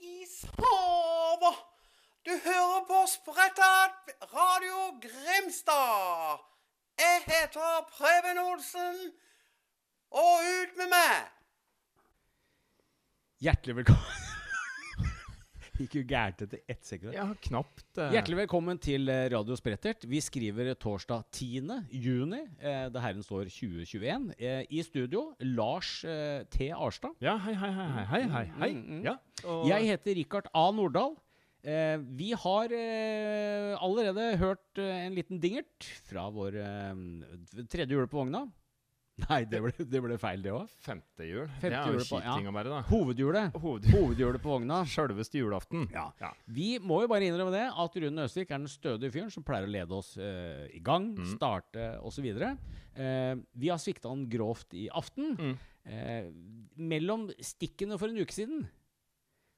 ishavet! Du hører på Sprettat Radio Grimstad. Jeg heter Preben Olsen, og ut med meg! Hjertelig velkommen Gikk jo gærent etter ett sekund. Ja, knapt. Uh... Hjertelig velkommen til eh, Radio Sprettert. Vi skriver torsdag 10. juni. Eh, det herrens år 2021. Eh, I studio Lars eh, T. Arstad. Ja, hei, hei, hei. hei, hei, hei. Mm, mm. Ja, og Jeg heter Rikard A. Nordahl. Eh, vi har eh, allerede hørt eh, en liten dingert fra vår eh, tredje hjul på vogna. Nei, det ble, det ble feil, det òg. femte jul. Femte det er jo en kjip ting å være, da. Hovedhjulet. Hoved... Hovedhjulet på vogna. Sjølveste julaften. Ja. Ja. Vi må jo bare innrømme det at Rune Østvik er den stødige fyren som pleier å lede oss uh, i gang, Mm. starte osv. Uh, vi har svikta han grovt i aften. Mm. Uh, mellom stikkene for en uke siden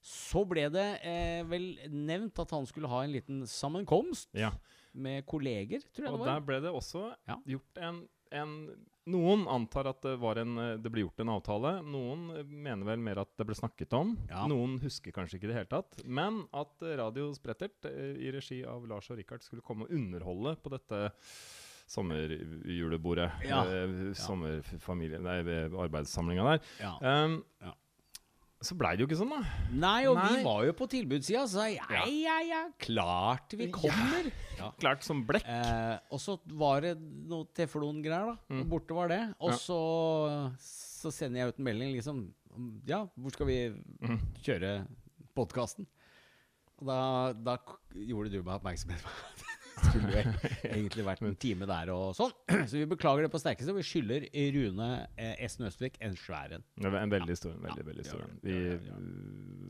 så ble det eh, vel nevnt at han skulle ha en liten sammenkomst Ja. med kolleger, tror jeg Og det der ble det også Ja. gjort en, en Noen antar at det, var en, eh, det ble gjort en avtale. Noen eh, mener vel mer at det ble snakket om. Ja. Noen husker kanskje ikke det hele tatt. Men at eh, Radio Sprettert i regi av Lars og Rikard skulle komme og underholde på dette sommerjulebordet. Ja. Eh, sommerfamilie... Nei, arbeidssamlinga der. Ja. Um, Ja. Så blei det jo ikke sånn, da. Nei, og vi var jo på tilbudssida, så sa jeg ja, ja, ja, klart vi kommer. Ja. Klart som blekk. Eh, og så var det noe teflongreier, da. Mm. Borte var det. Og Ja. så, så sender jeg ut en melding, liksom. Ja, hvor skal vi Mm. kjøre podkasten? Og da, da gjorde du meg oppmerksomhet på skulle jo egentlig vært en time der og sånn. Så vi beklager det på sterkeste. Vi skylder Rune eh, Esten Østvik en svær en. En veldig stor en. Veldig, veldig stor en.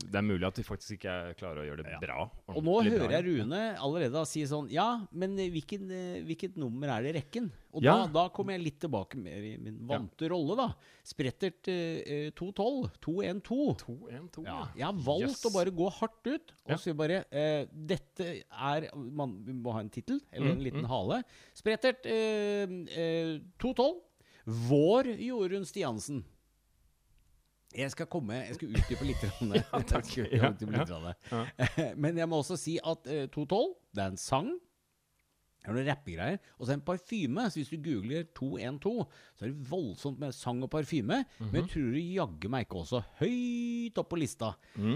Det er mulig at vi faktisk ikke er klarer å gjøre det bra. Og nå hører jeg Rune allerede si sånn Ja, men hvilken, eh, hvilket nummer er det i rekken? Og Ja. da, da kommer jeg litt tilbake mer i min vante rolle, da. Sprettert eh, eh, 212. 212. 2-1-2, Ja, jeg har valgt Yes. å bare gå hardt ut og Ja. si bare eh, Dette er man, Vi må ha en tittel, eller en Mm, liten hale. Sprettert eh, eh, 212. Vår Jorunn Stiansen. Jeg skal komme Jeg skal utdype litt. grann. Jeg skal Ja, litt ja, ja. Men jeg må også si at eh, 212, det er en sang. Det er noen rappegreier. Og så er det en parfyme. Så hvis du googler 212, så er det voldsomt med sang og parfyme. Men jeg tror du jaggu meg ikke også høyt opp på lista.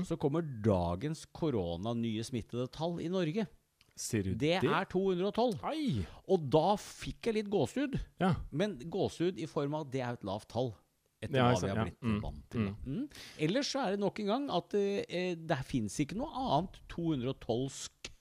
Så kommer dagens korona-nye smittede tall i Norge. Du Det er 212. Ai! Og da fikk jeg litt gåsehud. Ja. Men gåsehud i form av at det er et lavt tall. Etter hva vi har har ja. blitt Mm, vant til. Mm. Mm. Ellers så er det nok en gang at eh, det fins ikke noe annet 212-sk eh,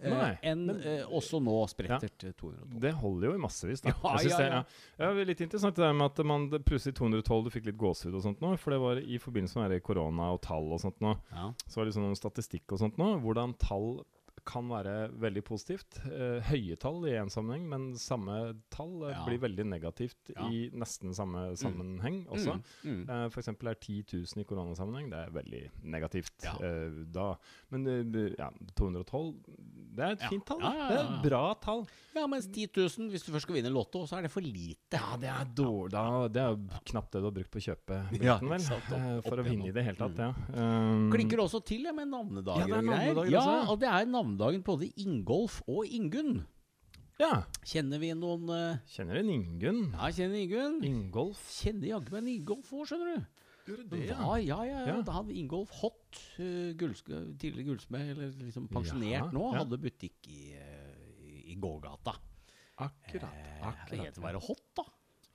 Nei, enn men- eh, også nå sprettert eh, 212. Det holder jo i massevis, da. Ja, ja, det, ja. ja. Ja, det er litt interessant det der med at man det- plutselig 212 du fikk litt gåsehud og sånt nå. For det var i forbindelse med korona og tall og sånt nå. Ja. Så var det liksom noen statistikk og sånt nå. Hvordan tall kan være veldig positivt. Eh, høye tall i én sammenheng, men samme tall eh, Ja. blir veldig negativt Ja. i nesten samme sammenheng også. Mm, mm. Eh, eksempel er 10 000 i koronasammenheng Det er veldig negativt Ja. eh, da. Men eh, ja, 212 Det er et fint tall. Det er et bra tall. ja, mens 10 000, hvis du først skal vinne Lotto, så er det for lite. Ja, det er dårlig da, Det er knapt det du har brukt på å kjøpe Ja, billetten, vel. Opp, opp- eh, for å vinne i det hele tatt, Mm. ja. Um, Klinker også til med navnedager Ja, det og greier. navnedager Ja, og det er navnedagen både Ingolf og Ingunn. Ja. Kjenner vi noen eh, Kjenner en Ingunn. Ja, kjenner Ingunn. Ingolf. Kjenner jaggu meg en Ingolf òg, skjønner du. Gjorde Det ja. ja, ja, ja. Ja. Da hadde Ingolf Hott, uh, tidligere gullsmed, eller liksom pensjonert Ja, nå, ja. hadde butikk i, eh, i, gågata. Akkurat. Eh, det heter bare Hott, da.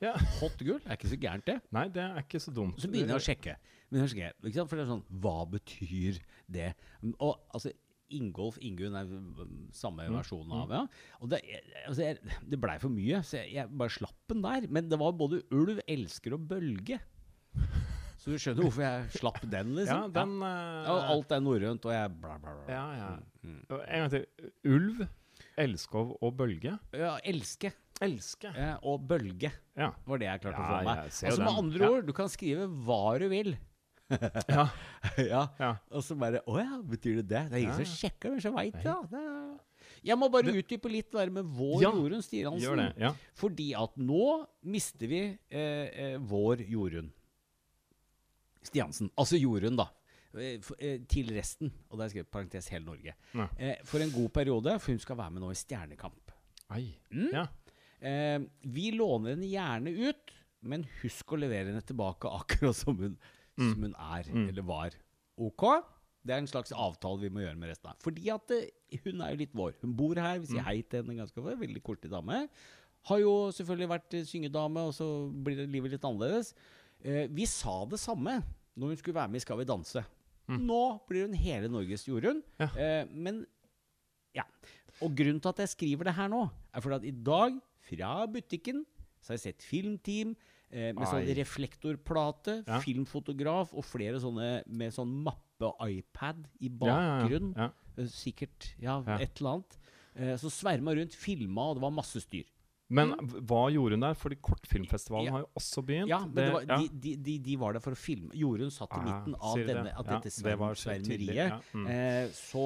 Ja. Hott gull, er ikke så gærent, det. Nei, det er ikke så dumt. Så begynner jeg å sjekke. Begynner å sjekke ikke sant? For det er sånn, Hva betyr det? Og altså, Ingolf Ingunn er mm, samme versjon av, ja. Og det, altså, jeg, det blei for mye, så jeg, jeg bare slapp den der. Men det var både ulv, elsker og bølge. Så du skjønner hvorfor jeg slapp den, Ja, liksom? den eh, Ja, og alt er norrønt, og jeg bla, bla, bla. Ja, ja. Mm. Og En gang til. Ulv, elskov og bølge. Ja, elske Elske. eh, og bølge Ja. var det jeg klarte å få med. meg. Altså Med andre Ja. ord, du kan skrive hva du vil. Ja. ja. ja. Og så bare Å ja, betyr det det? Det er ingen som sjekker men så veit det. Det Jeg må bare utdype litt det der med vår Ja, Jorunn Stiansen. Ja. Fordi at nå mister vi eh, eh, vår Jorunn. Stiansen. Altså Jorunn, da. eh, eh, til resten. Og det er skrevet parentes hele Norge. Ja. Eh, for en god periode, for hun skal være med nå i Stjernekamp. Mm. Ja. Eh, vi låner henne gjerne ut, men husk å levere henne tilbake akkurat som hun, som hun er, eller var. Ok? Det er en slags avtale vi må gjøre med resten av. Fordi at eh, hun er jo litt vår. Hun bor her, vi sier hei til henne ganske ofte. Veldig koselig dame. Har jo selvfølgelig vært eh, syngedame, og så blir det livet litt annerledes. Eh, vi sa det samme når hun skulle være med i Skal vi danse. Nå blir hun hele Norges Jorunn. Ja. Eh, men ja. Og grunnen til at jeg skriver det her nå, er fordi at i dag, fra butikken, så har jeg sett filmteam med sånn reflektorplate, Ja. filmfotograf og flere sånne med sånn mappe og iPad i Ja, ja, ja. Ja. Eh, Sikkert ja, et eller annet. Eh, så sverma rundt, filma, og det var masse styr. Men hva gjorde hun der? Fordi Kortfilmfestivalen har jo også begynt. Ja, men det var, de, de, de, de var der for å filme. Jorunn satt i Ah, midten av denne, det? av dette det svermeriet. ja. Mm. Eh, så,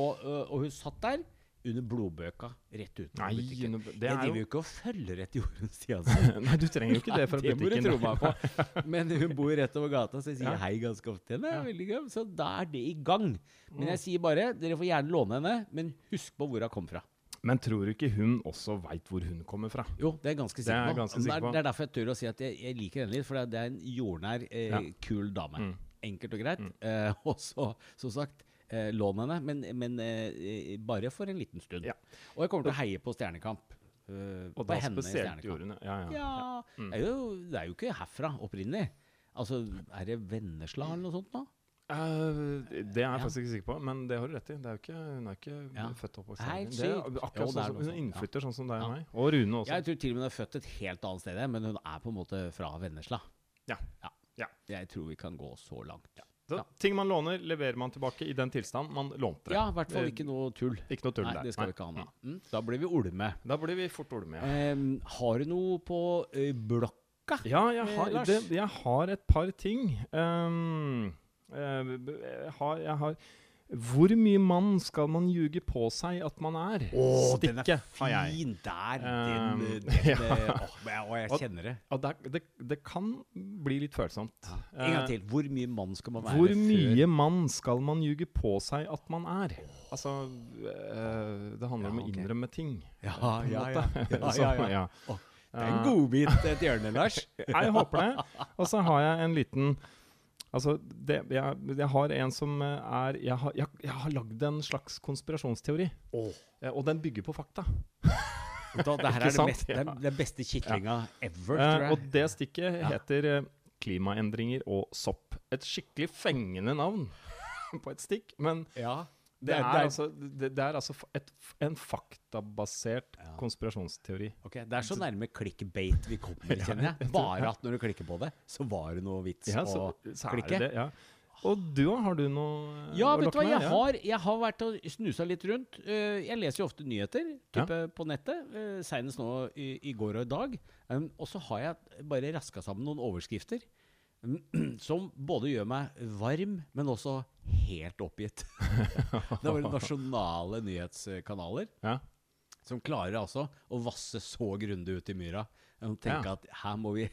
og hun satt der under blodbøka rett utenfor Nei, butikken. Under, det jeg er driver jo ikke og følger etter Jorunn altså. Nei, du trenger jo ikke det fra det må du butikken. Men hun bor rett over gata, så jeg sier Ja. hei ganske ofte til henne. Ja. Så da er det i gang. Men jeg sier bare, dere får gjerne låne henne, men husk på hvor hun kom fra. Men tror du ikke hun også veit hvor hun kommer fra? Jo, det er jeg ganske Det er sikker på. ganske det, sikker er, på. det er derfor jeg tør å si at jeg, jeg liker henne litt, for det er en jordnær, eh, Ja. kul dame. Mm. Enkelt og greit. Eh, og så, som sagt, eh, lånene, men, men eh, eh, bare for en liten stund. Ja. Og jeg kommer til å heie på Stjernekamp. Uh, Og på da spesielt Stjernekamp. Jorunn. Ja, ja. Ja, Mm. det, er jo, det er jo ikke herfra opprinnelig. Altså, er det Vennesla eller noe sånt da? Uh, det er jeg Ja. faktisk ikke sikker på, men det har du rett i. Det er jo ikke, hun er ikke Ja. født og oppvokst her. Det er akkurat Jo, sånn som er ja. innflytter, sånn som deg og meg. Og Rune også. Jeg tror til og med hun er født et helt annet sted, men hun er på en måte fra Vennesla. Ja. ja. Ja. Jeg tror vi kan gå så langt. Ja, Så, Ja. Ting man låner, leverer man tilbake i den tilstand man lånte det. i hvert fall ikke noe tull. Ikke noe tull Nei, der. det skal Nei. vi ikke ha nå. Mm. Da blir vi olme. Da blir vi fort olme. Ja. Um, har du noe på ø, blokka? Ja, jeg Eh, har, det, jeg har et par ting. Um, uh, jeg, har, jeg har Hvor mye mann skal man ljuge på seg at man er? den er Stikket har jeg. fin der! Um, den, den, ja. åh, men jeg, og jeg kjenner det. Og det, det, det kan bli litt følsomt. En gang Eh, til. Hvor mye mann skal man være Hvor før mye mann skal man ljuge på seg at man er? Altså eh, Det handler om å innrømme ting. Ja, ja, ja. ja, Så, ja, ja. ja. Det er en godbit et til hjørnet, Lars. Jeg håper det. Og så har jeg en liten Altså, det, jeg, jeg har en som eh, er Jeg har, jeg, jeg har lagd en slags konspirasjonsteori. Oh. Og den bygger på fakta. Da, det her er det, er Ja. den beste kitlinga ever, Eh, og det stikket heter eh, klimaendringer og sopp. Et skikkelig fengende navn på et stikk. Men ja. Det, er, altså, det, det er altså et, en faktabasert Ja. konspirasjonsteori. Ok, Det er så nærme clickbate vi kommer, kjenner jeg. Bare at når du klikker på det, så var det noe vits Ja, å så, så er klikke. det det. Ja. Og du, har du noe eh, Ja, å lokke med? jeg Ja. har, jeg har vært og snusa litt rundt. Eh, jeg leser jo ofte nyheter type, på nettet, seinest senest nå i, i går og i dag. Um, og så har jeg bare raska sammen noen overskrifter som både gjør meg varm, men også helt oppgitt. det var nasjonale nyhetskanaler Ja. som klarer altså å vasse så grundig ut i myra. Og tenke Ja. at her må vi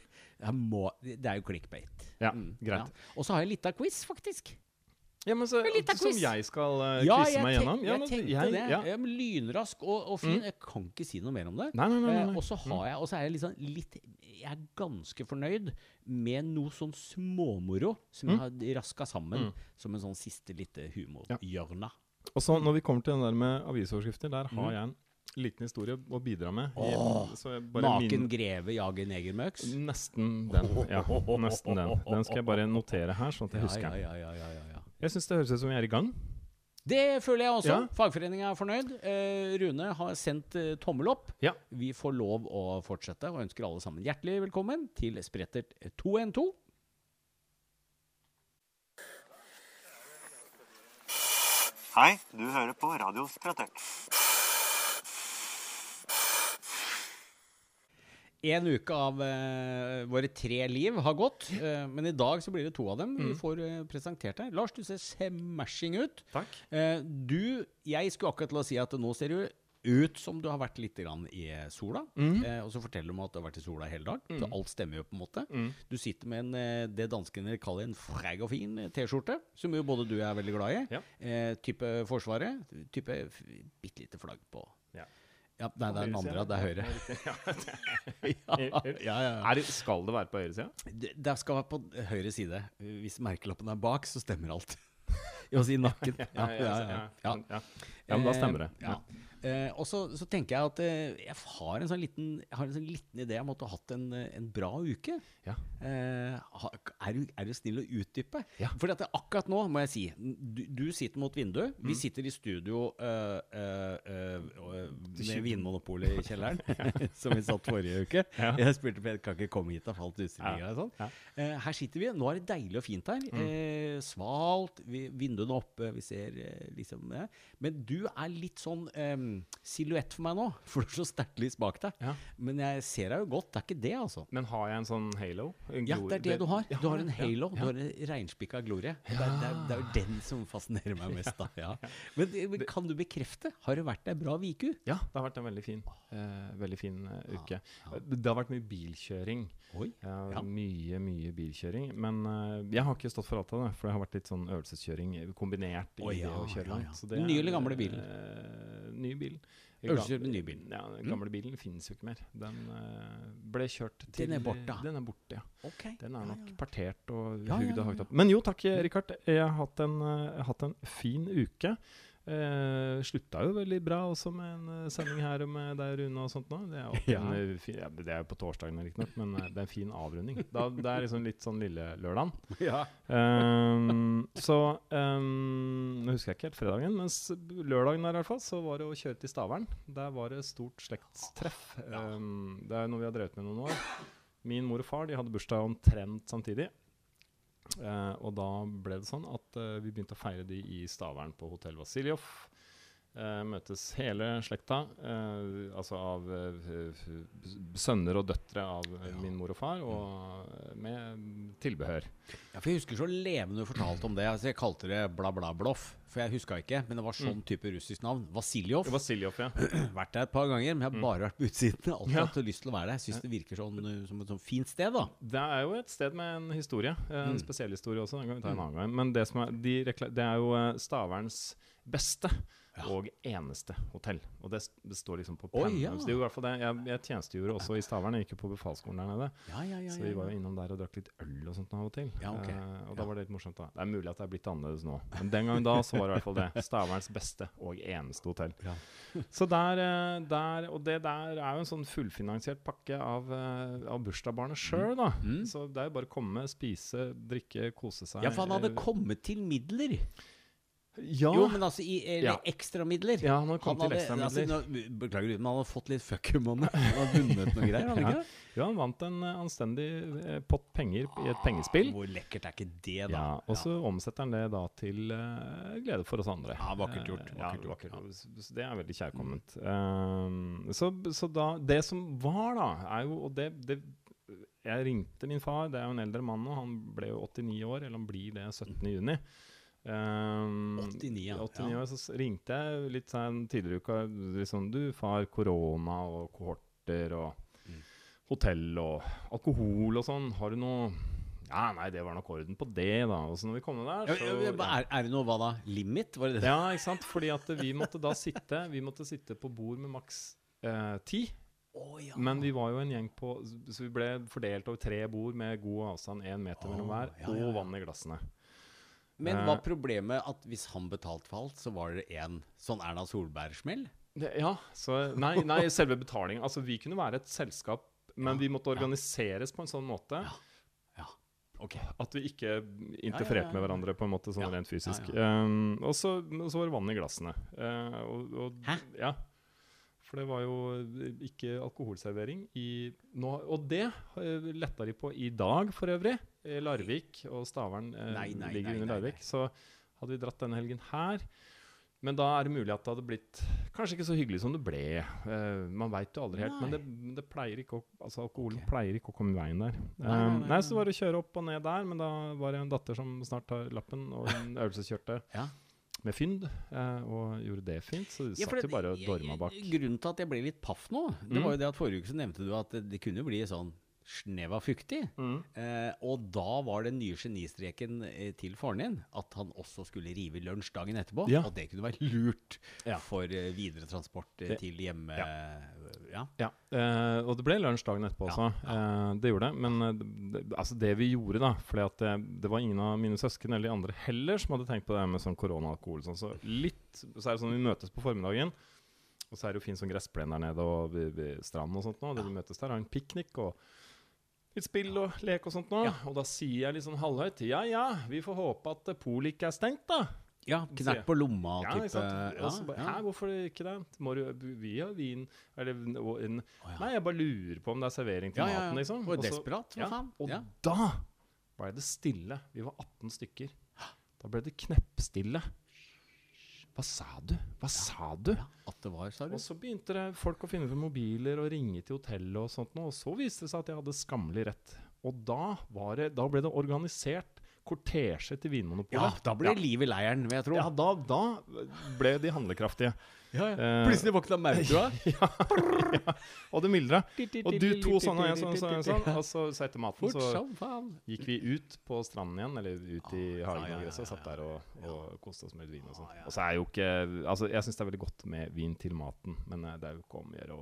her må, Det er jo clickbait. Ja, Mm, greit. Og så har jeg litt av quiz, faktisk. Ja, men så, som jeg skal uh, Ja, quize jeg, meg gjennom? Ja, jeg tenkte jeg- det. Ja. Ja, men lynrask og, og fin. Jeg kan ikke si noe mer om det. Nei, nei, nei. nei, Eh, og så har jeg, og så er jeg liksom litt Jeg er ganske fornøyd med noe sånn småmoro som jeg har raska sammen Mm. som en sånn siste lite humorhjørne. Og så når vi kommer til den der med avisoverskrifter, der har Mm. jeg en liten historie å bidra med. Åh, så jeg Naken min- greve jager negermøks. Nesten den. Ja, nesten den. Den skal jeg bare notere her, sånn at jeg Ja, husker den. ja, ja, ja, ja, ja. Jeg syns det høres ut som vi er i gang. Det føler jeg også. Ja. Fagforeninga er fornøyd. Eh, Rune har sendt eh, tommel opp. Ja. Vi får lov å fortsette, og ønsker alle sammen hjertelig velkommen til Sprettert 212. Hei, du hører på Radio Sprettert. En uke av uh, våre tre liv har gått, uh, men i dag så blir det to av dem vi får uh, presentert her. Lars, du ser smashing ut. Takk. Du, jeg skulle akkurat til å si at nå ser du ut som du har vært litt i sola. Mm. Og så forteller du meg at du har vært i sola hele dag. Så alt stemmer jo på en måte. Mm. Du sitter med en, det danskene kaller en frag og fin T-skjorte, som jo både du og jeg er veldig glad i. Ja. Type Forsvaret. Type bitte lite flagg på. Ja. Ja, nei, det er den andre. Det er høyre. Ja, ja, ja, ja. Er det, skal det være på høyresida? Det, det skal være på høyre side. Hvis merkelappen er bak, så stemmer alt. I nakken. Ja, ja, ja. ja. ja. ja men da stemmer det. Eh. Og så, så tenker jeg at eh, jeg har en sånn liten, jeg har en sånn liten idé om at du har hatt en, eh, en bra uke. Ja. Eh, er, du, er du snill å utdype? Ja. For akkurat nå, må jeg si du, du sitter mot vinduet. Mm. Vi sitter i studio øh, øh, øh, med Vinmonopolet i kjelleren, som vi satt forrige uke. Jeg spurte Peder kan ikke komme hit, da falt utstillingen Ja. og sånn. Mm. Eh, her sitter vi. Nå er det deilig og fint her. Eh, svalt, vi, vinduene oppe, vi ser liksom det. Men du er litt sånn eh, silhuett for meg nå, for du har så sterkt lys bak deg. Ja. Men jeg ser deg jo godt. Det er ikke det, altså. Men har jeg en sånn halo? En Ja, det er det du har. Du har en halo. Du har en reinspikka glorie. Det, er, det, er, det er jo den som fascinerer meg mest. da ja. men, eh, men kan du bekrefte? Har det vært ei bra uke? Ja, det har vært en veldig fin, eh, veldig fin eh, uke. Det har vært mye bilkjøring. Oi. Mye, mye bilkjøring. Men eh, jeg har ikke stått for alt av det, for det har vært litt sånn øvelseskjøring eh, kombinert i ja, det å kjøre langt. Nye er, eller gamle biler? eh, ny bil. Øvelseskjøring med ny bil. Ja, den gamle bilen finnes jo ikke mer. Den uh, ble kjørt til Den er borte. Den er borte, ja. Okay. Den er nok partert og hugd og hogd opp. Men jo, takk, Rikard. Jeg har hatt en, uh, hatt en fin uke. Eh, slutta jo veldig bra også med en eh, sending her med deg, Rune, og sånt nå. Det er, Ja. en, eh, fin, ja, det er jo på torsdagen, riktignok, men eh, det er en fin avrunding. Da, det er liksom litt sånn lille lørdagen. Ja. Um, så um, Nå husker jeg ikke helt fredagen, men lørdagen der i hvert fall, så var det å kjøre til Stavern. Der var det stort slektstreff. Um, det er noe vi har drevet med noen år. Min mor og far de hadde bursdag omtrent samtidig. Eh, og da ble det sånn at eh, vi begynte å feire de i Stavern på Hotell Vasiljov. Eh, møtes hele slekta, eh, altså av eh, sønner og døtre av ja. min mor og far, og med tilbehør. Ja, for Jeg husker så levende du fortalte om det. Altså, jeg kalte det bla, bla, bloff. For jeg huska ikke, men det var sånn type russisk navn. Vasiljov. Vasiljov, ja. Vært der et par ganger, men jeg har bare vært på utsiden. Alltid Ja. hatt lyst til å være der. Syns det virker sånn, som et sånn fint sted, da. Det er jo et sted med en historie. En Mm. spesiell historie også. Den kan vi ta en annen gang. Men det, som er, de det er jo Staverns beste og eneste hotell. Og det, det står liksom på pennen. ja. Det er jo i hvert fall det. Jeg, jeg tjenestegjorde også i Stavern. Jeg gikk jo på befalsskolen der nede. Ja, ja, ja, Så vi var jo innom der og drakk litt øl og sånt av og til. Ja, ok. Eh, og da var det litt morsomt, da. Det er mulig at det er blitt annerledes nå. Men den gangen da så var det i hvert fall det. Staverns beste og eneste hotell. Ja. Så der, eh, der Og det der er jo en sånn fullfinansiert pakke av, eh, av bursdagsbarnet sjøl, da. Mm. Så det er jo bare å komme, spise, drikke, kose seg. Ja, for han hadde Eh, kommet til midler. Ja, Jo, men altså i eller Ja. ekstramidler. ja han til hadde, altså, nå, beklager, men han hadde fått litt fuck you money. Han hadde vunnet noe greier, hadde han Ja. ikke det? Ja, han vant en eh, anstendig eh, pott penger i et pengespill. Hvor lekkert er ikke det, da? Ja, og så omsetter han det da til uh, glede for oss andre. Ja, vakkert gjort, vakkert vakkert. så Det er veldig kjærkomment. Um, så, så da Det som var, da, er jo Og det, det Jeg ringte min far, det er jo en eldre mann nå, han ble jo 89 år, eller han blir det 17. juni. Um, 89, ja. 89 Ja. så ringte jeg litt sånn tidligere i uka. Liksom, du, far, korona og kohorter og Mm. hotell og alkohol og sånn. Har du noe Ja, nei, det var nok orden på det, da. Og så når vi kom der, så ja, ja, er, er det noe, hva da? Limit? Var det det? ja, ikke sant? Fordi at vi måtte da sitte Vi måtte sitte på bord med maks eh, ti. Å, ja. Men vi var jo en gjeng på Så vi ble fordelt over tre bord med god avstand, én meter mellom hver, og vann i glassene. Men Eh. var problemet at hvis han betalte alt, så var det en sånn Erna Solberg-smell? Ja, så Nei, nei selve betalingen. Altså, vi kunne være et selskap, men vi måtte organiseres på en sånn måte Ja. Ja. Ok. at vi ikke interfererte ja, ja, med hverandre på en måte sånn Ja, rent fysisk. ja, Um, og, så, og så var det vann i glassene. Uh, og, og, Hæ? Ja. For det var jo ikke alkoholservering i nå, Og det uh, letta de på i dag, for øvrig. Eh, Larvik og Stavern eh, Nei, nei, ligger nei, under Larvik. Så hadde vi dratt denne helgen her. Men da er det mulig at det hadde blitt kanskje ikke så hyggelig som det ble. Uh, man veit jo aldri helt. Men det, det pleier ikke å, altså alkoholen okay. pleier ikke å komme i veien der. Um, nei, nei, nei. så var det å kjøre opp og ned der, men da var det en datter som snart tar lappen, og hun øvelseskjørte Ja. Med fynd, eh, og gjorde det fint. Så de Ja, satt jo bare og dorma bak. Grunnen til at jeg ble litt paff nå, det Mm. var jo det at forrige uke så nevnte du at det, kunne bli sånn sneva fuktig. Mm. Eh, og da var den nye genistreken eh, til faren din at han også skulle rive lunsj dagen etterpå. Ja. Og det kunne være lurt Ja. for eh, videre transport eh, til hjemme... Ja. Ja, eh, og det ble lunsj dagen etterpå også. Eh, det gjorde det. Men det, altså det vi gjorde, da For det, det var ingen av mine søsken eller de andre heller som hadde tenkt på det med sånn koronaalkohol. Sånn, så litt Så er det sånn vi møtes på formiddagen, og så er det jo fin sånn gressplen der nede og ved stranden og sånt nå. Det vi møtes der, har en piknik og litt spill og lek og sånt nå. Og da sier jeg litt sånn halvhøyt Ja ja, vi får håpe at polet ikke er stengt, da. ja knert på lomma Ja, type ja, bare, ja. Hæ, hvorfor ikke det? Må du, vi har vin Eller en, en, ja. Nei, jeg bare lurer på om det er servering til Ja, ja, ja. maten, liksom. Og desperat, hva ja, faen? Og Ja. da ble det stille. Vi var 18 stykker. Da ble det kneppstille. Hva sa du? Hva sa du? Ja, at det var, sa du? Og så begynte det folk å finne på mobiler og ringe til hotellet og sånt noe. Og så viste det seg at jeg hadde skammelig rett. Og da, var det, da ble det organisert kortesje til Vinmonopolet. Ja, da ble det liv i leiren, vil jeg tro. Ja, da, da ble de handlekraftige. Ja, ja. Plutselig våkna maurdua. ja, ja. Og det myldra. Og du to sånne, jeg sånn, sånn, sånn. Og så, så etter maten Fort så gikk vi ut på stranden igjen, eller ut i hagen og gresset, og satt der og, og koste oss med litt vin og sånn. Og så er jo ikke Altså, jeg syns det er veldig godt med vin til maten, men eh, det er jo ikke om å gjøre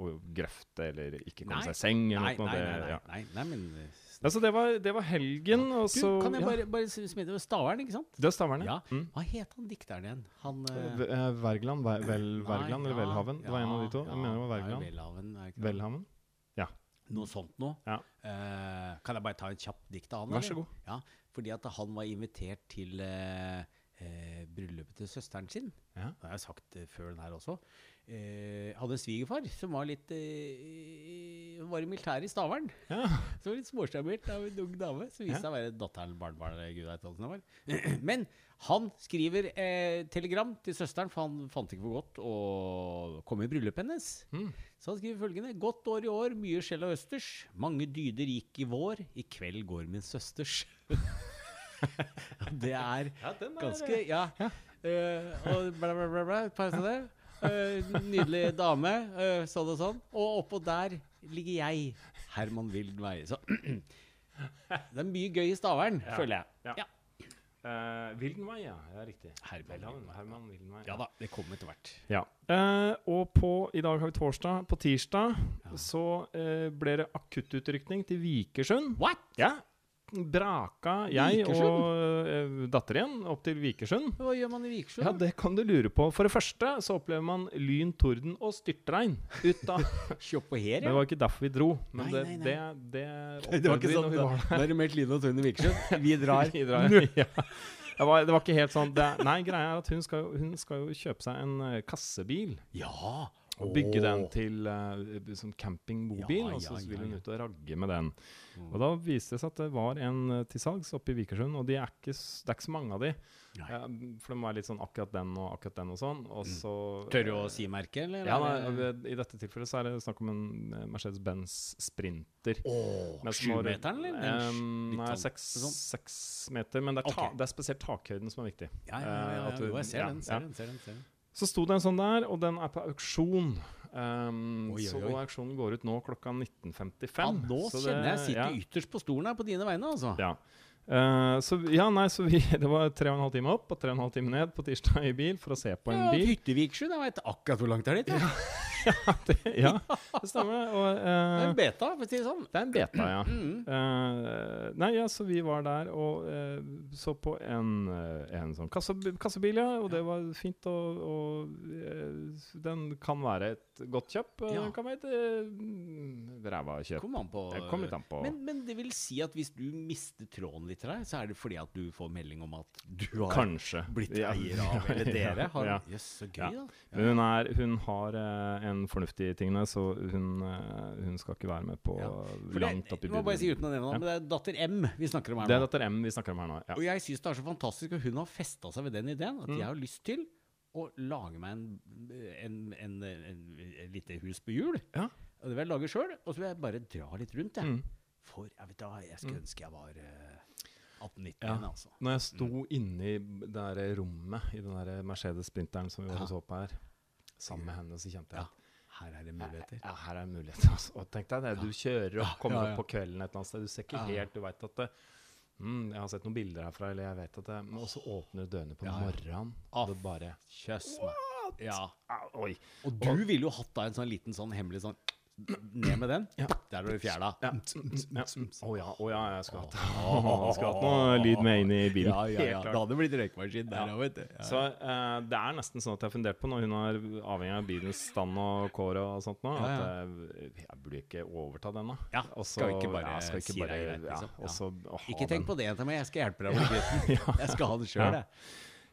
å, grøfte eller ikke komme Nei. seg i seng eller Nei, noe. nei, nei, nei, nei, nei, nei, nei, men eh, Altså, det var, det var helgen, og Du, så kan jeg ja. bare, bare smide var Stavern, ikke sant? Det er Stavern, Ja. Mm. Hva het han dikteren igjen? Han uh... Wergeland, vel, nei, Wergeland eller ja, Welhaven? Det var en av de to. ja, Jeg mener det var Vergland. Wergeland. Welhaven, ja. det ikke det? Welhaven? Noe sånt noe. Ja. Uh, kan jeg bare ta en kjapp dikt av han? Vær så god. Ja, fordi at han var invitert til uh, uh, bryllupet til søsteren sin. Ja. Det har jeg sagt før den her også. Eh, hadde en svigerfar som var litt eh, Var i militæret i Stavern. Ja. var litt småsjarmert av en ung dame. Som viste Ja. seg å være datteren, barnebarnet, gud det var. Men han skriver eh, telegram til søsteren, for han fant ikke for godt å komme i bryllupet hennes. Mm. Så han skriver følgende Godt år i år, mye skjell og østers. Mange dyder gikk i vår, i kveld går min søsters. det er Ja, er- ganske Ja. Eh, og bla, bla, bla, bla. Eh, nydelig dame, eh, sånn og sånn. Og oppå der ligger jeg, Herman Weie. Så det er mye gøy i Stavern, Ja. føler jeg. Ja. Ja. Uh, Wildenvei, ja. ja. Riktig. Herman. Herman Wildenvei. ja da, det kommer etter hvert. Ja. Uh, og på, i dag har vi torsdag. På tirsdag så uh, ble det akuttutrykning til Vikersund. What?! Ja. Braka jeg Vikersund? og datteren opp til Vikersund. Hva gjør man i Vikersund? Ja, det kan du lure på. For det første så opplever man lyn, torden og styrtregn ut av her, Det var ikke derfor vi dro, men Nei, nei, nei. det, det Det var ikke sånn vi var der. da er det meldt lyn og torden i Vikersund. Vi drar. Vi drar, ja. det, var, det var ikke helt sånn det, Nei, greia er at hun skal, hun skal jo kjøpe seg en eh, kassebil. Ja! Og bygge den til uh, sånn campingbobil, Ja, og så vil hun ut og ragge med den. Og da viste det seg at det var en uh, til salgs oppe i Vikersund, og de er ikke, det er ikke så mange av de. Uh, for de var litt sånn akkurat den og akkurat den og sånn. Og så Tør du å si merket, eller? Ja, nei, I dette tilfellet så er det snakk om en eh, Mercedes-Benz Sprinter. Små- Sjumeteren, eller? Um, nei, sånn- seks, sånn. seks meter. Men det er, ta, okay. det er spesielt takhøyden som er viktig. Ja, ja, ja, ja, uh, at du- Jo, jeg ser den, ser den, ser den, ser den. Så sto det en sånn der, og den er på auksjon. Um, Oi, oi, så auksjonen går ut nå klokka 19.55. Ja, nå kjenner jeg det- sitter ja, ytterst på stolen her på dine vegne, altså. ja. Uh, så ja, nei, så vi, det var tre og en halv time opp og tre og en halv time ned på tirsdag i bil for å se på en Ja, bil. Hytteviksjøen, jeg veit akkurat hvor langt det er dit. Ja. det, ja, det stemmer. Og, Det er en beta, for å si det sånn. det er en beta, ja. Mm. Uh, nei, ja, så vi var der og uh, så på en, en sånn kasse, kassebil, ja. Og det var fint. Og, og den kan være et godt kjøp. Ja. Den kan være et uh, ræva kjøp. Kom an på. Kom litt an på. Men, men det vil si at hvis du mister tråden litt her, så er det fordi at du får melding om at du har Kanskje. blitt Ja. eier av, eller dere har Ja. yes, så gøy, Ja. da. Men hun, er, hun har en fornuftig i tingene, så hun, eh, hun skal ikke være med på Ja. Langt opp i byen. si uten å nevne navn, men det er datter M vi snakker om her nå. Det er datter M vi snakker om her nå. Ja. Og jeg syns det er så fantastisk at hun har festa seg ved den ideen. At Mm. jeg har lyst til å lage meg en, en, en, en, lite hus på hjul. Ja. Og det vil jeg lage sjøl. Og så vil jeg bare dra litt rundt, jeg. Mm. For jeg vet da, jeg skulle ønske jeg var eh, 18-19, Ja. altså. Når jeg sto mm. inni det der rommet i den der Mercedes-sprinteren som vi Ja. så på her, sammen med henne, så kjente jeg Ja. Her er det muligheter. Ja, her er det muligheter. Altså. Og tenk deg det, du kjører og kommer opp på kvelden et eller annet sted. Du ser ikke helt, du veit at det, mm, Jeg har sett noen bilder herfra, eller jeg vet at det Men også åpner du dørene på morgenen, og det bare Kjøss meg. Ja. ah, Oi. Og du ville jo hatt deg en sånn liten sånn hemmelig sånn Ned med den. Ja. Der var du fjæla. Ja. ja. Å ja, å ja, jeg skulle hatt Jeg hatt noe lyd med inn i bilen. Ja, ja, ja. Helt klart. Det hadde blitt røykmaskin der Ja. òg, vet du. Ja. Så uh, det er nesten sånn at jeg har fundert på, når hun er avhengig av bilens stand og kår og sånt nå, at ja. eh, jeg burde ikke overta den, da. Ja, Og så- skal vi ikke bare ja, skal ikke si det bare, greit, ja, liksom? og så å ha Ikke tenk den. på det jenta mi. jeg skal hjelpe deg med gutten. Jeg skal ha det sjøl, Ja. jeg.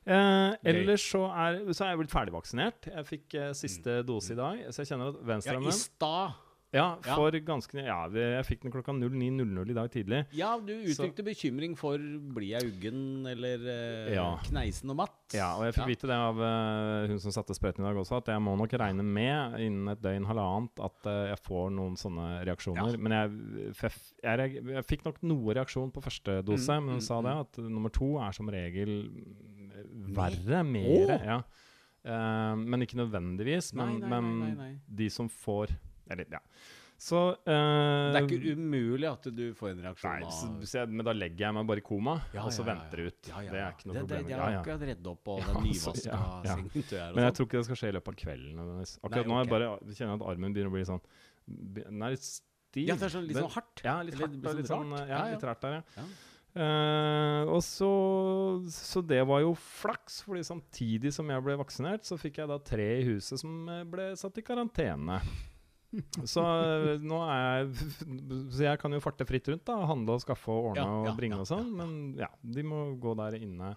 Eh, ellers så er, så er jeg blitt ferdigvaksinert. Jeg fikk eh, siste dose i dag, så jeg kjenner at Mm. Ja, i stad. Ja, Ja. ganske Ja, jeg fikk den klokka 09.00 i dag tidlig. Ja, du uttrykte bekymring for blir jeg uggen eller eh, Ja. kneisen og matt. Ja, og jeg fikk Ja. vite det av uh, hun som satte sprøyten i dag også, at jeg må nok regne med innen et døgn, halvannet, at uh, jeg får noen sånne reaksjoner. Men jeg, jeg, jeg, jeg fikk nok noe reaksjon på første dose, Mm, men hun mm, sa det mm. at nummer to er som regel mm, verre, mer, Åh! ja. Uh, men ikke nødvendigvis. Men, Nei, nei, nei, men nei, nei. de som får Eller, ja. Så uh, Det er ikke umulig at du får en reaksjon Nei, så, så jeg, men da legger jeg meg bare i koma, Ja, og så ja, venter jeg det ut. Ja, ja, Det er ikke noe det, problem. Det, er ja. akkurat redd opp på den altså, nyvaska ja, ja. sengetøyet her Men jeg sånn. tror ikke det skal skje i løpet av kvelden. Akkurat Nei, nå jeg bare, jeg kjenner jeg at armen begynner å bli sånn Den er litt stiv. Ja, det er sånn, litt sånn hardt. Ja, litt Eller hardt og litt sånn, rart. ja, litt rart der, ja. Eh, og så, så det var jo flaks, fordi samtidig som jeg ble vaksinert, så fikk jeg da tre i huset som ble satt i karantene. Så eh, nå er jeg Så jeg kan jo farte fritt rundt, da. Handle og skaffe og ordne Ja, og ja, bringe ja, og sånn. Men ja, de må gå der inne.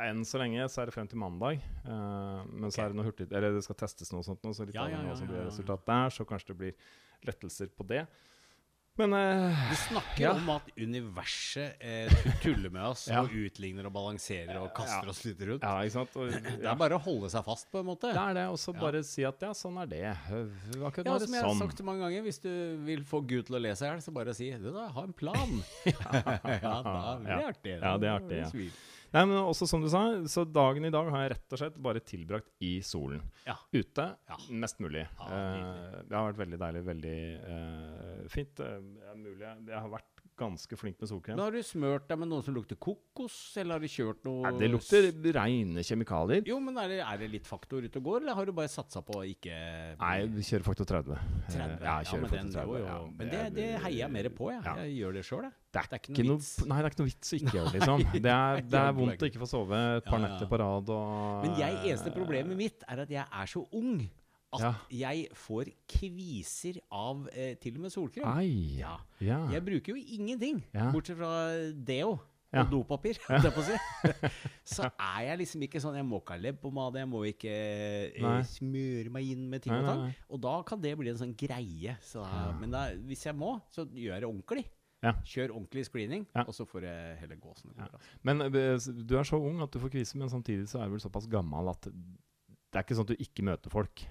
Enn så lenge så er det frem til mandag. Uh, men så er det noe hurtig Eller det skal testes noe sånt nå, så litt Ja, av hva som blir resultatet der, så kanskje det blir lettelser på det. Men uh, Du snakker Ja. om at universet eh, tuller med oss Ja. og utligner og balanserer og kaster Ja. oss litt rundt. ja, ikke sant? Og, Det er bare å holde seg fast, på en måte. Det er det, og så bare si at ja, sånn er det. Akkurat Ja, som jeg har sånn. sagt mange ganger, hvis du vil få Gud til å le seg i hjel, så bare si du da, ha en plan. ja, da det er artig. Ja, det er artig, ja. Nei, men også som du sa, så dagen i dag har jeg rett og slett bare tilbrakt i solen. Ja. Ute, Ja. mest mulig. Ja, Eh, det har vært veldig deilig, veldig uh, fint. Det er mulig jeg har vært ganske flink med solkrem. Men har du smørt deg med noe som lukter kokos, eller har du kjørt noe Nei, det lukter reine kjemikalier. Jo, men er det, er det litt faktor ute og går, eller har du bare satsa på å ikke Nei, vi kjører faktor 30. Eh, 30? Ja, jeg kjører men, faktor 30. jo, jo. ja. men det, det heier jeg mer på, jeg. Ja. Jeg gjør det sjøl, jeg. Det er, Det er ikke noe vits. nei, det er ikke noe vits å ikke gjøre liksom. Det er, det er vondt å ikke få sove et par Ja, ja. netter på rad og Men jeg, eneste problemet mitt er at jeg er så ung at Ja. jeg får kviser av eh, til og med solkrem. Ai. Ja. Ja. Jeg bruker jo ingenting, bortsett fra deo. Og dopapir, si. Så er jeg liksom ikke sånn Jeg må ikke ha leppepomade, jeg må ikke eh, smøre meg inn med ting og tang. Og da kan det bli en sånn greie. Så da, Men da, hvis jeg må, så gjør jeg det ordentlig. Ja. Kjør ordentlig screening, Ja. og så får jeg heller gå som det går. Altså. Men eh, du er så ung at du får kviser, men samtidig så er du vel såpass gammel at det er ikke sånn at du ikke møter folk.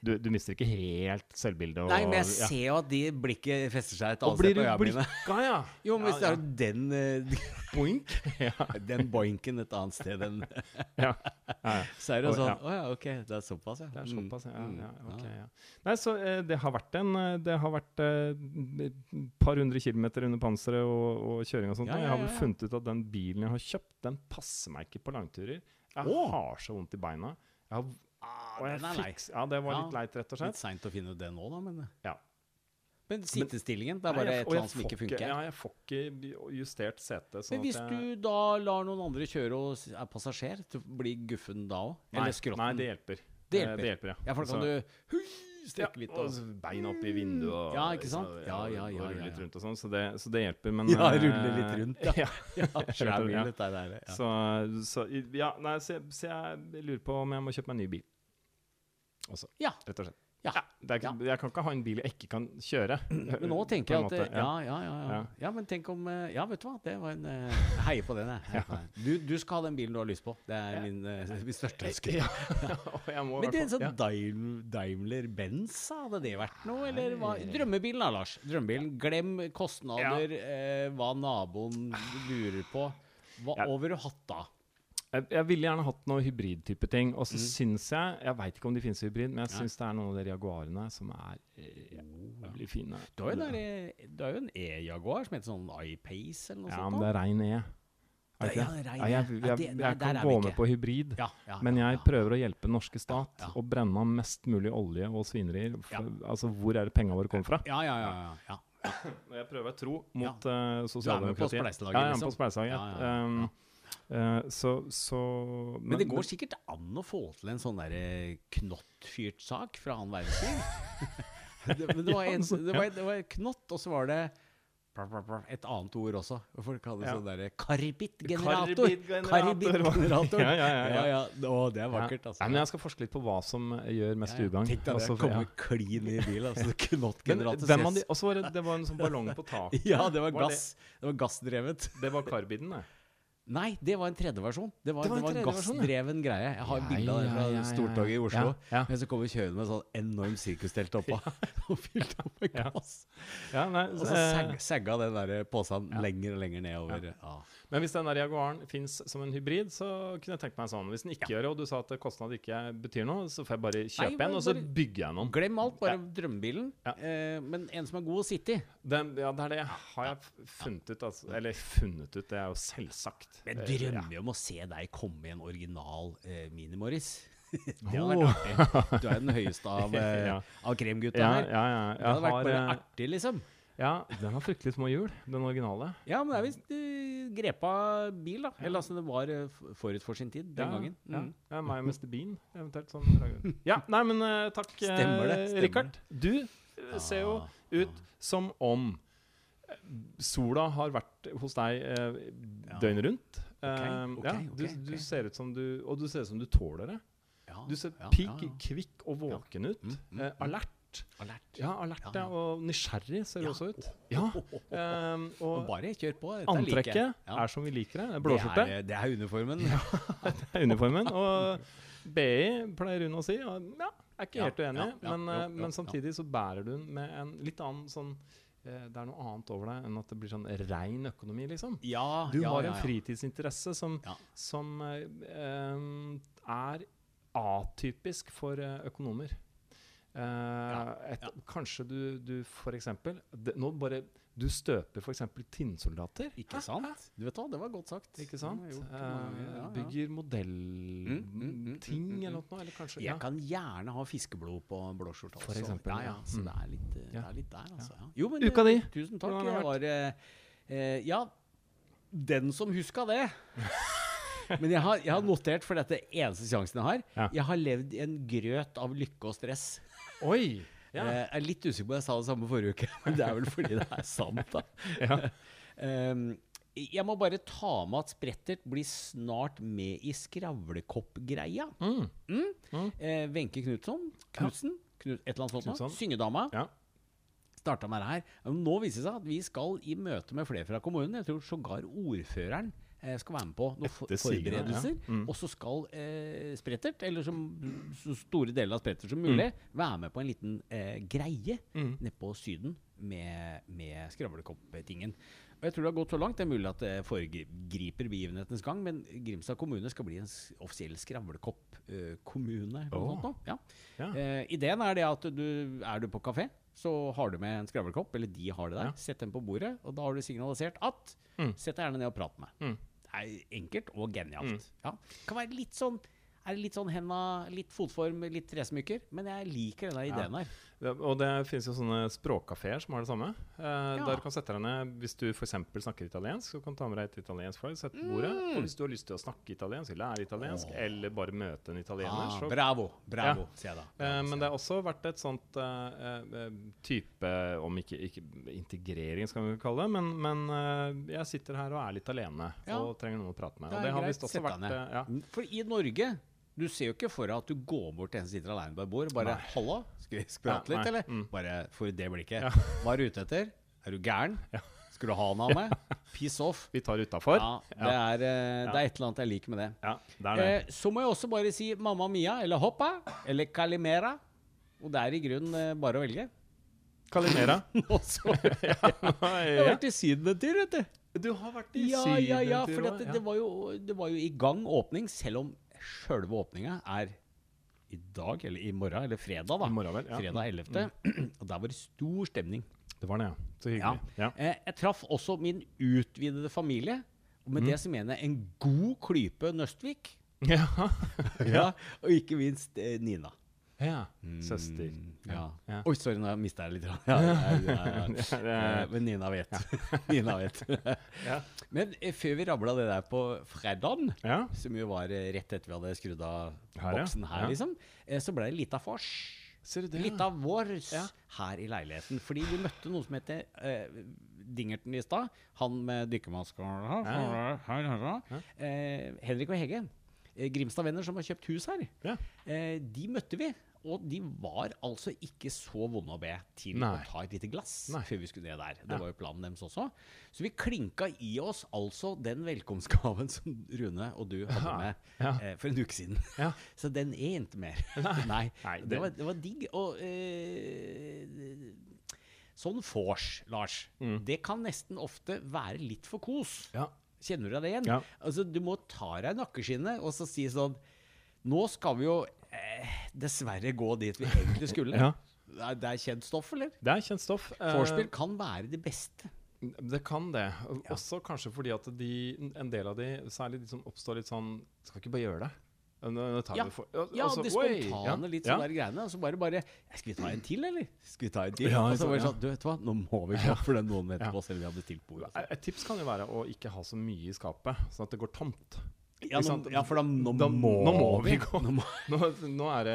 Du, du mister ikke helt selvbildet. og- Nei, men jeg ja. ser jo at de blikket fester seg et annet sted på øynene mine. blikka, ja? Jo, men hvis ja, det er den uh, Boink. ja. Den boinken et annet sted enn ja. ja, ja. Så er det jo Å, sånn ja. oh, ja, ok, det er såpass, ja. Det er Mm, såpass, ja. mm, ja, ok, ja. ja. Nei, så uh, det har vært en eh, Det har vært et et par hundre kilometer under panseret og, og kjøring og sånt. Jeg har vel funnet ut at den bilen jeg har kjøpt, den passer meg ikke på langturer. Jeg oh. har så vondt i beina. Jeg har, Ah, den er lei. ja, det var litt leit, rett og slett. Litt seint å finne ut det nå, da, men Ja. Men sittestillingen, det er Nei, bare jeg- et eller annet som ikke funker. Ja, jeg får ikke justert setet. Sånn Men hvis jeg, du da lar noen andre kjøre og er passasjer, blir guffen da òg? Eller skrotten? Nei, det hjelper. Det Eh, hjelper. Det hjelper, ja. Ja, for da kan Så- du hui, strekke litt og beina opp i vinduet og Ja, ikke sant? Ja, ja, ja, rulle litt rundt og sånn, så så det hjelper. Men Ja, eh, rulle litt rundt, ja. ja. Ja, litt dette der. Ja. Så, så ja, nei, så, så jeg lurer på om jeg må kjøpe meg en ny bil. Også, Ja. rett og slett. Ja. Det er ja. Jeg kan ikke ha en bil jeg ikke kan kjøre. Men nå tenker jeg at måte, ja, ja, ja, ja. Ja. ja, men tenk om eh, Ja, vet du hva, det var en eh, Jeg heier på den, jeg. Du, du skal ha den bilen du har lyst på. Det er min, eh, min største ønske. Ja, Men det er en sånn Daim- Daimler-Benz, hadde det vært noe? Eller hva? Drømmebilen da, Lars. Drømmebilen. Glem kostnader, eh, hva naboen lurer på. Hva Ja. over hatt da? Jeg, jeg ville gjerne hatt noe hybridtype ting. Og så Mm. syns jeg Jeg veit ikke om de finnes i hybrid, men jeg syns det er noen av de Jaguarene som er eh, jævlig fine. Du har jo, der, du har jo en E-Jaguar som heter sånn iPace eller noe Ja, sånt. men det er rein E. Er det Ja, det? Ja, E. jeg, Ja, jeg, det- jeg, nei, der kan er gå med på hybrid. ja, ja, Men jeg ja. prøver å hjelpe den norske stat Ja, ja. brenne av mest mulig olje og svinerier. Altså, hvor er det penga våre kommer fra? Ja, ja, ja. ja, ja. Jeg prøver å tro mot Ja. uh, Du er med på spleiselaget, spleiselaget, Ja, jeg er med liksom? på spleiselaget. Eh, så, så Men det går sikkert an å få til en sånn der knottfyrt sak fra annen verdenskrig. det, men det var, en, det, var, det var knott, og så var det et annet ord også. Folk hadde Ja. sånn derre karbitgenerator. Karbitgenerator. Karbitgenerator. Ja, ja, ja, ja. ja, Å, det er vakkert, altså. Nei, men jeg skal forske litt på hva som gjør mest Ja, ja. ugagn. Tenk deg det. Komme ja. klin i bil. Altså, knottgenerator. Og så var det, det var en sånn ballong på taket. Ja, det var gass. Det var gassdrevet. Det var karbiden, det. Nei, det var en tredjeversjon. Det var, Det var en det var ja. gassdreven greie. Jeg har Ja, bilde av det fra ja, ja, ja, Stortoget i. Oslo. Ja, ja. Men så kommer kjørende med sånn enorm sirkustelt oppå og fylt opp med gass. Ja, nei, Og så eh, sag, sagga den der posen lenger og lenger nedover. Ja. Men hvis den der Jaguaren fins som en hybrid, så kunne jeg tenkt meg sånn. Hvis den ikke gjør det, og du sa at kostnad ikke betyr noe, så får jeg bare kjøpe Nei, en, og så bygger jeg noen. Glem alt, bare Ja. drømmebilen. Ja. Eh, men en som er god å sitte i. Den, ja, det er det har jeg funnet ut. Altså. Eller funnet ut, det er jo selvsagt. Jeg Eh, drømmer jo om å se deg komme i en original eh, Mini-Morris. det hadde vært artig. Du er jo den høyeste av, eh, Ja. av kremgutta her. ja, ja. Det hadde vært bare eh, artig, liksom. Ja, den har fryktelig små hjul, den originale. Ja, men det er visst uh, grepa bil, da. Eller altså, det var uh, forut for sin tid den ja, gangen. Ja, Mm. ja meg og Mr. Bean, eventuelt. Sånn. Ja, nei, men uh, takk, eh, Stemmer det, stemmer Richard. Du eh, ser jo Ah, ut som om eh, sola har vært hos deg eh, døgnet rundt. Ok, okay, ok, ja, du, du ser ut som du Og du ser ut som du tåler det. Ja, Du ser ja, pigg, ja, kvikk og våken ut. Mm, mm, eh, mm. Alert. Alert. Ja, alert, Ja, ja. ja. Og nysgjerrig ser Ja. også ut. Ja. Um, Og bare kjør på. Dette antrekket like. Ja. er som vi liker det. Det Det blåskjorte. er, det er uniformen. er uniformen. Og BI pleier hun å si. Og ja, er ikke Ja, helt uenig, ja, ja, men, jo, eh, jo, men samtidig så bærer du den med en litt annen sånn eh, Det er noe annet over deg enn at det blir sånn rein økonomi, liksom. Ja, Du ja, har en ja. fritidsinteresse som, Ja. som eh, er atypisk for eh, Eh, et, ja. Kanskje du, du for eksempel det, Nå bare Du støper eksempel tinnsoldater. Ikke sant? Du vet hva, det var godt sagt. Ikke sant? Gjort uh, ja. Bygger mm, mm, modellting mm, mm. eller noe. Eller kanskje ja. Jeg kan gjerne ha fiskeblod på blåskjorta. For eksempel, Ja, ja. Så Mm. det er litt, det er litt der, altså. Ja. Jo, men, Uka di? eh, Tusen takk. Det var eh, Ja, den som huska det. Men jeg har, jeg har notert, for dette eneste sjansen jeg har. Jeg har levd i en grøt av lykke og stress. Oi! Ja. Eh, jeg er litt usikker på om jeg sa det samme forrige uke, men det er vel fordi det er sant, da. ja. Ehm, jeg må bare ta med at Sprettert blir snart med i skravlekopp-greia. Mm. mm. Wenche Knutson, Knutsen, Knut, et eller annet sånt noe. Knutson. Syngedama. Ja. Starta med det her. Nå viser det seg at vi skal i møte med flere fra kommunen. Jeg tror sågar ordføreren skal være med på noen for forberedelser. ja. Mm. Og så skal eh, Sprettert, eller som, så store deler av Sprettert som mulig, være med på en liten eh, greie Mm. nede på Syden med, med skravlekopp-tingen. Og jeg tror det har gått så langt. Det er mulig at det foregriper begivenhetens gang, men Grimstad kommune skal bli en offisiell skravlekopp-kommune. Åh. Ja. Ja. Eh, ideen er det at du er du på kafé, så har du med en skravlekopp, eller de har det der. Ja. Sett den på bordet, og da har du signalisert at Mm. Sett deg gjerne ned og prat med. Mm. Det er enkelt og genialt. Mm. Ja. Kan være litt sånn er det litt sånn henda, litt fotform, litt tresmykker. Men jeg liker denne ideen her. Ja, og det finnes jo sånne språkkafeer som har det samme. Eh, Ja. Der du kan sette deg ned Hvis du f.eks. snakker italiensk, så kan du ta med deg et italiensk flagg, sette på bordet. Mm. Og hvis du har lyst til å snakke italiensk, eller lære italiensk, eller bare møte en italiener, Ah, så bravo, bravo, Ja. sier jeg da. Eh, men det har også vært et sånt eh, eh, type Om ikke, ikke integrering, skal vi kalle det. Men, men eh, jeg sitter her og er litt alene og trenger noen å prate med. Og det har visst også vært eh. For i Norge Du ser jo ikke for deg at du går bort til en som sitter aleine på et bord bare skal vi skal vi prate Ja, litt, eller?' mm. Bare for det blikket. Ja. Hva er du ute etter? Er du gæren? Skal du ha noe av meg? Piss off. Vi tar utafor. Ja, det er, eh, det er et eller annet jeg liker med det. Ja, det det. Eh, så må jeg også bare si Mamma Mia eller Hoppa eller Calimera. Og det er i grunnen eh, bare å velge. Så Jeg har vært i Syden en tur, vet du. Du har vært i Ja, Syden ja, ja. en tur For også, det, ja. det, var jo, det var jo i gang åpning, selv om sjølve åpninga er i dag, eller i morgen, eller fredag, da. Morgen vel, ja. Mm. Fredag 11. Og der var det stor stemning. Det var det, ja. Så hyggelig. Ja. Eh, jeg traff også min utvidede familie. Og med Mm. det så mener jeg en god klype Nøstvik. Ja. Ja. Og ikke minst eh, Nina. Ja. Søster. Mm, ja. Ja. Oi, sorry, nå mista jeg litt. Ja, ja, ja, ja. det Eh, Men Nina vet. Nina vet. Men eh, før vi rabla det der på fredagen, ja. som jo var eh, rett etter vi hadde skrudd av boksen her, liksom, eh, så ble det litt av vors. Ser du det? Litt av vårs Ja. her i leiligheten. Fordi vi møtte noen som heter uh, Dingerten i stad. Han med her. Eh, Henrik og Hege. Grimstad-venner som har kjøpt hus her. Ja. Eh, de møtte vi. Og de var altså ikke så vonde å be til Nei. å ta et lite glass Nei. før vi skulle ned der. Det Ja. var jo planen deres også. Så vi klinka i oss altså den velkomstgaven som Rune og du hadde med Ja. eh, for en uke siden. Ja. Så den er ikke mer. Nei. Nei, det, det- var, det var digg. Og eh, sånn vors, Lars, Mm. det kan nesten ofte være litt for kos. Ja. Kjenner du deg det igjen? Altså, du må ta deg i nakkeskinnet og så si sånn Nå skal vi jo dessverre gå dit vi egentlig skulle. Ja. Det, er, det er kjent stoff, eller? Det er kjent stoff. Eh, Vorspiel kan være det beste. Det kan det. Ja. Også kanskje fordi at de, en del av de, særlig de som oppstår litt sånn Skal ikke bare gjøre det? Nå, nå Ja. vi for, Ja, altså, de oi, spontane oi, litt ja. sånne der greiene. Og så bare bare Skal vi ta en til, eller? Skal vi ta en til? Ja, og så bare sånn, du vet hva, nå må vi gå for den noen etterpå, Ja. selv om vi har bestilt bord. Altså. Et tips kan jo være å ikke ha så mye i skapet, sånn at det går tomt. Ja, nå, ja, for da nå, Da- må, nå må vi gå. Nå må, Nå, er det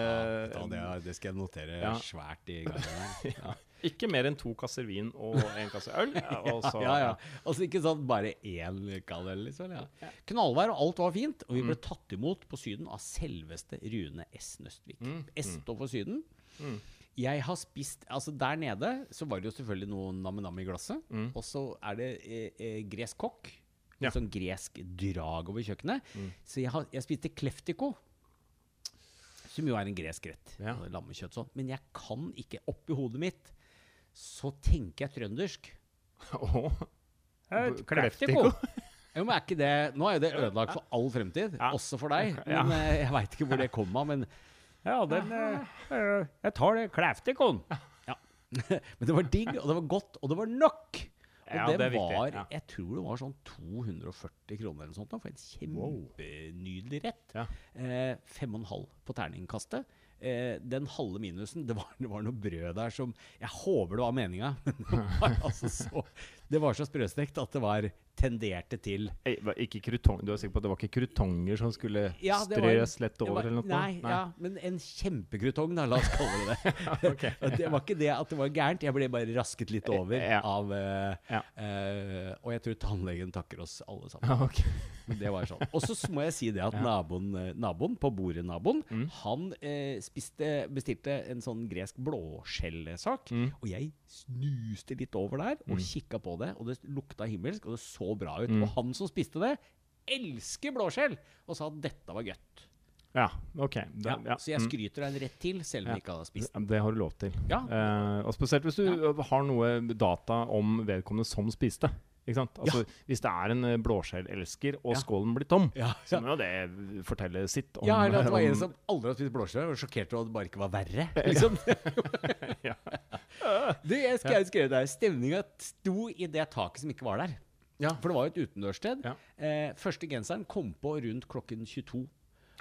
ja, det, er- det skal jeg notere Ja. svært i gangen. Ja. ikke mer enn to kasser vin og en kasse øl. Også, ja, ja. Altså ikke sånn bare én kald øl, liksom. Ja. Knallvær, og alt var fint. Og vi ble tatt imot på Syden av selveste Rune S. Nøstvik. Mm, S står for Syden. Mm. Jeg har spist Altså, der nede så var det jo selvfølgelig noe nam-nam i glasset. Mm. Og så er det eh, eh, gresk kokk. Ja. En sånn gresk drag over kjøkkenet. Mm. Så jeg, har, jeg spiste kleftiko. Som jo er en gresk rett. Ja. Lammekjøtt sånn. Men jeg kan ikke Oppi hodet mitt så tenker jeg trøndersk. Åh, Eh, Kleftiko. Jo, men er ikke det Nå er jo det ødelagt for all fremtid, Ja. også for deg. Men eh, jeg veit ikke hvor det kom av. Men ja, den eh, Jeg tar det kleftikoen. Ja. men det var digg, og det var godt, og det var nok. Og Ja, det, det viktig, var ja. Jeg tror det var sånn 240 kroner eller noe sånt for en kjempenydelig rett. Ja. Eh, fem og en halv på terningkastet. Eh, den halve minusen det var, det var noe brød der som Jeg håper det var meninga, men det altså det var så sprøstekt at det var tenderte til Ei, Ikke krutong, du er sikker på at det var ikke krutonger som skulle Ja, strøs lett over, var- eller noe? Nei, ja, men en kjempekrutong, da, la oss kalle det det. okay. Det var ikke det at det var gærent, jeg ble bare rasket litt over Ja. av uh, eh, Og jeg tror tannlegen takker oss alle sammen. Okay. Men det var sånn. Og så må jeg si det at naboen, eh, naboen på bordet, naboen, Mm. han uh, spiste, bestilte en sånn gresk blåskjellsak. Mm. Og jeg snuste litt over der og kikka på det, og det lukta himmelsk, og det så bra ut. Mm. Og han som spiste det, elsker blåskjell! Og sa at dette var godt. Ja, ok. Da, Ja, ja. Så jeg mm. skryter deg en rett til, selv om Ja. jeg ikke hadde spist. Det har du lov til. Eh, og spesielt hvis du har noe data om vedkommende som spiste. Ikke sant? Altså, Hvis det er en uh, blåskjellelsker, og skålen blir tom, Ja, så må jo det fortelle sitt om ja, eller at det var en som aldri har spist blåskjell, og sjokkert over at det bare ikke var verre. Liksom. Du, jeg skrev, skrev der Stemninga sto i det taket som ikke var der. Ja. For det var jo et utendørssted. Ja. Eh, første genseren kom på rundt klokken 22.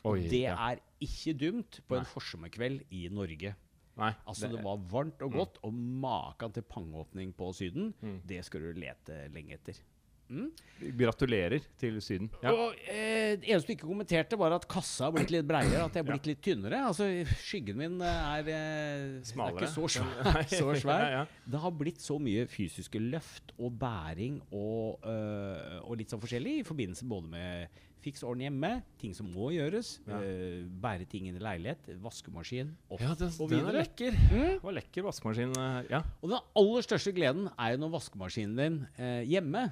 Oi, det ja. er ikke dumt på en Nei. forsommerkveld i Norge. Nei, Altså, det, var varmt og godt, og maken til pangeåpning på Syden, Mm. det skal du lete lenge etter. Gratulerer til Syden. Ja. Og eh, Det eneste du ikke kommenterte, var at kassa har blitt litt breiere. At jeg har blitt litt tynnere. Altså, Skyggen min eh, er, eh, er ikke så svær. Så svær. ja, ja. Det har blitt så mye fysiske løft og bæring og, øh, og litt sånn forskjellig i forbindelse både med fiks orden hjemme, ting som må gjøres, øh, bære ting inn i leilighet, vaskemaskin opp Ja, den, og den er videre. lekker. Det var lekker vaskemaskin. Ja. Og den aller største gleden er jo når vaskemaskinen din eh, hjemme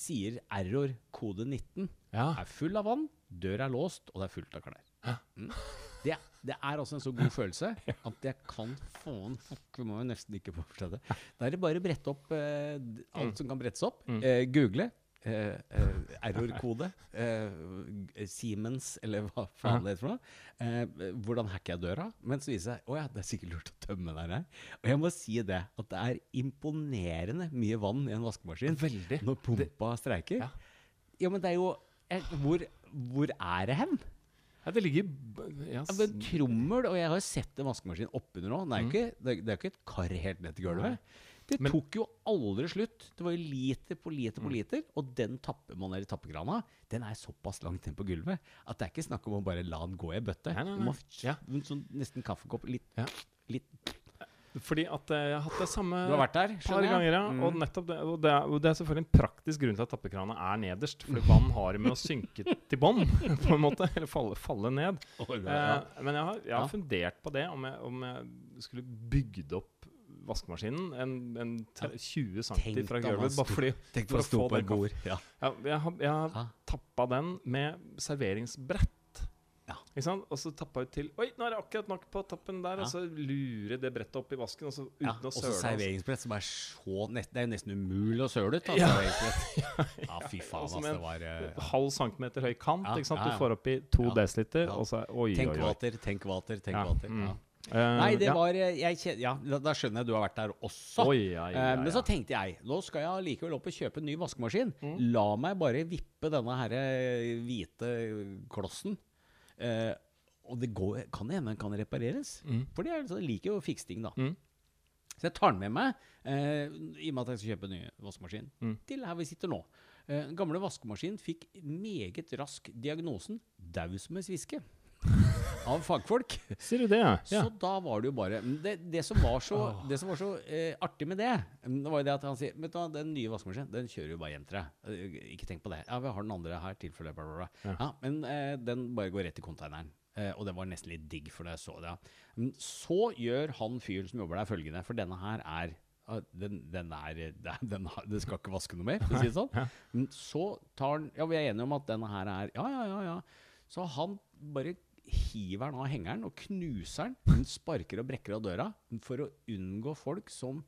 sier error kode 19, ja. er full av vann, dør er låst, og det er fullt av klær. Mm. Det, det er altså en så god følelse at jeg kan faen fuck, Vi må jo nesten ikke fortsette. Da er det bare å brette opp eh, alt som kan brettes opp. Mm. Eh, google. Eh, eh, Error-kode. Eh, Siemens, eller hva faen det heter for noe. Eh, hvordan hacker jeg døra? Men så viser det seg å ja, det er sikkert lurt å tømme den her. Og jeg må si det, at det er imponerende mye vann i en vaskemaskin Veldig. når pumpa streiker. Ja. Ja, men det er jo hvor, hvor er det hen? Ja, det ligger yes. ja, trommel, og jeg har sett en vaskemaskin oppunder nå. Det er jo ikke, det, er, det er ikke et kar helt ned til gulvet. Det Men- tok jo aldri slutt. Det var jo liter på liter på liter. Og den tapper man ned i tappekrana. Den er såpass langt ned på gulvet at det er ikke snakk om å bare la den gå i bøtte. Nei, nei, Du må Ja. sånn, nesten kaffekopp. Litt, Ja. litt Fordi at eh, jeg har hatt det samme Du har vært der, par ganger, ja. Mm. Og, det, og, det er, og det er selvfølgelig en praktisk grunn til at tappekrana er nederst. Fordi vann har med å synke til bånn, på en måte. Eller falle, falle ned. Oh, ja, ja. men jeg har, jeg har fundert på det, om jeg, om jeg skulle bygd opp vaskemaskinen en, en 20 cm fra gulvet. Bare fordi Tenk for å få på den bord. Ja. ja, jeg har, jeg har tappa den med serveringsbrett. Ja. Og så tappa jeg til Oi, nå er det akkurat nok på tappen der. Ja. Og så lurer det brettet opp i vasken, og så uten Ja, å og så søle. serveringsbrett som er så nest, Det er jo nesten umulig å søle ut. Ja. ja, fy faen, altså. Det var eh, Halv centimeter høy kant. Du får opp i to desiliter, og så er Oi, Tenk oi, oi. vater, tenk vater, tenk Ja, vater. mm. Eh, Nei, det ja. var eh, jeg Ja, da, skjønner jeg du har vært der også. Oi, ja, ja, Eh, Men ja. så tenkte jeg nå skal jeg likevel opp og kjøpe en ny vaskemaskin. Mm. La meg bare vippe denne her hvite klossen. Uh, og det går, kan hende den kan repareres. Mm. For det så jeg liker jo å fikse ting, da. Mm. Så jeg tar den med meg, uh, i og med at jeg skal kjøpe en ny vaskemaskin, Mm. til her vi sitter nå. Eh, Den gamle vaskemaskinen fikk meget rask diagnosen daud som en sviske' av fagfolk. Sier du det, ja? Så da var det jo bare Det, det som var så, det som var så eh, artig med det, mm, det var jo det at han sier Vet du hva, den nye vaskemaskinen, den kjører jo bare hjem til deg. Eh, Ikke tenk på det. Ja, vi har den andre her, tilfelle bla, bla, bla. Ja. Men eh, den bare går rett i konteineren. Eh, og det var nesten litt digg, for da jeg så det. Ja. Så gjør han fyren som jobber der, følgende, for denne her er ah, den, den er den, den, har- Den skal ikke vaske noe mer, for å si det sånn. Men så tar han Ja, vi er enige om at denne her er Ja, ja, ja. ja. Så han bare hiver den av hengeren og knuser den. Hun sparker og brekker av døra for å unngå folk som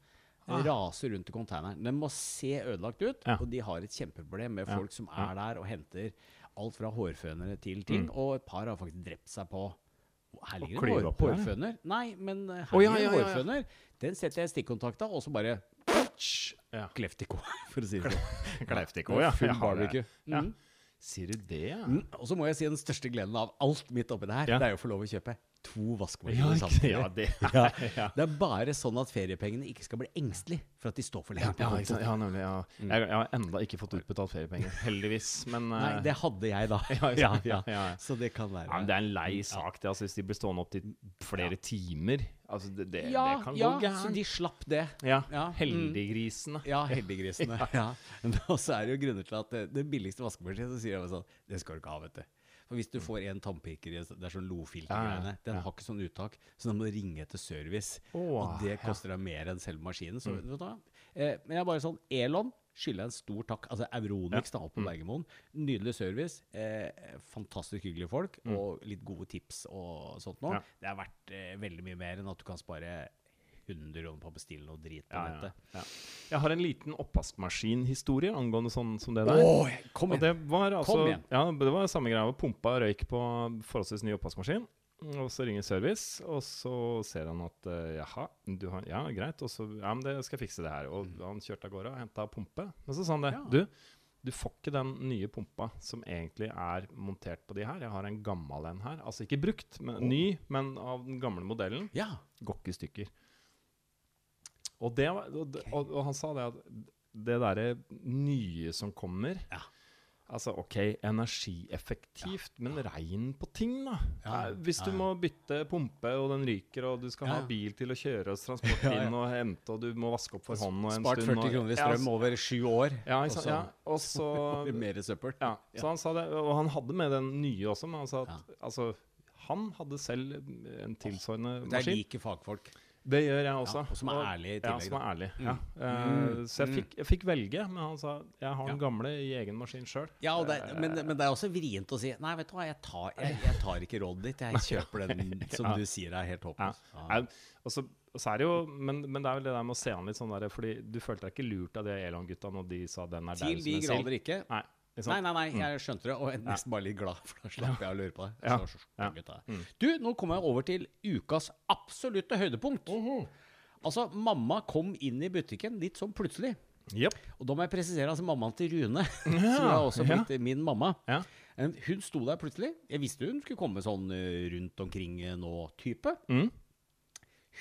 Ah. raser rundt i konteineren. Den må se ødelagt ut, Ja. og de har et kjempeproblem med Ja. folk som er der og henter alt fra hårfønere til ting. Og et par har faktisk drept seg på Her ligger det hår, hårføner. Nei, men her ligger det ja, ja, hårføner. Den setter jeg i stikkontakta, og så bare Ja. Kleftiko, for å si det sånn. Kleftiko, ja. Full barbecue. Ja. Mm. Sier du det, ja? Mm. Og så må jeg si den største gleden av alt mitt oppi det her, Ja. det er jo å få lov å kjøpe to vaskemaskiner samtidig. ja, det Ja. ja. Det er bare sånn at feriepengene ikke skal bli engstelig for at de står for lenge Ja, ja, nemlig. Ja. Jeg, jeg har enda ikke fått utbetalt feriepenger, heldigvis. Men, Nei, eh, det hadde jeg da. Ja, Ja, ja. Ja, ja. Så det kan være det er en lei sak, det. Altså, hvis de blir stående opp til flere timer altså, det, det, ja, det kan ja, gå så de slapp det. Ja, Ja, mm. Heldiggrisene. Ja, heldiggrisene. ja. Og så er det jo grunner til at det, det billigste vaskemaskinen, så sier jeg sånn Det skal du ikke ha, vet du. For hvis du får en tannpirker Det er sånn lofiltergreiene. Ja, ja, Den har ikke sånn uttak, så da må du ringe etter service. Åh, og det ja. Mm. koster deg mer enn selve maskinen. Så, vet du hva? Eh, men jeg er bare sånn Elon skylder en stor takk. Altså Euronix Mm. på Bergermoen. Nydelig service. Eh, fantastisk hyggelige folk. Og litt gode tips og sånt noe. Mm. Ja. Det er verdt eh, veldig mye mer enn at du kan spare 100 kroner på å bestille noe drit på Ja, ja, nettet. ja. Jeg har en liten oppvaskmaskinhistorie angående sånn som det der. Oh, kom Og det var altså Kom igjen. Ja, det var samme greia. Pumpa røyk på forholdsvis ny oppvaskmaskin. Og så ringer service, og så ser han at eh, jaha, du har, ja, greit. Og så ja, men det skal jeg fikse det her. Og han kjørte av gårde og henta pumpe. Men så sa han det. Ja. Du, du får ikke den nye pumpa som egentlig er montert på de her. Jeg har en gammel en her. Altså ikke brukt, men ny, men av den gamle modellen. Ja. Går ikke i stykker. Og, det og, og, og han sa det at det derre nye som kommer Ja. Altså, OK, energieffektivt, men regn på ting, da. Ja, Hvis du ja, ja. må bytte pumpe, og den ryker, og du skal Ja, ha bil til å kjøre og transport Ja, ja. inn og hente, og du må vaske opp for hånd og en Spart stund 40 kroner i Ja, strøm over sju år. Ja, og så ja. Og så mer søppel. Ja, så han sa det, og han hadde med den nye også, men han sa at Ja. altså, han hadde selv en tilsvarende Det er like fagfolk. Det gjør jeg også. Ja, og som er ærlig i tillegg. Ja, som er ærlig. Mm. Ja. Eh, Mm. så jeg fikk, jeg fikk velge, men han sa jeg har den gamle i egen maskin sjøl. Ja, det, men, men det er også vrient å si Nei, vet du hva, jeg tar, jeg, jeg tar ikke rådet ditt. Jeg kjøper den som du sier er helt håpløs. Ja. Nei, Og så, er det jo, men, men det er vel det der med å se an litt sånn der, fordi du følte deg ikke lurt av de Elon-gutta når de sa den er Til der de som en grader selv. ikke. Nei, ikke Nei, nei, nei, jeg skjønte det, og jeg er nesten bare litt glad, for da slapp jeg å lure på det. Så, så, gutta. Mm. Du, nå kommer jeg over til ukas absolutte høydepunkt. Altså, mamma kom inn i butikken litt sånn plutselig. Yep. Og da må jeg presisere, altså mammaen til Rune, som er også blitt min mamma. Ja. Eh, Hun sto der plutselig. Jeg visste hun skulle komme sånn eh, rundt omkring eh, nå-type. Mm.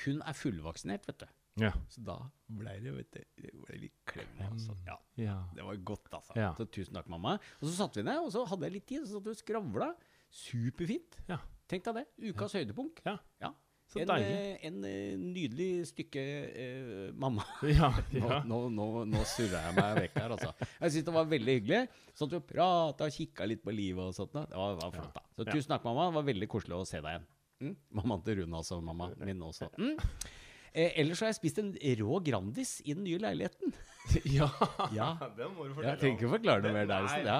Hun er fullvaksinert, vet du. Ja. Så da ble det, vet du, det ble litt klem. Altså. Ja, ja. det var godt, altså. Ja. Så tusen takk, mamma. Og så satte vi ned, og så hadde jeg litt tid, så satt vi og skravla. Superfint. Ja. Tenk deg det. Ukas høydepunkt. Ja. Ja. Så en, eh, en eh, nydelig stykke eh, mamma. Ja, Nå, ja. nå, nå, nå surra jeg meg vekk her, altså. Jeg syns det var veldig hyggelig. Sånn at vi prata og kikka litt på livet og sånt. Det var, var flott, da. Så tusen takk, mamma. Det var veldig koselig å se deg igjen. Mm? Mammaen til Rune, altså. Mamma min også. Mm? Eh, ellers har jeg spist en rå Grandis i den nye leiligheten. ja. Ja. Det må du fortelle om. Jeg trenger ikke forklare noe mer der. Nei, Ja.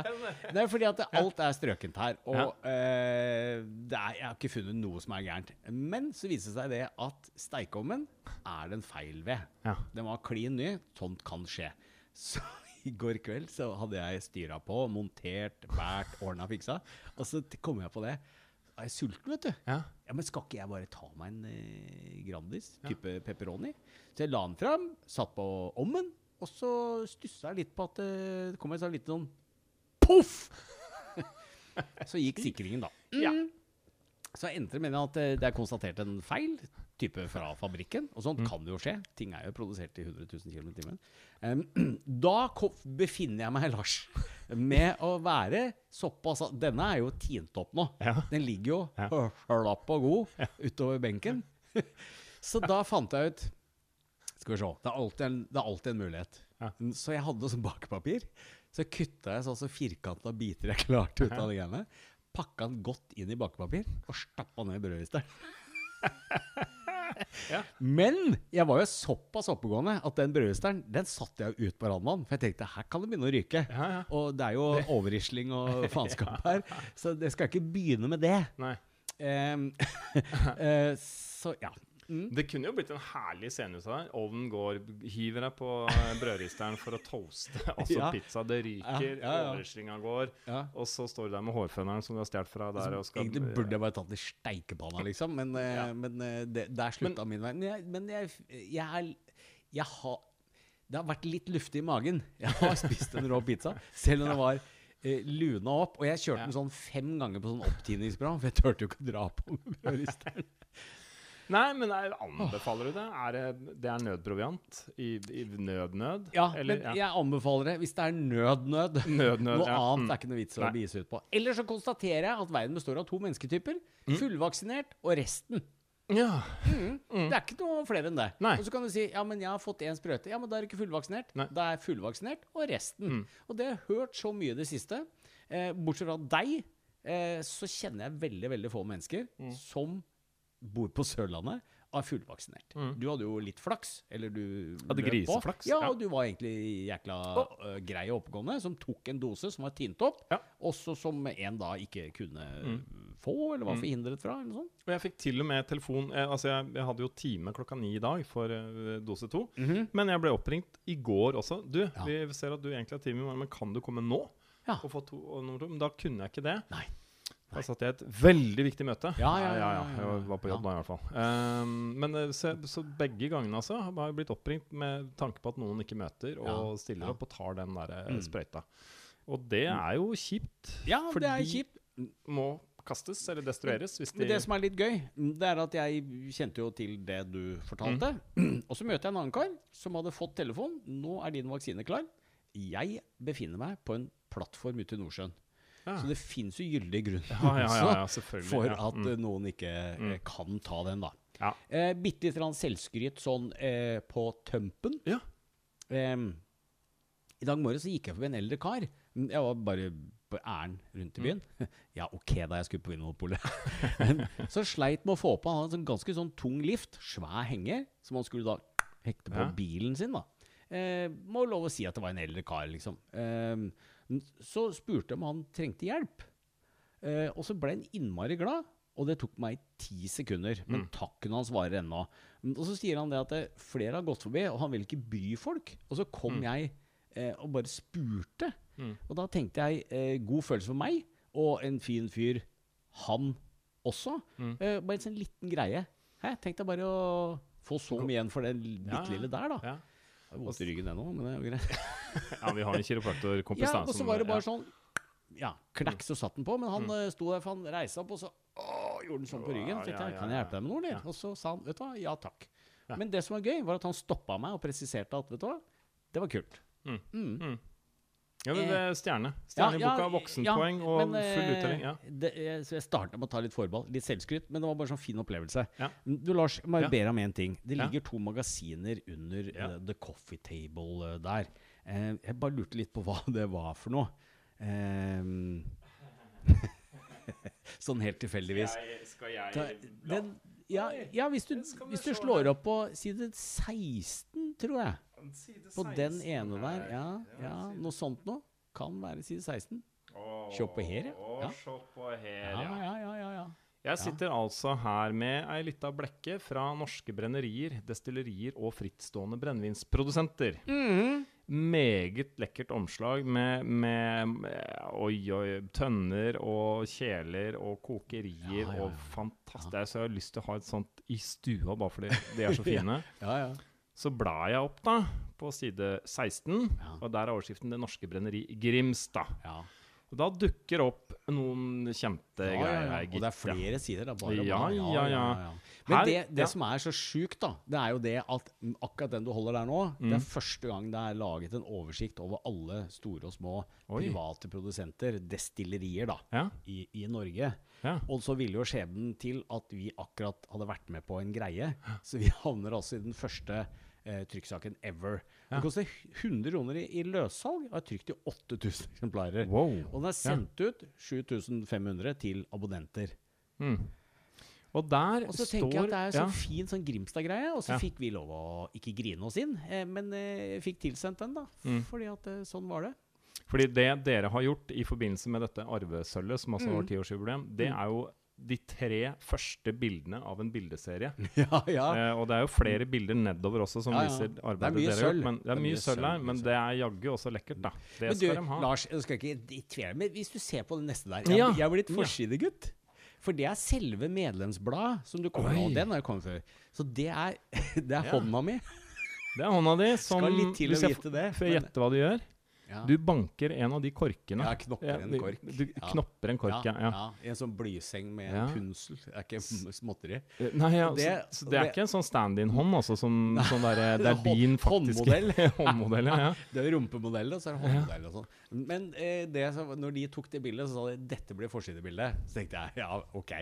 Det er fordi at alt er strøkent her. Og eh, det er, jeg har ikke funnet noe som er gærent. Men så viser det seg det at steikeovnen er det en feil ved. Ja. Den var klin ny. Sånt kan skje. Så i går kveld så hadde jeg styra på, montert, båret, ordna, fiksa. Og så kom jeg på det. Er jeg sulten, vet du? Ja. Ja, men skal ikke jeg bare ta meg en eh, Grandis, type pepperoni? Så jeg la den fram, satt på ommen, og så stussa jeg litt på at eh, det kom en sånn liten sånn poff! så gikk sikringen, da. Ja. Mm. Så endte det med at eh, det er konstatert en feil, type fra fabrikken. Og sånt kan jo skje. Ting er jo produsert i 100 000 km i timen. Um, da befinner jeg meg, Lars, med å være såpass Denne er jo tint opp nå. Ja. Den ligger jo Ja. slapp og god utover benken. Så da fant jeg ut Skal vi se. Det er alltid en, det er alltid en mulighet. Ja. Så jeg hadde sånn bakepapir. Så kutta jeg sånn så firkanta biter jeg klarte ut av de greiene. Pakka den godt inn i bakepapir og stappa ned i brødristeren. Ja. Men jeg var jo såpass oppegående at den brødristeren den satte jeg ut på randvann. For jeg tenkte her kan det begynne å ryke. Ja, ja. Og det er jo overrisling og faenskap her, så jeg skal ikke begynne med det. Nei. Um, uh, så ja. Mm. Det kunne jo blitt en herlig scene ut av det. Ovnen går, hiver deg på brødristeren for å toaste altså Ja. pizza. Det ryker, Ja, ja, går, og så står du der med hårføneren som du har stjålet fra der. Og skal, Egentlig burde jeg bare tatt i steikepanna, liksom. Men, eh, men eh, det, der slutta min vei. Men, jeg, men jeg, jeg, er, jeg har Det har vært litt luftig i magen. Jeg har spist en rå pizza, selv om det var eh, luna opp. Og jeg kjørte den sånn fem ganger på sånn opptiningsprogram, for jeg turte jo ikke å dra på med brødristeren. Nei, men jeg anbefaler du det? Er det, det er nødproviant? I, i nødnød? Ja, Eller- men jeg anbefaler det hvis det er nød-nød. Nødnød, Noe ja. annet Mm. er ikke noe vits å Nei. begi seg ut på. Eller så konstaterer jeg at verden består av to mennesketyper. Mm. Fullvaksinert og resten. Ja. Det er ikke noe flere enn det. Nei. Og så kan du si ja, men jeg har fått én sprøyte. Ja, men da er du ikke fullvaksinert. Nei. Da er fullvaksinert og resten. Mm. Og det har jeg hørt så mye i det siste. Eh, bortsett fra deg, eh, så kjenner jeg veldig, veldig få mennesker Mm. som bor på Sørlandet er fullvaksinert. Mm. Du hadde jo litt flaks. Eller du Hadde griseflaks, Ja, og du var egentlig jækla øh, grei og oppegående, som tok en dose som var tint opp, Ja. også som en da ikke kunne Mm. få, eller var forhindret fra, eller noe sånt. Og jeg fikk til og med telefon eh, Altså, jeg, jeg hadde jo time klokka ni i dag for eh, dose to. Mhm. Men jeg ble oppringt i går også. Du, Ja. vi ser at du egentlig har time i morgen, men kan du komme nå? Ja. Og få to, og nummer to? Men da kunne jeg ikke det. Nei. Da satt jeg i et veldig viktig møte. Ja, ja, ja, ja, Jeg var på jobb da, i hvert fall. Um, men eh, så, så begge gangene altså, har jeg blitt oppringt med tanke på at noen ikke møter, og stiller opp og tar den der eh, Mm. sprøyta. Og det er jo kjipt. Ja, det er kjipt. Må kastes eller destrueres hvis de det som er litt gøy, det er at jeg kjente jo til det du fortalte. Og så møter jeg en annen kar som hadde fått telefon. 'Nå er din vaksine klar'. Jeg befinner meg på en plattform ute i Nordsjøen. Ja. Så det fins jo gyldig grunn Ja, ja, for at Mm. eh, noen ikke mm. kan ta den, da. Ja. Eh, Bitte litt selvskryt sånn eh, på tømpen. Ja. Em, I dag morges gikk jeg forbi en eldre kar. Mm, Jeg var bare på ærend rundt i byen. Ja, ok da jeg skulle på Vinmonopolet. Så sleit med å få på Han hadde en sånn ganske sånn tung lift, svær henger, som han skulle da hekte på bilen sin. da. Eh, må lov å si at det var en eldre kar, liksom. Em, så spurte jeg om han trengte hjelp. Eh, og så ble han innmari glad, og det tok meg ti sekunder. Men takken hans varer ennå. Mm, Og så sier han det at det, flere har gått forbi, og han vil ikke bry folk. Og så kom jeg eh, og bare spurte. Og da tenkte jeg eh, god følelse for meg, og en fin fyr, han også. Eh, bare en sånn liten greie. Hæ? Tenkte jeg bare å få så mye igjen for det bitte lille der, da. Ja. Jeg har vondt i ryggen ennå, men det er jo greit. ja, vi har en kiropraktorkompis Ja, og så var det bare sånn Ja, knekk, så satt den på, men han mm. sto der, for han reiste opp, og så å, gjorde han sånn på ryggen. Så tenkte Ja, jeg, kan jeg hjelpe deg med noe, eller? Og så sa han, vet du hva, ja takk. Men det som var gøy, var at han stoppa meg og presiserte at, vet du hva, det var kult. Ja, det, det er stjerne. Stjerne i ja, boka, voksenpoeng og men, eh, full uttelling. Ja. Det, så jeg starta med å ta litt forball, litt selvskryt, men det var bare sånn fin opplevelse. Ja. Du Lars, jeg må Ja. be deg om én ting. Det Ja. ligger to magasiner under Ja. eh, The Coffee Table uh, der. Uh, jeg bare lurte litt på hva det var for noe. Sånn helt tilfeldigvis. skal jeg Ta, den, ja, ja, hvis du, hvis du slår opp på side 16, tror jeg. På den ene der. Ja, ja noe sånt noe. Kan være side 16. Se på her, ja. Ja. se på her, Ja, ja. ja, ja. ja, ja. Jeg sitter altså her med ei lita blekke fra norske brennerier, destillerier og frittstående brennevinsprodusenter. Mhm. Meget lekkert omslag med, med, med oi, oi, tønner og kjeler og kokerier Ja, ja, og ja. fantastisk. Så jeg har lyst til å ha et sånt i stua, bare fordi de er så fine. ja, ja. Så blar jeg opp da på side 16, Ja. og der er overskriften 'Det norske brenneri Grimstad'. ja. Og da dukker opp noen kjente Ja, ja, greier ja. her, Og det er flere sider, da. Bare, Ja, bare. ja, ja. Men Her- det, det ja. som er så sjukt, da, det er jo det at mm, akkurat den du holder der nå, det Mm. er første gang det er laget en oversikt over alle store og små Oi. private produsenter, destillerier, da, Ja, i, i Norge. ja. Og så ville jo skjebnen til at vi akkurat hadde vært med på en greie. Så vi havner altså i den første eh, trykksaken ever. Ja. Det koster 100 kroner i, i løssalg og er trykt i 8000 eksemplarer. Wow. Og den er sendt ut 7500 til abonnenter. Mm. Og der Og så står tenker jeg at det er så ja. fin sånn Grimstad-greie, og så Ja. fikk vi lov å ikke grine oss inn, eh, men eh, fikk tilsendt den, da. Mm. Fordi at eh, sånn var det. Fordi det dere har gjort i forbindelse med dette arvesølvet, som altså Mm. har tiårsjubileum, det er jo de tre første bildene av en bildeserie. ja, ja. Eh, og det er jo flere bilder nedover også som Ja, viser er arbeidet dere har gjort. Men, det er mye sølv her, men det er jaggu også lekkert, da. Det Men du, skal de ha. Lars, jeg skal ikke i tvil, men hvis du ser på det neste der Jeg, jeg er blitt forsidegutt. For det er selve medlemsbladet som du kommer med. Den har jeg kommet før. Så det er, det er hånda mi. Det er hånda di som Skal litt til å vite det. får gjette hva du gjør. Ja. Du banker en av de korkene. Ja, knopper en kork. Du Ja. knopper en kork, ja. ja. En sånn blyseng med en punsel. Det er ikke småtteri. Eh, Nei, ja, Det- så, det er det- ikke en sånn stand-in-hånd, altså, som sånn der, Det er din faktiske Håndmodell. håndmodell, ja. Det er rumpemodell, og så er det håndmodell og sånn. Men eh, det, så, når de tok det bildet, så sa de dette blir forsidebildet. Så tenkte jeg ja, ok.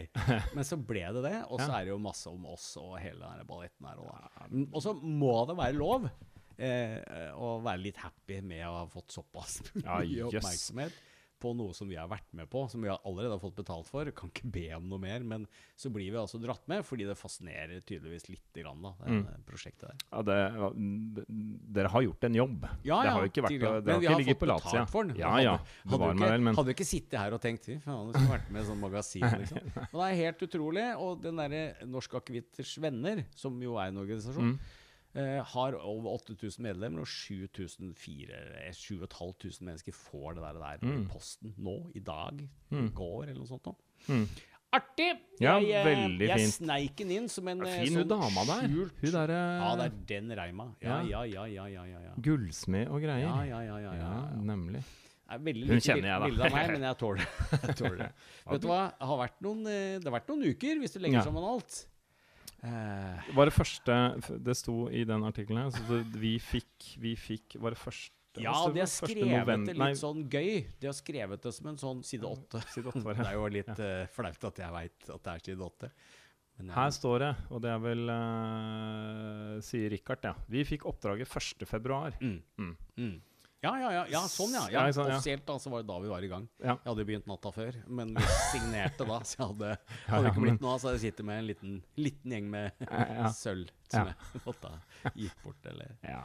Men så ble det det, og så er det jo masse om oss og hele den balletten her. Og. Mm, og så må det være lov eh, å være litt happy med å ha fått såpass Ja, mye jøss. oppmerksomhet på noe som vi har vært med på, som vi allerede har fått betalt for. Kan ikke be om noe mer, men så blir vi altså dratt med fordi det fascinerer tydeligvis litt grann, da, det Mm. prosjektet der. ja det, dere har gjort en jobb. Ja, det har jo ikke vært tidligere. Men har vi ikke har ligget på latsida. for den. Ja, ja. Hadde hadde, ikke, men hadde du ikke sittet her og tenkt fy faen, du skulle vært med i sånn magasin. Liksom. Men det er helt utrolig. Og den derre Norsk Akevitters Venner, som jo er en organisasjon, Mm. Eh, har over 8000 medlemmer, og 7500 mennesker får det der, der Mm. i posten nå, i dag, i Mm. går, eller noe sånt. Mm. Artig! Ja, jeg, eh, veldig jeg fint. sneik den inn som en eh, Fin sånn dama der. skjult Hun derre Ja, det er den Reima. Ja, Ja. ja, ja, ja, ja, ja, gullsmed og greier. Ja, ja, ja, ja, ja, nemlig. veldig Hun kjenner jeg, da. bilde av meg, men jeg tåler. Jeg tåler det. Vet du hva? Det har vært noen, eh, det har vært noen uker, hvis du legger sammen alt. Eh, Var det første Det sto i den artikkelen her, så vi fikk Vi fikk Var det første ja, hva de har skrevet det litt sånn gøy. De har skrevet det som en sånn side åtte. Det det. er jo litt uh, flaut at jeg veit at det er side åtte. Eh, Her står det, og det er vel uh, Sier Richard, ja. Vi fikk oppdraget 1. februar. mm, Mm. mm. Ja, ja, ja, ja, sånn ja. ja sånn, ja. Offisielt da, så var det da vi var i gang. Ja. Jeg hadde begynt natta før, men vi signerte da, så jeg hadde, hadde ikke blitt noe av, så jeg sitter med en liten, liten gjeng med sølv som Ja. jeg måtte gitt bort, eller Ja.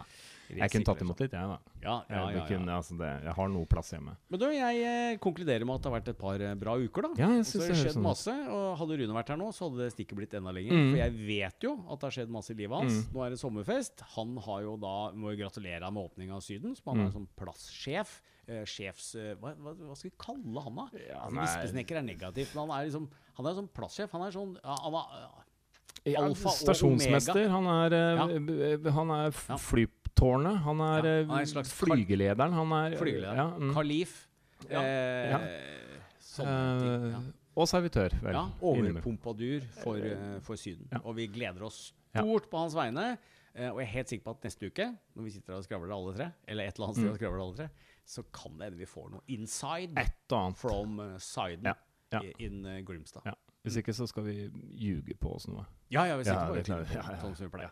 Jeg kunne tatt imot litt, jeg, da. Ja, ja, ja, ja. Kunne, altså det, jeg har noe plass hjemme. Men du, jeg eh, konkluderer med at det har vært et par eh, bra uker, da. Ja, jeg Og så synes har det skjedd sånn masse, og hadde Rune vært her nå, så hadde det stikket blitt enda lenger. Mm. For jeg vet jo at det har skjedd masse i livet hans. Mm. Nå er det sommerfest. Han har jo da, må jo gratulere med åpninga av Syden, som han Mm. er som plasssjef. Uh, sjefs... Uh, hva, hva, hva skal vi kalle han, da? Ja, altså. Vispesnekker er negativt, men han er liksom Han er sånn plasssjef. Han er sånn ja, han er, Alfa og stasjonsmester. Han er, eh, b- han er flytårnet. Han er, Ja, eh, han er flygelederen. Han er flygelederen. Ja, mm. Kalif. Ja, Eh, ja. Sånne ting. Ja. Eh, Og servitør, vel. Ja, overpompadur for, eh, for Syden. Ja. Og vi gleder oss Ja. på hans vegne. eh, og jeg er helt sikker på at neste uke, når vi sitter og skravler alle tre, eller et eller annet sted Mm. og skravler alle tre, så kan det hende vi får noe inside from uh, Syden Ja, ja. in Grimstad. Ja. Hvis ikke så skal vi ljuge på oss noe. Ja, ja, vi sitter Ja, bare det klarer på, Ja, ja, sånn som vi pleier.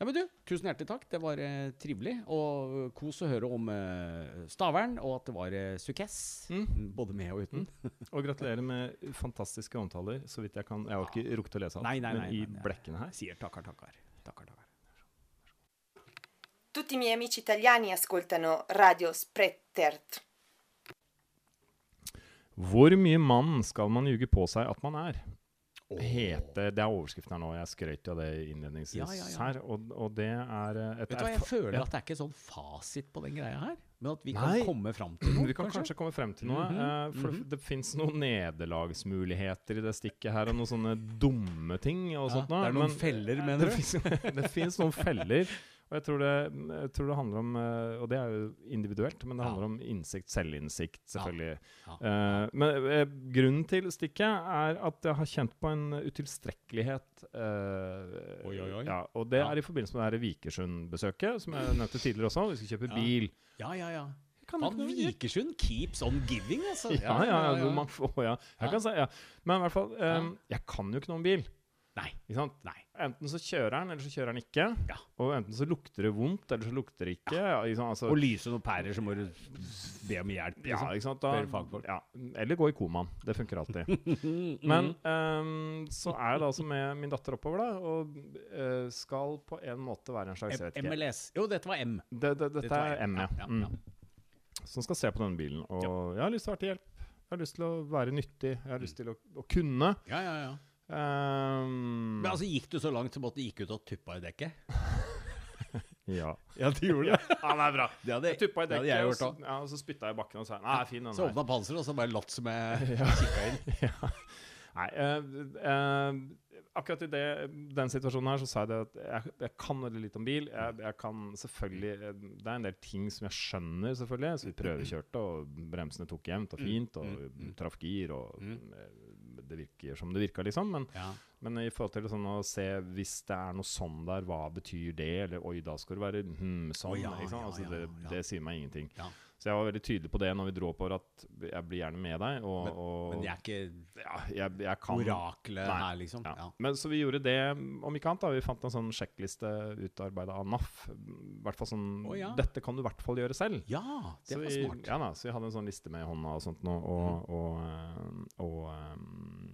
Ja, men du, Tusen hjertelig takk. Det var eh, trivelig. Og kos å høre om eh, Stavern, og at det var eh, sukkess. Mm. Både med og uten. Og gratulerer med fantastiske omtaler, så vidt jeg kan. Jeg har ikke rukket å lese alt, Nei, nei, men i nei, nei. blekkene her Sier takkar, takkar. takkar, takkar. Tutti i miei amici italiani ascoltano Radio Sprettert. Hvor mye mann skal man ljuge på seg at man er? Hete, det er overskriften her nå. Jeg skrøt av det innledningsvis Ja, ja, ja. her. Og, og det er eh, et Vet du hva, Jeg føler ja. at det er ikke sånn fasit på den greia her. Men at vi Nei. kan komme fram til noe. Vi kan kanskje, komme frem til noe. Mhm, eh, for mhm. det fins noen nederlagsmuligheter i det stikket her, og noen sånne dumme ting og Ja, sånt det er noen men- feller, mener du? det fins noen feller. Og jeg tror, det, jeg tror det handler om eh, Og det er jo individuelt, men det handler om innsikt, selvinnsikt, selvfølgelig. Eh, men uh, grunnen til stikket er at jeg har kjent på en utilstrekkelighet. Uh, Oi, oi, oi. Ja, og det er i forbindelse med det Vikersund-besøket, som jeg nevnte tidligere også. Vi skal kjøpe bil. Ja, ja, ja. Kan Vikersund keeps on giving, altså. Ja, ja, ja, ja, man får, ja. Jeg kan si, ja. Men i hvert fall, um, jeg kan jo ikke noe om bil. Nei. Nei. Enten så kjører han, eller så kjører han ikke. Ja. Og enten så lukter det vondt, eller så lukter det ikke. Ja. sant? Altså, Og lyser noen pærer, så må du be om hjelp. ja, Liksom. sant? Da, ja. Eller gå i komaen. Det funker alltid. Men um, så er jeg da altså med min datter oppover, da, og uh, skal på en måte være en slags jeg. MLS. Jo, dette var M. Det, det, dette Dette er M, ja. ja, Mm. Som skal se på denne bilen. Og jeg har lyst til å være til hjelp. Jeg har lyst til å være nyttig. Jeg har lyst til å, å kunne. Ja, ja, ja. Ehm, Men altså, gikk du så langt som at du gikk ut og tuppa i dekket? ja. Ja, du gjorde det. ja, det er bra. Det hadde, Jeg tuppa i det hadde dekket, jeg gjort og, ja, og så spytta jeg i bakken og sa nei, fin den Så åpna panseret, og så bare latt som jeg kikka inn. ja. Nei, eh, eh, akkurat i det, den situasjonen her så sa jeg det at jeg, jeg kan veldig litt om bil. Jeg, jeg kan selvfølgelig eh, Det er en del ting som jeg skjønner, selvfølgelig. Så vi prøvekjørte, og bremsene tok jevnt og fint, og mm, mm. traff gir, og Mm. Det virker som det virka, liksom. Men, Ja. men i forhold til sånn å se hvis det er noe sånn der, hva betyr det? Eller oi, da skal det være hm, sånn. Oh, ja? Altså, ja, det, ja. det sier meg ingenting. Så jeg var veldig tydelig på det når vi dro oppover, at jeg blir gjerne med deg. Og, Men, og men jeg er ikke ja, jeg, jeg kan oraklet Nei. her, liksom. ja. Ja. Men Så vi gjorde det, om ikke annet. da Vi fant en sånn sjekkliste utarbeida av NAF. Hvert fall sånn oh, ja. Dette kan du i hvert fall gjøre selv. ja, det så var vi, smart. Ja da, så vi hadde en sånn liste med i hånda og sånt nå, og, og, eh, og, um,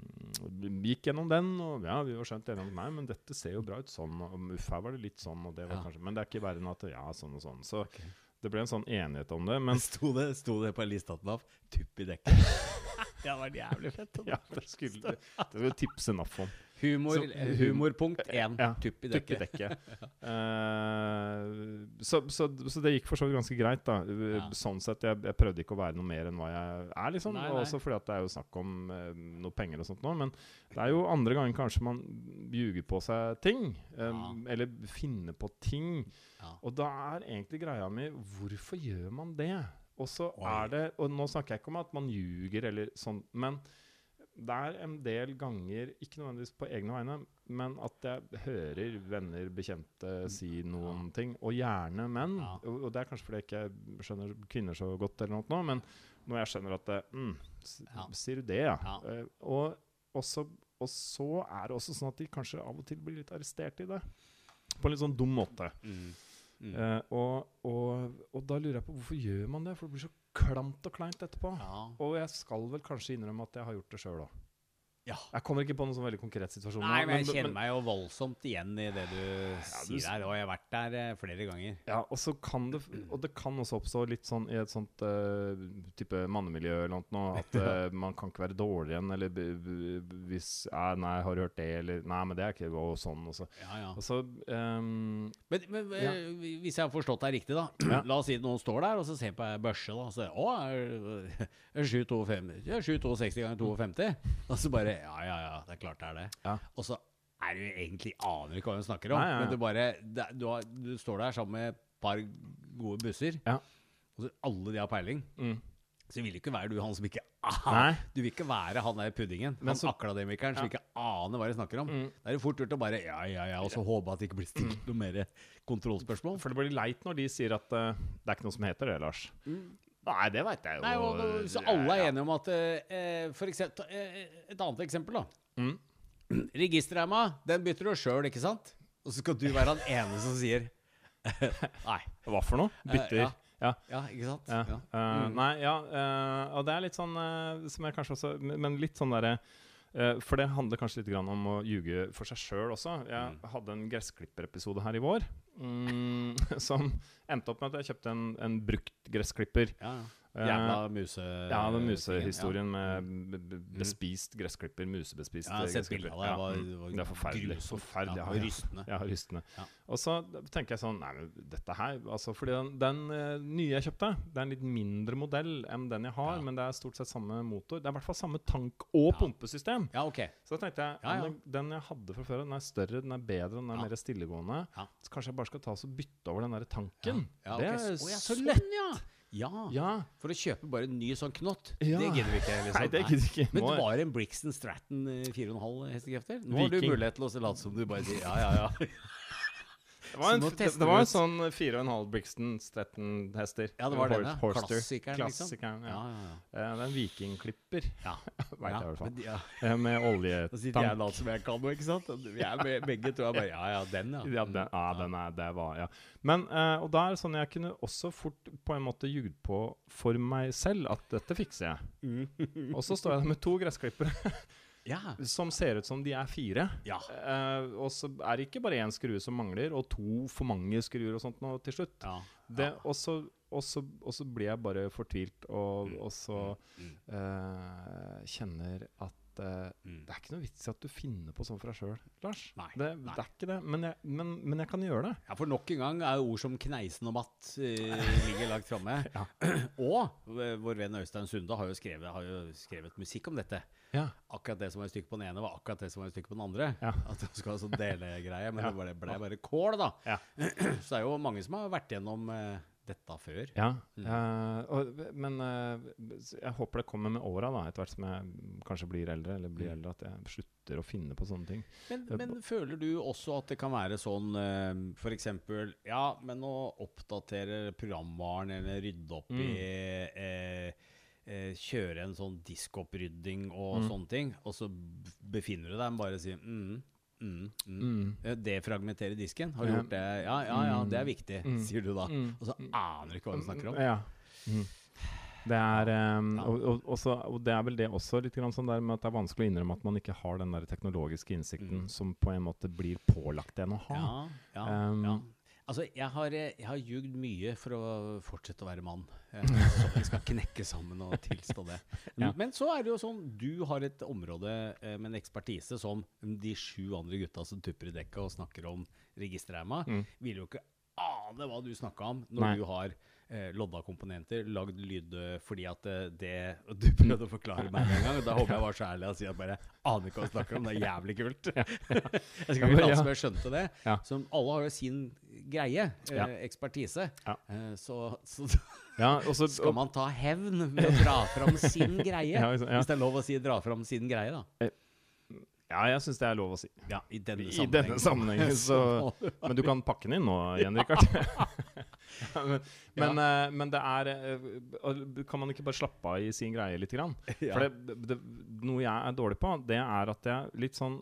vi gikk gjennom den, og ja, vi var skjønt enige om Nei, men dette ser jo bra ut sånn, og uff, her var det litt sånn, og det var kanskje Men det er ikke verre enn at ja, sånn og sånn. Så Ok. Det ble en sånn enighet om det. Men Sto det, sto det på en liste at den av tupp i dekket? det hadde vært jævlig fett. ja, det skulle det skulle tipse NAF om. Humor, Så- humor punkt én. Ja, tupp i dekket. dekket. uh, så, så, så det gikk for så vidt ganske greit, da. Ja. Sånn sett. Jeg, jeg prøvde ikke å være noe mer enn hva jeg er, liksom. Nei, nei. Også fordi at det er jo snakk om uh, noe penger og sånt nå. Men det er jo andre ganger kanskje man ljuger på seg ting. Um, Ja. Eller finner på ting. Og da er egentlig greia mi Hvorfor gjør man det? og så er det Og nå snakker jeg ikke om at man ljuger eller sånn, men det er en del ganger, ikke nødvendigvis på egne vegne, men at jeg hører venner, bekjente si noen ting, og gjerne menn. Ja. Og, og det er kanskje fordi jeg ikke skjønner kvinner så godt, eller noe, nå, men når jeg skjønner at det, mm, Ja. Sier du det, ja? Ja. og, og, så, og så er det også sånn at de kanskje av og til blir litt arrestert i det. På en litt sånn dum måte. Mm. Mm. Uh, og, og, og da lurer jeg på hvorfor gjør man det? For det blir så klamt og kleint etterpå. Ja. Og jeg skal vel kanskje innrømme at jeg har gjort det sjøl òg. Ja. Jeg kommer ikke på noen sånn veldig konkret situasjon. Nei, men jeg men- kjenner men- meg jo voldsomt igjen i det du ja, sier der, og jeg har vært der eh, flere ganger. Ja, og så kan det Og det kan også oppstå litt sånn i et sånt uh, type mannemiljø eller noe, at uh, man kan ikke være dårlig igjen, eller b b hvis eh, Nei, har du hørt det, eller Nei, men det er ikke Og sånn, og så. Ja, ja. Og så um, Men, men hvis jeg har forstått deg riktig, da. La oss si noen står der og så ser på ei børse, da. Og så Å, er er 7,52 ja, 7,62 ganger 52? Og så bare Ja, ja, ja, det er klart det er det. Ja. Og så er du egentlig aner ikke hva hun snakker om. Nei, ja, ja. Men du bare det, du, har, du står der sammen med et par gode busser, Ja. og så alle de har peiling. mm. Så vil ikke være du han som ikke ah, Du vil ikke være han der puddingen. Men han så- akademikeren som ikke aner hva de snakker om. Mm. Da er det fort gjort å bare ja, ja, ja, og så håpe at det ikke blir stilt noe mer kontrollspørsmål. For det blir leit når de sier at uh, det er ikke noe som heter det, Lars. Nei, det veit jeg jo. Nei, og, og, så alle er enige om at eh, For eksempel, eh, Et annet eksempel, da. Mm. Registerreima, den bytter du sjøl, ikke sant? Og så skal du være han ene som sier Nei. Hva for noe? Bytter? ja. ja. Ja, ikke sant? Ja. Ja. eh, Mm. Nei, ja. uh, og det er litt sånn uh, som jeg kanskje også Men men litt sånn derre eh, For det handler kanskje litt om å ljuge for seg sjøl også. Jeg Mm. hadde en gressklipperepisode her i vår mm, som endte opp med at jeg kjøpte en, en brukt gressklipper. Ja, ja. Eh, Jævla muse... ja, den musehistorien med b- b- Mm. bespist gressklipper, musebespist Ja, gressklipper. det. Var, Ja, det var Det er forferdelig. Forferdelig, Ja, ja, rystende. Ja, rystende. Ja. Og så tenker jeg sånn Nei, men dette her altså, Fordi den, den eh, nye jeg kjøpte, det er en litt mindre modell enn den jeg har, Ja. men det er stort sett samme motor. Det er i hvert fall samme tank- og Ja. pumpesystem. Ja, ok. Så da tenkte jeg Ja, ja. Den jeg hadde fra før, den er større, den er bedre, den er Ja. mer stillegående. Ja. Så kanskje jeg bare skal ta og bytte over den der tanken. Ja, det er så, så sånn, lett! Ja. ja. For å kjøpe bare en ny sånn knott, Ja. det gidder vi ikke. Liksom. Nei, det gidder ikke. Men det var en Brixton Stratton eh, 4,5 hestekrefter. Nå har du mulighet til å late som du bare sier ja, ja, ja. Det var en, det, det var en sånn 4,5 Brixton Stretton-hester. Ja, det var den, ja. Horster. Klassikeren, liksom. Klassikeren, Ja, ja. ja, ja. Uh, Det er en vikingklipper, ja. veit jeg i hvert fall. ja. Eh, Med Da sitter jeg oljetank. som jeg kan noe, ikke sant? Vi er med, begge to er bare ja, ja, den, ja. Ja, den, ja, den er, det var, ja. Men, uh, og da er det sånn jeg kunne også fort på en måte ljugd på for meg selv at dette fikser jeg. Og så står jeg der med to gressklippere Ja. som ser ut som de er fire. ja. Eh, og så er det ikke bare én skrue som mangler, og to for mange skruer og sånt nå til slutt. ja. Det, og, så, og, så, og så blir jeg bare fortvilt, og, Mm, og så mm, eh, kjenner at eh, Mm. det er ikke noe vits i at du finner på sånn fra sjøl, Lars. Nei, det, nei. det er ikke det. Men jeg, men, men jeg kan gjøre det. Ja, for nok en gang er ord som kneisen og matt eh, ligger langt framme. Ja. Og eh, vår venn Øystein Sunde har jo, skrevet, har jo skrevet musikk om dette. Ja. Akkurat det som var et stykke på den ene, var akkurat det som var et stykke på den andre. Ja. At det skal være sånn delegreie, men det ble, bare kål, da. Ja. Så det er jo mange som har vært gjennom eh, dette før. Ja, Mm. uh, og, men uh, jeg håper det kommer med åra, etter hvert som jeg kanskje blir eldre, eller blir Mm. eldre, at jeg slutter å finne på sånne ting. Men, Det- men føler du også at det kan være sånn uh, eksempel Ja, men å oppdatere programvaren eller rydde opp Mm. i eh, eh, Kjøre en sånn diskopprydding og Mm. sånne ting, og så befinner du deg og bare sier mm, mm, mm. Mm. Eh, Defragmentere disken. Har du Ja. gjort det? Ja, ja, ja, det er viktig, Mm. sier du da. Mm. Og så aner du ikke hva du snakker om. Ja. Mm. Det er um, og, og, også, og det er vel det også litt grann sånn der med at det er vanskelig å innrømme at man ikke har den der teknologiske innsikten Mm. som på en måte blir pålagt en å ha. Ja, Um, ja. Altså, jeg har, eh, jeg har ljugd mye for å fortsette å være mann. Eh, Så vi skal knekke sammen og tilstå det. Ja. Men så er det jo sånn, du har et område eh, med en ekspertise som de sju andre gutta som tupper i dekket og snakker om registerreima, Mm. vil jo ikke ane hva du snakka om når Nei. du har lodda komponenter, lagd lyd eh, fordi at eh, det og Du prøvde å forklare meg en gang, og da håper jeg var så ærlig å si at bare aner ikke hva du snakker om. Det er jævlig kult. jeg skal ikke late som jeg skjønte det. Ja. Som alle har jo sin greie, eh, Ja. ekspertise. Eh, så, så Ja, og skal man ta hevn ved å dra fram sin greie. Hvis det er lov å si 'dra fram sin greie', da. Ja, jeg syns det er lov å si. Ja, I denne I sammenhengen. denne sammenhengen, så Men du kan pakke den inn nå igjen, Rikard. Ja, men, men, eh, men det er eh, Kan man ikke bare slappe av i sin greie litt? Grann? Ja. For det, det, noe jeg er dårlig på, det er at jeg litt sånn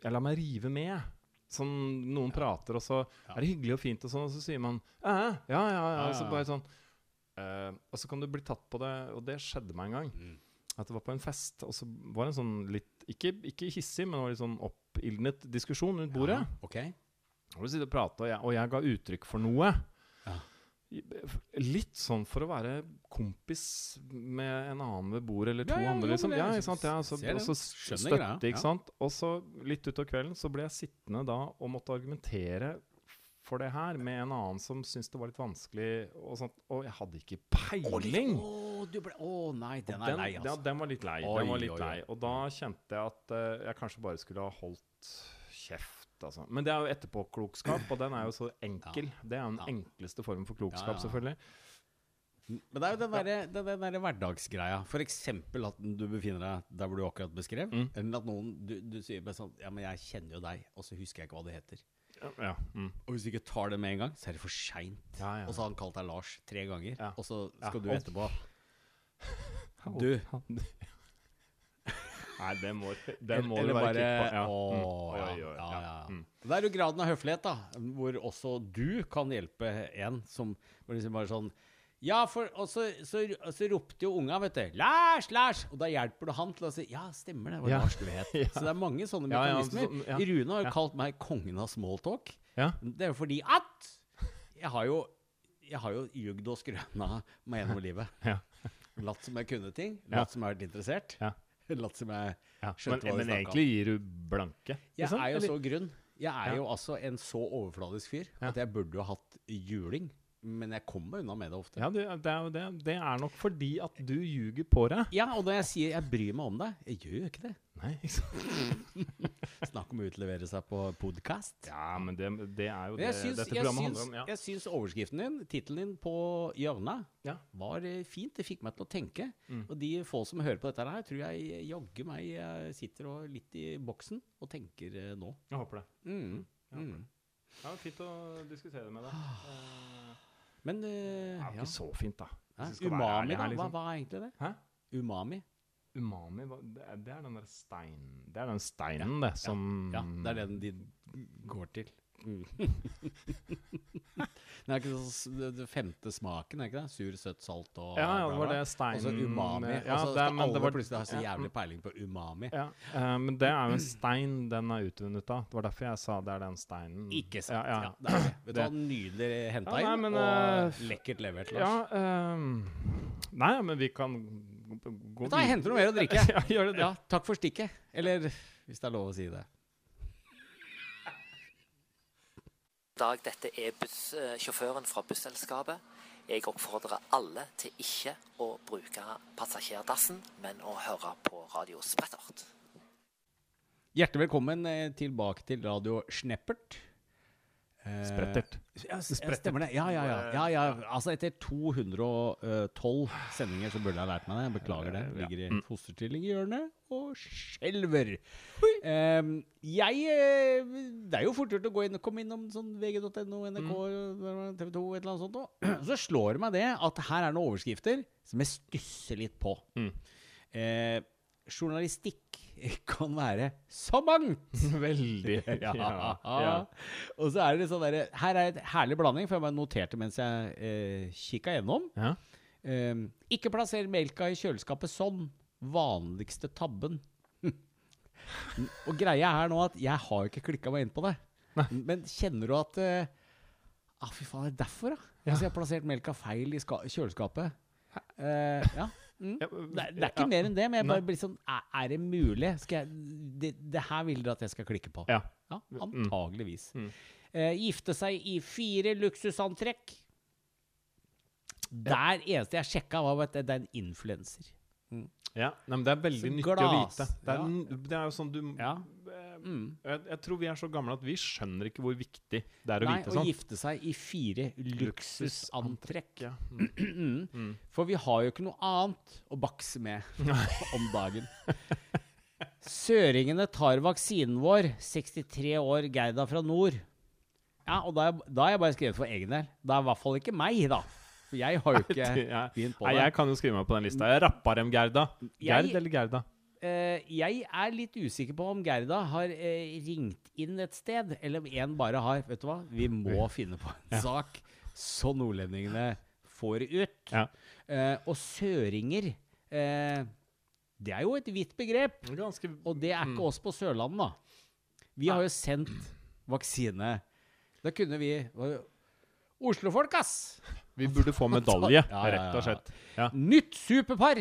Jeg lar meg rive med. Sånn noen prater, og så er det hyggelig og fint, og sånn, og så sier man «Æ, ja, ja, ja, Ja, og så bare sånn uh, Og så kan du bli tatt på det, og det skjedde meg en gang. Mm. At det var på en fest, og så var det en sånn litt Ikke, ikke hissig, men det var litt sånn oppildnet diskusjon rundt bordet. Ja, okay. Og og jeg, og jeg ga uttrykk for noe. Ja. Litt sånn for å være kompis med en annen ved bordet, eller to Ja, ja, andre, liksom. Ja, ikke sant? Ja, så, og så støtte, ikke sant? Og så litt utover kvelden så ble jeg sittende da og måtte argumentere for det her med en annen som syntes det var litt vanskelig, og sånt. Og jeg hadde ikke peiling. Å, oh, oh, nei, den er er lei, ja, altså. den var litt lei. Oi, den var litt oi, oi. lei. Og da kjente jeg at uh, jeg kanskje bare skulle ha holdt kjeft. Altså. Men det er jo etterpåklokskap, og den er jo så enkel. Det er jo den enkleste formen for klokskap, selvfølgelig. Men det er jo den derre den der hverdagsgreia. Eksempel at du befinner deg der hvor du akkurat beskrev. Mm. Eller at noen du, du sier bare sånn Ja, men jeg kjenner jo deg, og så husker jeg ikke hva du heter. Ja, ja. Mm. Og hvis du ikke tar det med en gang, så er det for seint. Ja. Og så har han kalt deg Lars tre ganger, og så skal du etterpå Du. Nei, det må, det må Eller bare kvitt på. Ja. Mm. ja, ja, ja. Mm. Det er jo graden av høflighet, da, hvor også du kan hjelpe en som liksom bare sånn ja, for, og så, så, så ropte jo unga, vet du, 'Lars, Lars!' Og da hjelper du han til å si 'Ja, stemmer det, det var Ja. Lars du het'. Så det er mange sånne ja, mekanismer. ja. Rune har jo kalt meg kongen av smalltalk. Ja. Det er jo fordi at jeg har jo jeg har jo jugd og skrøna meg gjennom livet. Ja. Latt som jeg kunne ting. Latt som jeg har vært interessert. Ja. Latt som jeg Ja. Men, hva de snakka om. egentlig gir du blanke. Jeg er jo så grunn. Jeg er jo altså en så overfladisk fyr at jeg burde jo hatt juling. Men jeg kommer meg unna med det ofte. Ja, det, det, er det. det er nok fordi at du ljuger på deg. Ja, og når jeg sier jeg bryr meg om deg, jeg gjør jo ikke det. Nei, ikke sant? Snakk om å utlevere seg på podkast. Ja, men det, det er jo det syns, dette programmet syns, handler om. Ja. jeg syns overskriften din, tittelen din på hjørnet, Ja. var eh, fint. Det fikk meg til å tenke. Mm. Og de få som hører på dette her, tror jeg jaggu meg Jeg sitter og litt i boksen og tenker eh, nå. Jeg håper det. Mm. Ja, Mm. Ja, Fint å diskutere med deg. Eh, Men eh, det er jo ja. ikke så fint, da. Umami, da? Hva, liksom. hva er egentlig det? Hæ? Umami? Umami, det er, det er den der steinen Det er den steinen, det, som Ja, det er den de går til. Mm. det er ikke sånn det, det femte smaken, er ikke det? Sur, søtt, salt og Ja, ja, det var det steinen Og så umami. Ja, og så det alle det var- plutselig ha så jævlig peiling på umami. Ja, uh, men det er jo en stein den er utvunnet av. Det var derfor jeg sa det er den steinen. Ikke sant. Ja, Ja, det er det. Vet du hva, nydelig henta Ja, inn, men, og uh, lekkert levert, Lars. Ja, uh, Nei, men vi kan gå videre. jeg henter noe mer å drikke. ja, gjør det det. Ja, takk for stikket. Eller hvis det er lov å si det. Dag. Dette er bussjåføren eh, fra busselskapet. Jeg oppfordrer alle til ikke å bruke passasjerdassen, men å høre på Radio Sprettert. Hjertelig velkommen eh, tilbake til Radio Sneppert. Eh, Sprettert. Ja, stemmer det. Ja, ja, ja. ja, ja. Altså, etter 212 sendinger så burde jeg ha lært meg det. Jeg beklager det. Ligger i Mm. fosterstilling i hjørnet og skjelver. Jeg eh, Det er jo fort gjort å gå inn og komme innom sånn vg.no, NRK, TV 2, et eller annet sånt. òg. Så slår det meg det at her er noen overskrifter som jeg stusser litt på. Mm. Eh, journalistikk kan være så mangt! Veldig. Ja. ja. Og så er det sånn derre Her er et herlig blanding, for jeg bare noterte mens jeg eh, kikka gjennom. ja. Um, ikke plasser melka i kjøleskapet sånn. Vanligste tabben. Og greia er nå at jeg har ikke klikka meg inn på det. Men kjenner du at eh, ah, Fy faen, det er derfor, da. Ja. Altså, jeg har plassert melka feil i ska kjøleskapet. Uh, ja. Mm. Ja, Det, er- det er ikke ja. mer enn det, men jeg bare blir sånn Er, er det mulig? Skal jeg, det, det her vil dere at jeg skal klikke på? Ja. Ja, antageligvis. Mm. Uh, gifte seg i fire luksusantrekk. Der eneste jeg sjekka, var at det, det er en influenser. Ja, nei, men Det er veldig nyttig å vite. Det er, ja. det er jo sånn du Ja. Mm. jeg, jeg tror vi er så gamle at vi skjønner ikke hvor viktig det er å Nei, vite å sånn. gifte seg i fire luksusantrekk. Ja. Mm. Mm. For vi har jo ikke noe annet å bakse med om dagen. Søringene tar vaksinen vår. 63 år, Gerda fra nord. Ja, og da, da har jeg bare skrevet for egen del. Det er i hvert fall ikke meg, da. For jeg har jo ikke begynt på Nei, jeg kan jo skrive meg på den lista. Jeg rappa dem Gerda. Gerd Jeg- eller Gerda? Uh, jeg er litt usikker på om Gerda har uh, ringt inn et sted, eller om en bare har Vet du hva, vi må finne på en sak så nordlendingene får det ut. Ja. Uh, og søringer Det er jo et vidt begrep. Ganske Og det er Mm. ikke oss på Sørlandet, da. Vi har jo sendt vaksine. Da kunne vi Oslofolk, ass! Vi burde få medalje, Ja, ja, ja, rett og slett. Ja. Nytt superpar!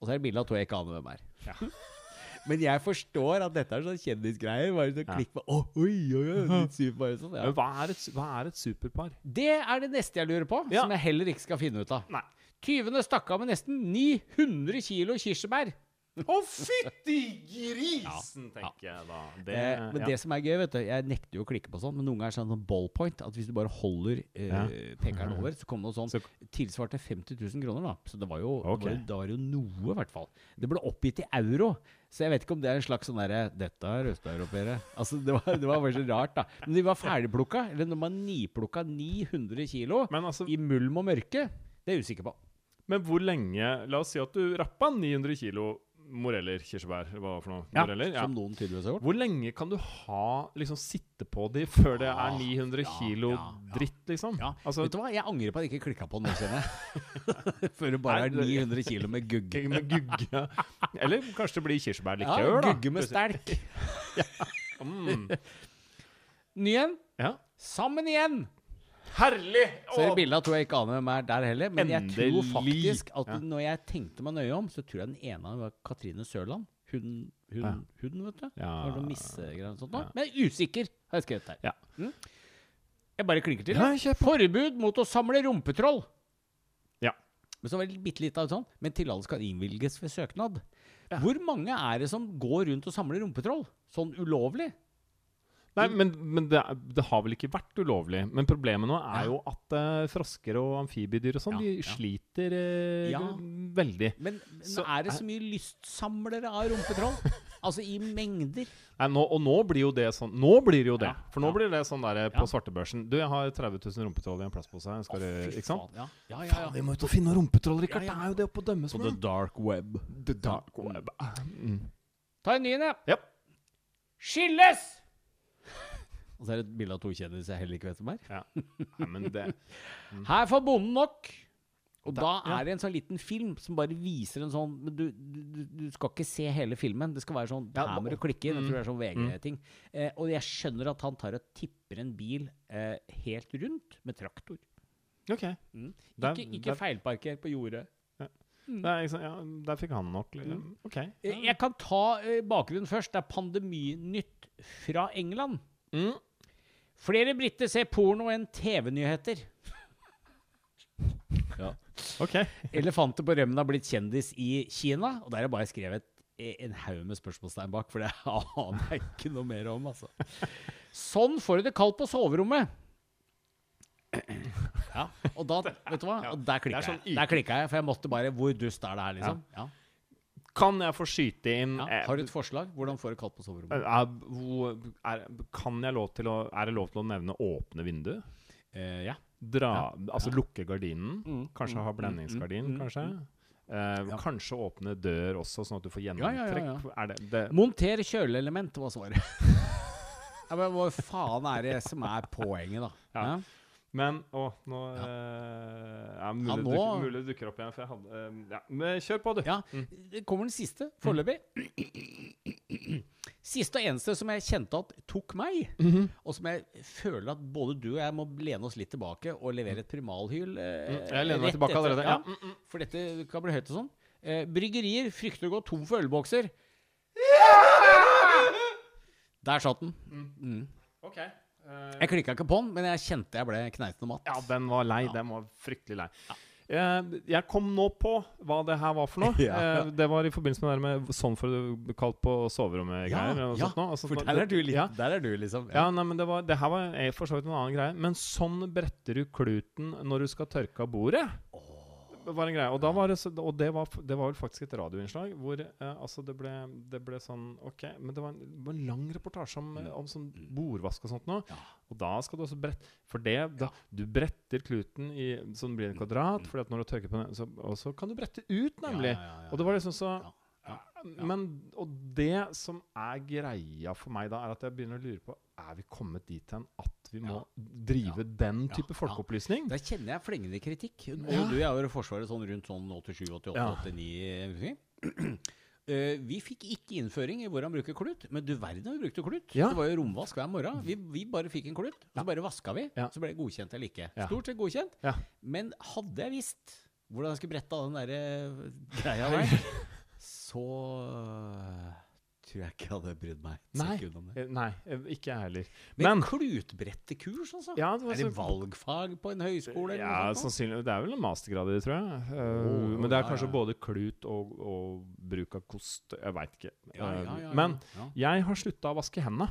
Og så er det bilde av to jeg ikke aner hvem er. Men jeg forstår at dette er sånn kjendisgreier. Bare sånn Ja. klikk på oh, oi, oi, oi, superpar sånn. Ja. Men hva er, et, hva er et superpar? Det er det neste jeg lurer på, Ja. som jeg heller ikke skal finne ut av. Nei. Tyvene stakk av med nesten 900 kilo kirsebær. Å, fytti grisen, tenker jeg da. Det, Eh, men ja. det som er gøy, vet du Jeg nekter jo å klikke på sånn, men noen ganger er det sånn ballpoint. At hvis du bare holder eh, Ja. pekeren over, så kommer det noe sånn Så- Tilsvarte 50 000 kroner, da. Så det var jo, okay. det var, jo- noe, i hvert fall. Det ble oppgitt i euro. Så jeg vet ikke om det er en slags sånn derre Dette er østeuropeere. Altså, det var, det var bare så rart, da. Men de var ferdigplukka. Eller når man niplukka 900 kilo Men altså, i mulm og mørke, det er jeg usikker på. Men hvor lenge La oss si at du rappa 900 kilo moreller, kirsebær, hva for noe? moreller, ja. Som noen tydeligvis har gjort. Hvor lenge kan du ha liksom sitte på de før det er Ah, 900 ja, kilo ja, ja. dritt, liksom? Ja, Altså, vet du hva? Jeg angrer på at jeg ikke klikka på den nå. Før det bare er det- 900 kilo med gugg. Gugge med gugge. Eller kanskje det blir Ja, kirsebærlikør, da. gugge med sterk. Mm. Ny en. Ja. Sammen igjen! Herlig! Så i Åh. av to jeg ikke aner hvem er der heller. Men jeg tror faktisk at når jeg tenkte meg nøye om, så tror jeg den ene var Katrine Sørland. Hun, hun, Ja. hun vet du. Ja. noe missegreier sånt. Ja. Men jeg er usikker, har jeg skrevet her. Ja. Mm. Jeg bare klinker til. Ja. Forbud mot å samle rumpetroll. Ja. Men så var det bitte litt av sånn. Men tillatelse kan innvilges ved søknad. Hvor mange er det som går rundt og samler rumpetroll? Sånn ulovlig? Nei, men, men det, det har vel ikke vært ulovlig. Men problemet nå er Ja. jo at uh, frosker og amfibiedyr og sånn, Ja, de sliter uh, Ja. veldig. Men, men Så er det så mye lystsamlere av rumpetroll? altså i mengder? Nei, nå, og nå blir jo det sånn Nå blir det jo det. Ja, For nå ja. blir det sånn der På Ja. på svartebørsen Du, jeg har 30 000 rumpetroll i en plastpose. Skal du Ikke sant? Ja, ja, ja, ja. Faen, vi må ut og finne noen rumpetroll, Rikard. Ja, ja. Det er jo det oppe å dømme som På the dark web. The dark web. Mm. Ta en ny en, ja. Ja. Skilles! Og så er det et bilde av to kjendiser jeg heller ikke vet hvem er. ja. Nei, men det Her får bonden nok. Og Da- da er det en sånn liten film som bare viser en sånn Men du, du, du skal ikke se hele filmen. Det skal være sånn Ja, Her må du klikke inn. Jeg mm, tror det er sånn VG-ting. Eh, og jeg skjønner at han tar og tipper en bil eh, helt rundt med traktor. OK. Mm. Ikke, ikke feilparker på jordet. Mm. Der, ja, der fikk han nok liksom. OK. Eh, Jeg kan ta eh, bakgrunnen først. Det er pandeminytt fra England. Mm. Flere briter ser porno enn TV-nyheter. OK. Elefanter på rømmen har blitt kjendis i Kina. Og der har jeg bare skrevet e- en haug med spørsmålstegn bak, for det aner jeg ikke noe mer om. altså. Sånn får du det kaldt på soverommet. Ja, og da, vet du hva? Og der klikka er sånn jeg. Der jeg, For jeg måtte bare Hvor dust er det her, liksom? Ja. Kan jeg få skyte inn Ja. eh, Har du et forslag? Hvordan får du kaldt på soverommet? er, er, Kan jeg lov til å Er det lov til å nevne åpne vindu? Eh, ja. Dra Ja. Altså lukke gardinen? Mm, Kanskje mm, ha mm, blendingsgardin, mm, mm, kanskje? Eh, Ja. Kanskje åpne dør også, sånn at du får gjennomtrekk? Er det, det Monter kjøleelement, var svaret. hva faen er det som er poenget, da? Ja. Ja. Men Å, nå eh, ja, mulig, Ja, det nå- Duk, mulig dukker opp igjen, for jeg hadde eh, ja. Men kjør på, du. Ja, det kommer den siste, foreløpig. Siste og eneste som jeg kjente at tok meg, Mhm. og som jeg føler at både du og jeg må lene oss litt tilbake og levere et primalhyl eh, Mm, jeg lener meg tilbake etter- allerede, ja. Ja, For dette kan bli høyt og sånn. Eh, bryggerier frykter å gå tom for ølbokser. Der satt den. Mm. OK. Eh, Jeg klikka ikke på den, men jeg kjente jeg ble kneiten og matt. Ja, den var lei. Den var fryktelig lei. Eh, jeg kom nå på hva det her var for noe. Ja. Eh, det var i forbindelse med det med sånn for det kalt på soverommet-greier. ja. For der er du litt ja. Der er du, liksom. Ja, nei, men det, var, det her var for så vidt en annen greie. Men sånn bretter du kluten når du skal tørke av bordet. Det var en greie. Og, var det, og det, var, det var vel faktisk et radioinnslag hvor eh, altså det, ble, det ble sånn Ok, men det var en, var en lang reportasje om, eh, om sånn bordvask og sånt noe. Ja. Og da skal du også brette For det, da, du bretter kluten i så den blir en kvadrat, Fordi at når du tørker på den, så, og så kan du brette ut, nemlig. Og det var liksom så. Men Og det som er greia for meg da, er at jeg begynner å lure på Er vi kommet dit hen at vi må drive den type ja. folkeopplysning? Der kjenner jeg flengende kritikk. Og Ja. du er jo i Forsvaret sånn rundt sånn 87, 88, Ja. 89 Eh, vi fikk ikke innføring i hvordan bruke klut, men du verden vi brukte klut. Ja. Det var jo romvask hver morgen. Vi, vi bare fikk en klut, så bare vaska vi. Ja. Så ble det godkjent eller ikke. Ja. Stort sett godkjent. Ja. Men hadde jeg visst hvordan jeg skulle brette av den der greia der, så øh, tror jeg ikke jeg hadde brydd meg et Nei, sekund om det. eh, nei, eh, ikke jeg heller. Men, Men klutbrettekurs, altså? Ja, det var er det valgfag på en høyskole? eller ja, noe sånt? sannsynlig. Det er vel en mastergrad i det, tror jeg. Uh, oh, men det er kanskje ja. både klut og, og bruk av kost. Jeg veit ikke. Ja, ja, Eh, ja, ja, Men jeg har slutta å vaske hendene.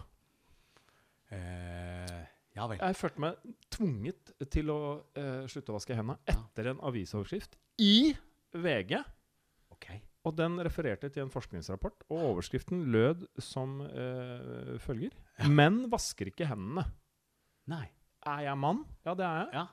Uh, ja vel. Jeg følte meg tvunget til å eh, slutte å vaske hendene etter en avisoverskrift i VG. Og den refererte til en forskningsrapport, og overskriften lød som eh, følger. Menn vasker ikke hendene. Nei. Er jeg mann? Ja, det er jeg. Ja.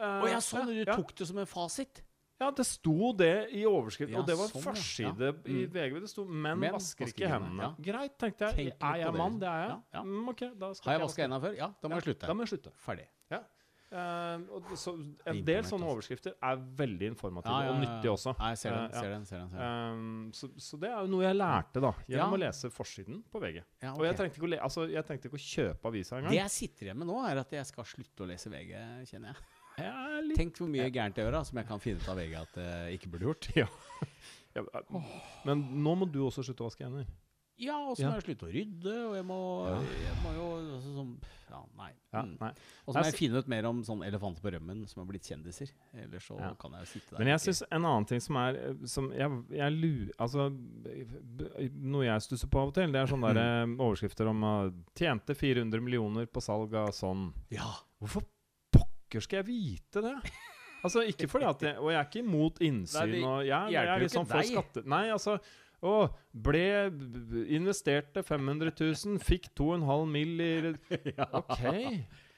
Eh, Og jeg så når du ja. tok det som en fasit. Ja, det sto det i overskriften, Ja, og det var sånn, forside Ja. i Mm. VG. Det sto 'menn Menn vasker vasker ikke hendene'. Greit, tenkte jeg. Tenk er jeg mann? Det er jeg. Ja, ja. Mm, ok, da skal Har jeg vaska hendene før? Ja, da må jeg slutte. Da må jeg slutte. Ferdig. Eh, og så, en del sånne overskrifter er veldig informative Ja, ja, og ja, nyttige også. Nei, jeg ser den. uh, ser den, ser den, ser den. Um, så, så det er jo noe jeg lærte da gjennom å lese forsiden på VG. Ja, Og jeg trengte ikke å, altså, jeg trengte ikke å kjøpe avisa engang. Det jeg sitter igjen med nå, er at jeg skal slutte å lese VG, kjenner jeg. Jeg Tenk hvor mye gærent jeg gjør, da, som jeg kan finne ut av VG at jeg ikke burde gjort. Men nå må du også slutte å vaske hender. Ja, og så må jeg slutte å rydde, og jeg må, jeg må jo altså, sånn Ja, nei. Ja, Mm. nei. Og så må Jeg jeg finne ut mer om sånn elefanter på rømmen som har blitt kjendiser. Ellers så kan jeg jo sitte der. Men jeg syns en annen ting som er eh, Som jeg, jeg lu, Altså Noe jeg stusser på av og til, det er sånne der, eh, overskrifter om uh, 'Tjente 400 millioner på salg av sånn'. Ja. Hvorfor pokker skal jeg vite det? Altså, ikke fordi at jeg, Og jeg er ikke imot innsyn. Nei, det og jeg, jeg jeg, er liksom deg. skatte... Nei, altså å, ble Investerte 500 000, fikk 2,5 mill. i OK,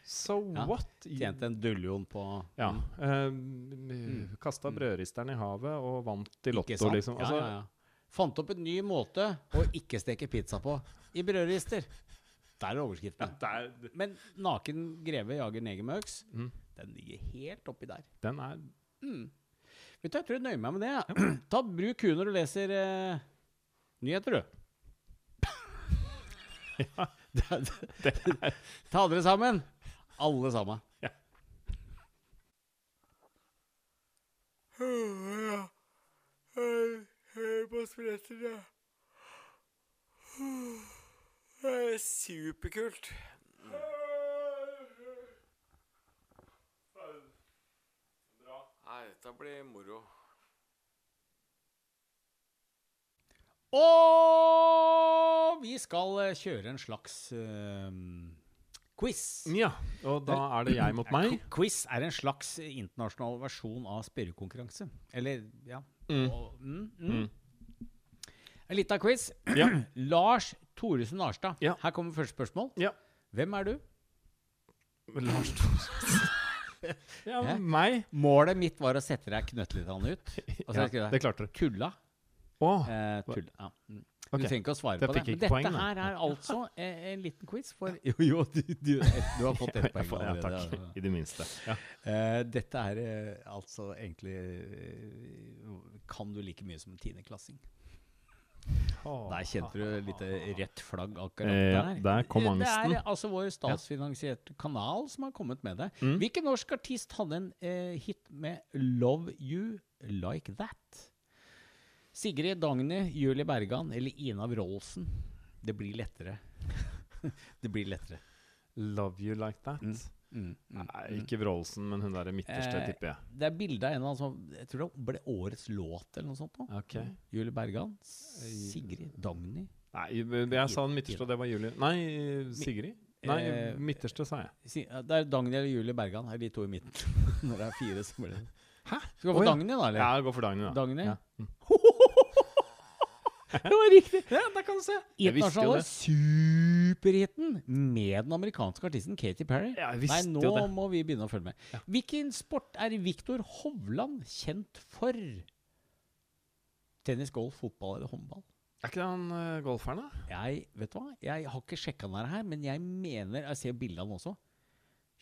so Ja, what? Tjente en dullion på Ja. Mm. Uh, Kasta brødristeren i havet og vant i Lotto, liksom. Altså, ja, ja, ja. Fant opp en ny måte å ikke steke pizza på i brødrister. Der er overskriften. der, Men naken greve jager neger med øks, Mm. den ligger helt oppi der. den er Mm. Vet du, Jeg tror jeg nøyer meg med det. Ja. Ta Bruk ku når du leser eh, nyheter, du. Det- det- Ta dere sammen. Alle sammen. Ja. Hører på det er Superkult. Nei, dette blir moro. Og vi skal eh, kjøre en slags uh, quiz. Ja, og da er det jeg mot meg. Quiz er en slags internasjonal versjon av spørrekonkurranse. Eller, ja. Mm. Og, mm, mm. En liten quiz. Ja. Lars Thoresen Arstad. Ja. Her kommer første spørsmål. Ja. Hvem er du? Lars Thoresen Ja, Hæ? meg. Målet mitt var å sette deg knøttlitene ut. Og så Ja, det klarte du. Kulla. Å, Eh, tull. Ja. mm. Du trenger ikke å svare Det på det. Men dette poeng, her er altså eh, en liten quiz for Jo, jo, du, du, du har fått ett poeng får- ja, allerede. takk. I det minste. Ja. Eh, dette er eh, altså egentlig eh, Kan du like mye som en tiendeklassing? Der kjente du litt rett flagg akkurat Eh, der. der kom Det er altså vår statsfinansierte kanal som har kommet med det. Mm. Hvilken norsk artist hadde en eh, hit med 'Love You Like That'? Sigrid Dagny, Julie Bergan eller Ina Wroldsen? Det blir lettere. det blir lettere. Love You Like That. Mm, mm, Nei, mm. ikke Wroldsen, men hun der midterste, Eh, tipper jeg. Det er bilde av en av som Jeg tror det ble årets låt eller noe sånt. nå Ok. Julie Bergan. Sigrid Dagny. Nei, jeg sa den midterste, og det var Julie. Nei, Sigrid? Nei, Eh, midterste, sa jeg. Det er Dagny eller Julie Bergan. Er de to i midten. Når det er fire, så blir det Hæ? Skal vi gå for Dagny, da? eller? Ja, gå for Dagny, da. Dagny? Ja. Mm. det var riktig! Ja, der kan du se. Internasjonale det. superhiten med den amerikanske artisten Katy Perry. Ja, jeg Nei, visste nå jo det. må vi begynne å følge med. Hvilken sport er Viktor Hovland kjent for? Tennis, golf, fotball eller håndball? Er ikke det han uh, golferen, da? Jeg vet du hva? Jeg har ikke sjekka den her, men jeg mener Jeg ser bildet av den også.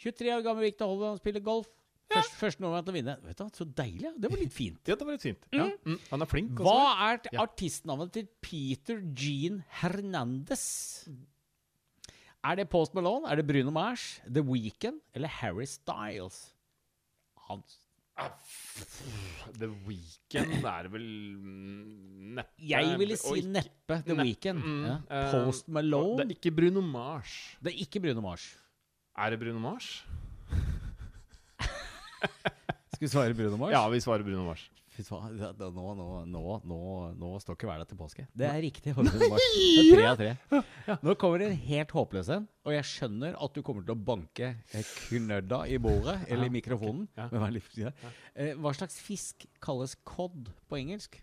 23 år gammel Viktor Hovland spiller golf. Først, første nordmann til å vinne. Vet du Så deilig! ja. Det var litt fint. Ja, det var litt fint. Ja. Mm. Han er flink. også. Hva er artistnavnet til Peter Jean Hernandez? Er det Post Malone, er det Bruno Mars, The Weeknd eller Harry Styles? Han The Weekend er vel mm, neppe Jeg ville si neppe The Neppe, Weeknd. mm, ja. eh, Post Malone Det er ikke Bruno Mars. Det er ikke Bruno Mars. Er det Bruno Mars? Skal vi svare Bruno Mars? Ja, vi svarer Bruno Mars. Nå, nå, nå, nå, nå står ikke hverdag til påske. Det er riktig. Bruno Mars. Det er tre av tre. Nå kommer det en helt håpløs en, og jeg skjønner at du kommer til å banke eh, knødda i bordet, eller i mikrofonen. Eh, Hva slags fisk kalles cod på engelsk?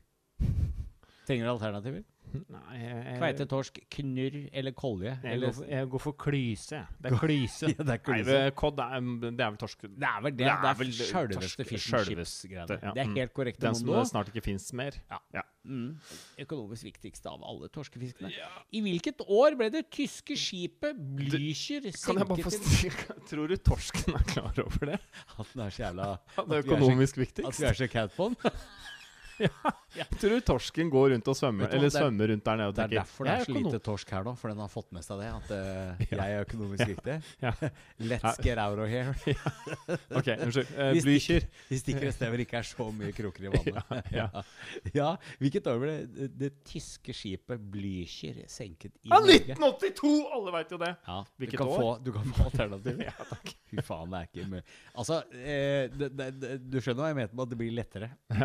Trenger du alternativer? Nei, jeg, Kveite, torsk, knurr eller kolje? jeg, Eller, går for, jeg går for klyse. Det er klyse. Ja, det er Nei, klyse. det, cod er, det er vel torsk. det er vel det. Det Det er er vel det- sjølveste fish and chips-greiene. ja. Det er Mm. helt korrekt. Den som snart ikke fins mer. Ja. Ja. Mm. Økonomisk viktigste av alle torskefiskene. I hvilket år ble det tyske skipet Blücher senket til Tror du torsken er klar over det? At den er så jævla det er er økonomisk At vi er så cat på den? Tror du torsken går rundt og svømmer Eller det er- svømmer rundt der nede og Det er derfor det er så lite torsk her nå, for den har fått med seg det. At eh, jeg er økonomisk viktig. Ja. Let's get out of here. Ok, unnskyld. Uh, Vi Blücher. De stikker et sted hvor det ikke er så mye kroker i vannet. Ja, ja. ja. Hvilket år ble det, det tyske skipet Blücher senket i Ja, Norge? 1982! Alle veit jo det. Ja, Hvilket du kan år? Få, du kan få alternativer. Ja, takk. Fy faen, det er ikke mulig. Altså, eh, det, det, det, du skjønner hva jeg mener med at det blir lettere.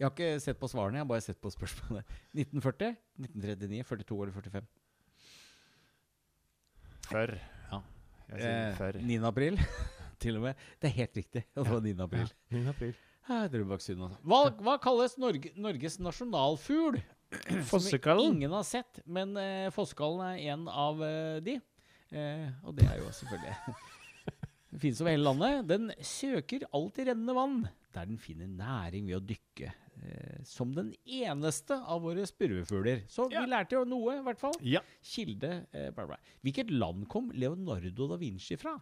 Jeg har ikke sett på svarene, jeg har bare sett på spørsmålet. 1940, 1939, 42 eller 45? Før. Ja. Jeg sier Eh, 9. april, til og med. Det er helt riktig. Det var 9. april. 9. april. Ja. Drøbaksundet, altså. Hva, hva kalles Norge, Norges nasjonalfugl? Fossekallen. Ingen har sett, men eh, fossekallen er en av eh, de. Eh, og det er jo selvfølgelig Den finnes over hele landet. Den søker alltid rennende vann, der den finner næring ved å dykke. Eh, som den eneste av våre spurvefugler. Så Ja. vi lærte jo noe, i hvert fall. Ja. Kilde eh, bla, bla. Hvilket land kom Leonardo da Vinci fra?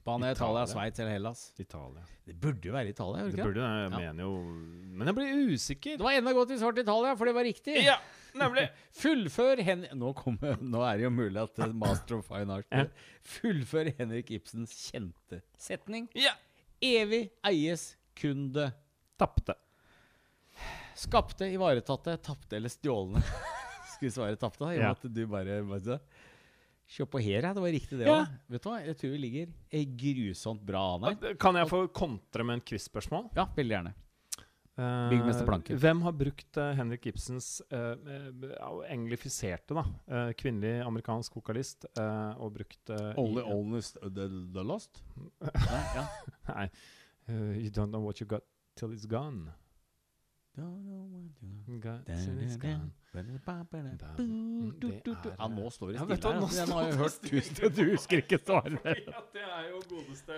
Spania, Italia. Sveits eller Hellas? Italia. Det burde jo være Italia. Det burde jeg Ja. mener jo Men jeg blir usikker. Det var enda godt vi svarte Italia, for det var riktig. Ja, nemlig. Fullfør Hen... Nå, kommer, nå er det jo mulig at eh, Master of Fine Art. Fullfør Henrik Ibsens kjente setning. Ja. Evig eies kun det Tapte. skapte, ivaretatte, tapte eller stjålne. Skulle svare tapte, da? I og med at du bare, bare Se på her, ja. Det var riktig, det Ja. Vet du hva? Jeg tror vi ligger grusomt bra an her. Kan jeg få kontre med en quiz-spørsmål? Ja, veldig gjerne. Eh, Byggmester Planke. Hvem har brukt uh, Henrik Ibsens uh, eh, englifiserte, da, eh, kvinnelig amerikansk vokalist, eh, og brukt Only i- Honest the, the Lost? Nei, ja. Nei. Eh, you don't know what you got till it's gone. Got till it's gone. Mm, det er- Ja, nå står det stille her. nå. Den har jeg hørt tusen Du husker ikke svaret. Ja, det er jo godeste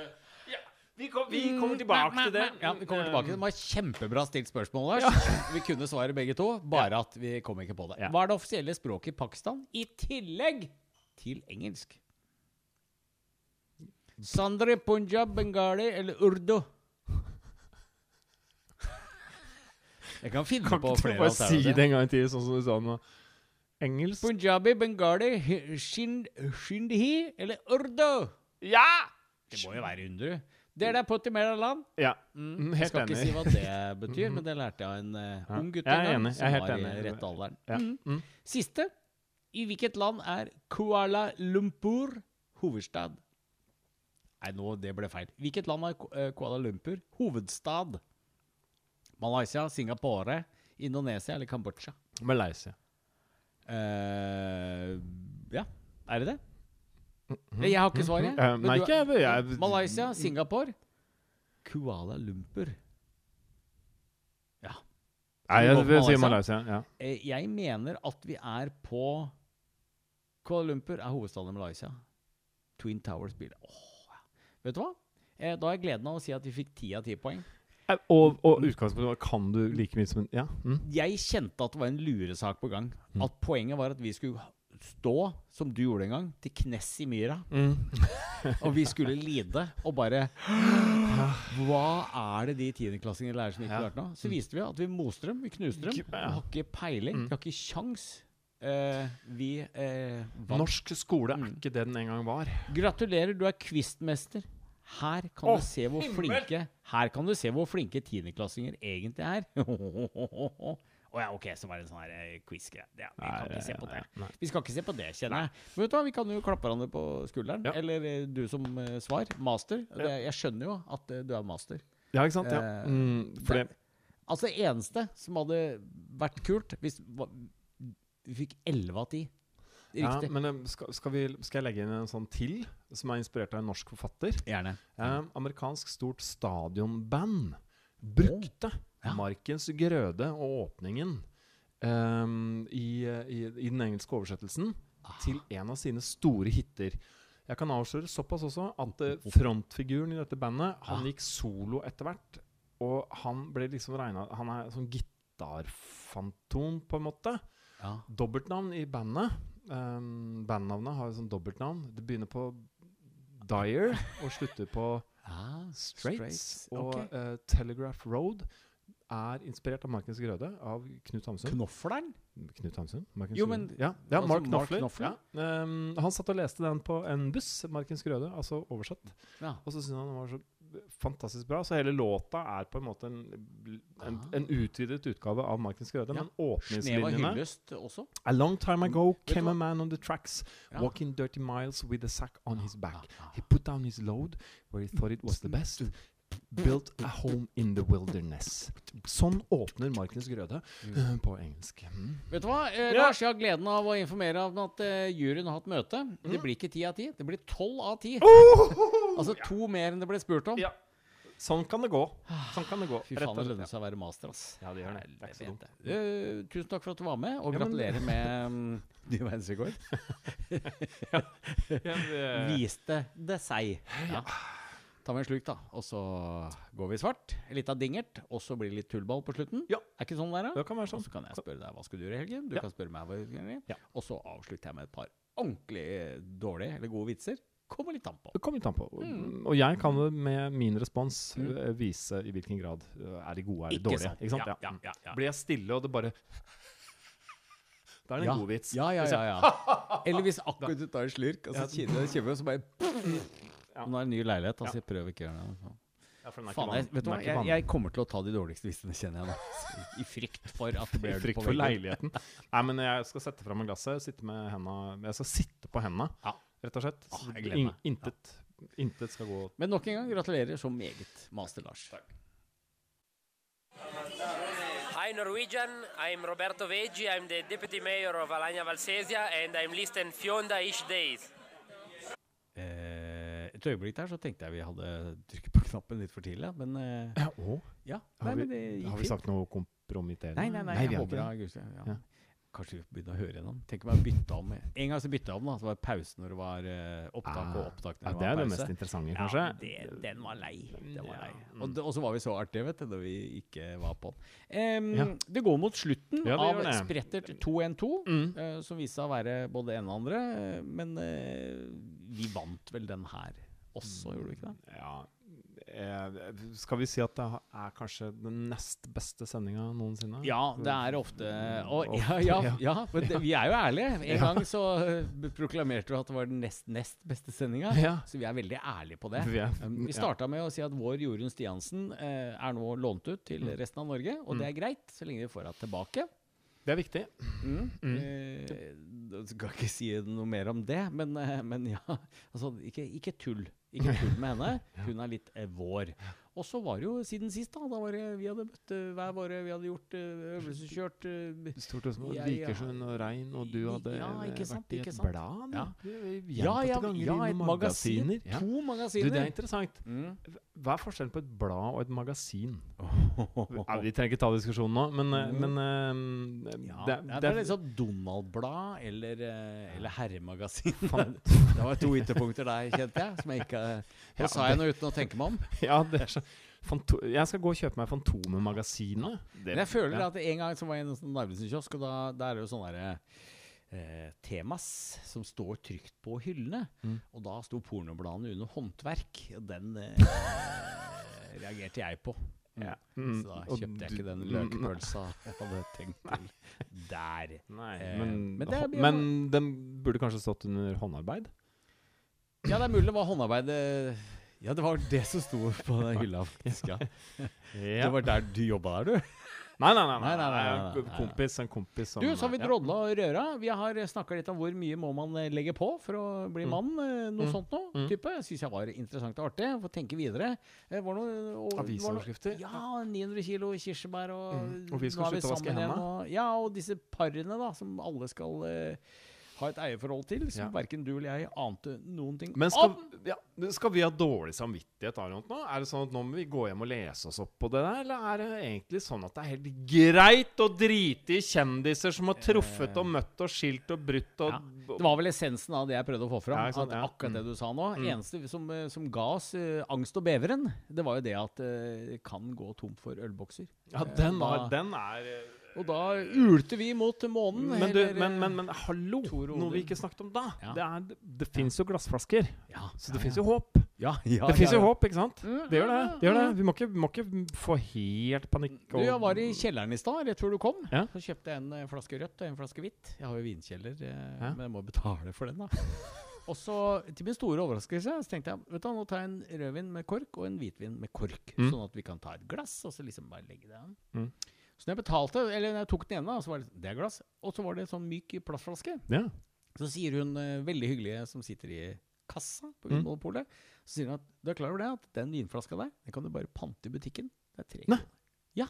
Ja, vi, kom, vi kommer tilbake til det. Ja, vi kommer tilbake. til Det var kjempebra stilt spørsmål, Lars. Vi kunne svare begge to, bare at vi kom ikke på det. Hva er det offisielle språket i Pakistan i tillegg til engelsk? Sandri, punjab, bengali eller urdu? Jeg kan finne Kan på ikke du bare si det en gang til, sånn som du sa nå? Engelsk? Punjabi, bengali, shind, shindhi eller urdu? Ja! Det må jo være undru. Det er det putti land. Ja. Mm. Mm, Jeg skal skal ikke si hva det betyr, men det lærte jeg av en uh, ung gutt en gang, enig, som var var i rett alderen. Ja. Mm. Mm. Siste. I hvilket land er Kuala Lumpur hovedstad? Nei, nå, det ble feil. Hvilket land er eh, Kuala Lumpur hovedstad? Malaysia, Singapore, Indonesia eller Kambodsja? Malaysia. Eh, ja, er det det? Jeg har ikke svaret. Men nei, du- ikke jeg, Malaysia, Singapore, Kuala Lumpur. Ja. Nei, jeg vil si Malaysia? Malaysia. Ja. Eh, Jeg mener at vi er på Kuala Lumpur er hovedstaden i Malaysia. Twin Towers blir det. Åh, ja. Vet du hva? Eh, Da har jeg gleden av å si at vi fikk ti av ti poeng. Eh, Og, og utgangspunktet kan du like mye som en Ja. Mm. Jeg kjente at det var en luresak på gang. At poenget var at vi skulle stå, som du gjorde en gang, til knes i myra. Mm. Og vi skulle lide og bare Hva er det de tiendeklassingene lærer som ikke Ja. lært nå? Så viste vi at vi moste dem, vi knuste dem. Vi har ikke peiling, vi har ikke kjangs. Uh, vi uh, vant. Norsk skole er ikke det den en gang var. Gratulerer, du er quizmester. Her kan oh, du se hvor flinke Her kan du se hvor flinke tiendeklassinger egentlig er. Å ja, ok, så var det en sånn her eh, quiz-greie. Ja, vi kan Nei, ikke se på det. nei. Vi skal ikke se på det, kjenner jeg. Men vet du hva, vi kan jo klappe hverandre på skulderen. Ja. Eller eh, du som uh, svar. Master. Det, jeg skjønner jo at uh, du er master. Ja, ikke sant? Ja. Mm, for det, Altså, det eneste som hadde vært kult hvis vi fikk 11 av 10. ja, men eh, skal, skal, vi, skal jeg legge inn en sånn til, som er inspirert av en norsk forfatter? Gjerne. Eh, amerikansk stort stadionband brukte Ja. Markens Grøde og åpningen ehm, i, i, i den engelske oversettelsen til en av sine store hiter. Jeg kan avsløre såpass også at eh, frontfiguren i dette bandet Han gikk solo etter hvert. Og han ble liksom regna Han er sånn gitarfantom, på en måte. Ja. Dobbeltnavn i bandet. Um, bandnavnet har jo sånn dobbeltnavn. Det begynner på Dyer og slutter på Ah, Straits. Og ok. eh, Telegraph Road er inspirert av Markens Grøde av Knut Hamsun. Knoffleren? Knut Hamsun? Markens Jo, men- ja, ja, altså Mark. Knopfler? Ja. Um, han satt og leste den på en buss, Markens Grøde, altså oversatt. Ja. Og så syntes han den var så fantastisk bra. Så hele låta er på en måte en, en, Ah. en utvidet utgave av Markens Grøde. Ja. Men åpningslinjene. A long time ago came a man on the tracks, walking dirty miles with a sack on his back. He put down his load where he thought it was the best. Built a home in the wilderness. Sånn åpner Markens Grøde mm. på engelsk. Mm. Vet du hva, eh, Lars? Jeg har gleden av å informere om at eh, juryen har hatt møte. Det blir ikke ti av ti, det blir tolv av ti. Altså to mer enn det ble spurt om. Ja. Sånn kan det gå. Sånn kan det gå. Fy faen, det lønner seg å være master, ass. Ja, det gjør det. Det er ikke så dumt. Eh, tusen takk for at du var med, og Ja, men- gratulerer med um, ny verdensrekord. Ja, det- Viste det seg. Ja. Tar vi en slurk, da, og så går vi svart. En lita dingert, og så blir det litt tullball på slutten. Ja. Er ikke sånn der, da? Det kan være sånn. Og så kan jeg spørre deg hva skal du gjøre i helgen. Du Ja. kan spørre meg hva du skal gjøre. i. Ja. Og så avslutter jeg med et par ordentlig eh, dårlige eller gode vitser. Kommer litt an på. Kommer litt an på. Mm. Og jeg kan med min respons mm. vise i hvilken grad eh, er de gode, eller Ikke dårlige. sant. Ikke sant? Ja, Ja, ja. Blir jeg stille, og det bare Da er det en god vits. Ja, ja, ja, ja. Eller hvis akkurat du tar en slurk, og så kjenner du og så bare Ja. Nå er det ny leilighet, altså. Jeg prøver ikke å gjøre det. Ja, Faen, jeg, vet du er hva? Jeg, jeg kommer til å ta de dårligste visene, kjenner jeg nå. I frykt for at det blir I frykt for leiligheten. Nei, men jeg skal sette fram glasset. Sitte med henda Jeg skal sitte på henda, Ja. rett og slett. Ah, jeg gleder in- meg. Intet, intet skal gå Men nok en gang, gratulerer så meget, Master Lars. Takk. Hi Norwegian, I'm Roberto Veggi, I'm the Deputy Mayor of Alanya Valsesia and I'm listening Fionda-ish days. Et øyeblikk der så tenkte jeg vi hadde trykket på knappen litt for tidlig, men eh, Ja, ja. Har Nei, vi, men det har vi sagt noe kompromitterende? Nei, nei, nei, vi jeg har håper det. Ja. Kanskje vi begynner å høre gjennom. Tenk om jeg bytta om. En gang så bytta jeg om, da. Så var det pause når det var eh, opptak, og opptak når Ah. Ja, det det var er det mest interessante, kanskje. Ja, det, den var lei. Den var lei. mm. Og, så var vi så artige, vet du, da vi ikke var på den. Um, Ja. Det går mot slutten Ja, av det. Sprettert 212, Mm. uh, som viste seg å være både det ene og andre. Men uh, vi vant vel den her også, gjorde vi ikke det? Ja, eh, skal vi si at det er kanskje den nest beste sendinga noensinne? Ja, det er ofte Og ja, ja, ja. men det, vi er jo ærlige. En gang så eh, proklamerte du at det var den nest, nest beste sendinga. Så vi er veldig ærlige på det. Vi ja. starta med å si at vår Jorunn Stiansen eh, er nå lånt ut til Mm. resten av Norge, og det er greit så lenge vi får henne tilbake. Det er viktig. Mm. Mm. Eh, skal ikke si noe mer om det, men, eh, men ja. Altså, ikke, ikke tull. Ikke tull med henne. Hun er litt eh, vår. Og så var det jo siden sist, da. Da var det, vi hadde møtt eh, hver våre, vi hadde gjort eh, øvelseskjørt eh, Stort og ja. Vikersund og Rein, og du hadde Ja, ikke eh, sant, vært i et sant. blad? Ja. Ja, ja, ja, et magasin. magasin. magasiner. Ja. To Du, det er interessant. Mm. Hva er forskjellen på et blad og et magasin? Ja, vi trenger ikke ta diskusjonen nå, men, mm. men eh, Ja, det, det, det er sånn Donald-blad eller, eller Herremagasin. Det var to ytterpunkter der, kjente jeg. Som jeg ikke Ja, sa jeg nå uten å tenke meg om. Ja, det er så Fanto Jeg skal gå og kjøpe meg Fantomet-magasinet. Men jeg føler ja. at en gang så var jeg i en sånn Narvesen-kiosk, og da, da er det jo sånne derre eh, temas som står trygt på hyllene. Mm. Og da sto pornobladene under håndverk. Og den eh, reagerte jeg på. Ja. Mm, Så da kjøpte jeg ikke den løkpølsa løkepølsa jeg hadde tenkt til der. Nei, Eh, men, er- men den burde kanskje stått under håndarbeid? Ja, det er mulig det var håndarbeid. eh, Ja, det var det som sto på den hylla, faktisk. Ja. Det var der du jobba der, du? Nei, nei, nei. Nei, nei, nei, nei. Kompis, en kompis som Du, så har vi drodla og røra. Vi har snakka litt om hvor mye må man eh, legge på for å bli Mm. mann. eh, Noe Mm. sånt noe. Mm. type. Syns jeg var interessant og artig. Få tenke videre. Var noe, og, Avisoverskrifter. ja, 900 kilo kirsebær, og, Mm. Og vi skal slutte å vaske hendene. Og, ja, og disse parene da, som alle skal eh, ha et eierforhold til, som Ja. verken du eller jeg ante noen ting Men skal, om. ja, skal vi ha dårlig samvittighet Arnold, nå? Er det sånn at nå må vi gå hjem og lese oss opp på det der? Eller er det egentlig sånn at det er helt greit å drite i kjendiser som har truffet og møtt og skilt og brutt og Ja. Det var vel essensen av det jeg prøvde å få fram. Sant, akkurat det Mm. du sa nå. Mm. Eneste som, eh, som ga oss uh, angst og beveren, det var jo det at eh, det kan gå tomt for ølbokser. Ja, Eh, den, da- den er eh, Og da ulte vi mot månen. men, du, eller, men, men, men hallo! Noe vi ikke snakket om da. Ja. Det, er, det fins jo glassflasker. ja, Så ja, det fins ja. jo håp. Ja, ja, det fins ja, jo håp, ikke sant? Mm, Det gjør det. det, gjør det. mm. Vi må ikke, vi må ikke få helt panikk. Du, jeg var i kjelleren i stad, rett før du kom. Ja. Så kjøpte jeg en eh, flaske rødt og en flaske hvitt. Jeg har jo vinkjeller, eh, Ja. men jeg må betale for den, da. og så, til min store overraskelse, så tenkte jeg vet du, nå tar jeg en rødvin med kork og en hvitvin med kork. Mm. Sånn at vi kan ta et glass, og så liksom bare legge det an. Mm. Så når jeg betalte, eller når jeg tok den ene, så var det det er glass. Og så var det en sånn myk plastflaske. Ja. Så sier hun eh, veldig hyggelige som sitter i kassa på Mm. Vinmonopolet, så sier hun at du er klar over det at den vinflaska der, den kan du bare pante i butikken. Det er tre kroner. Ja.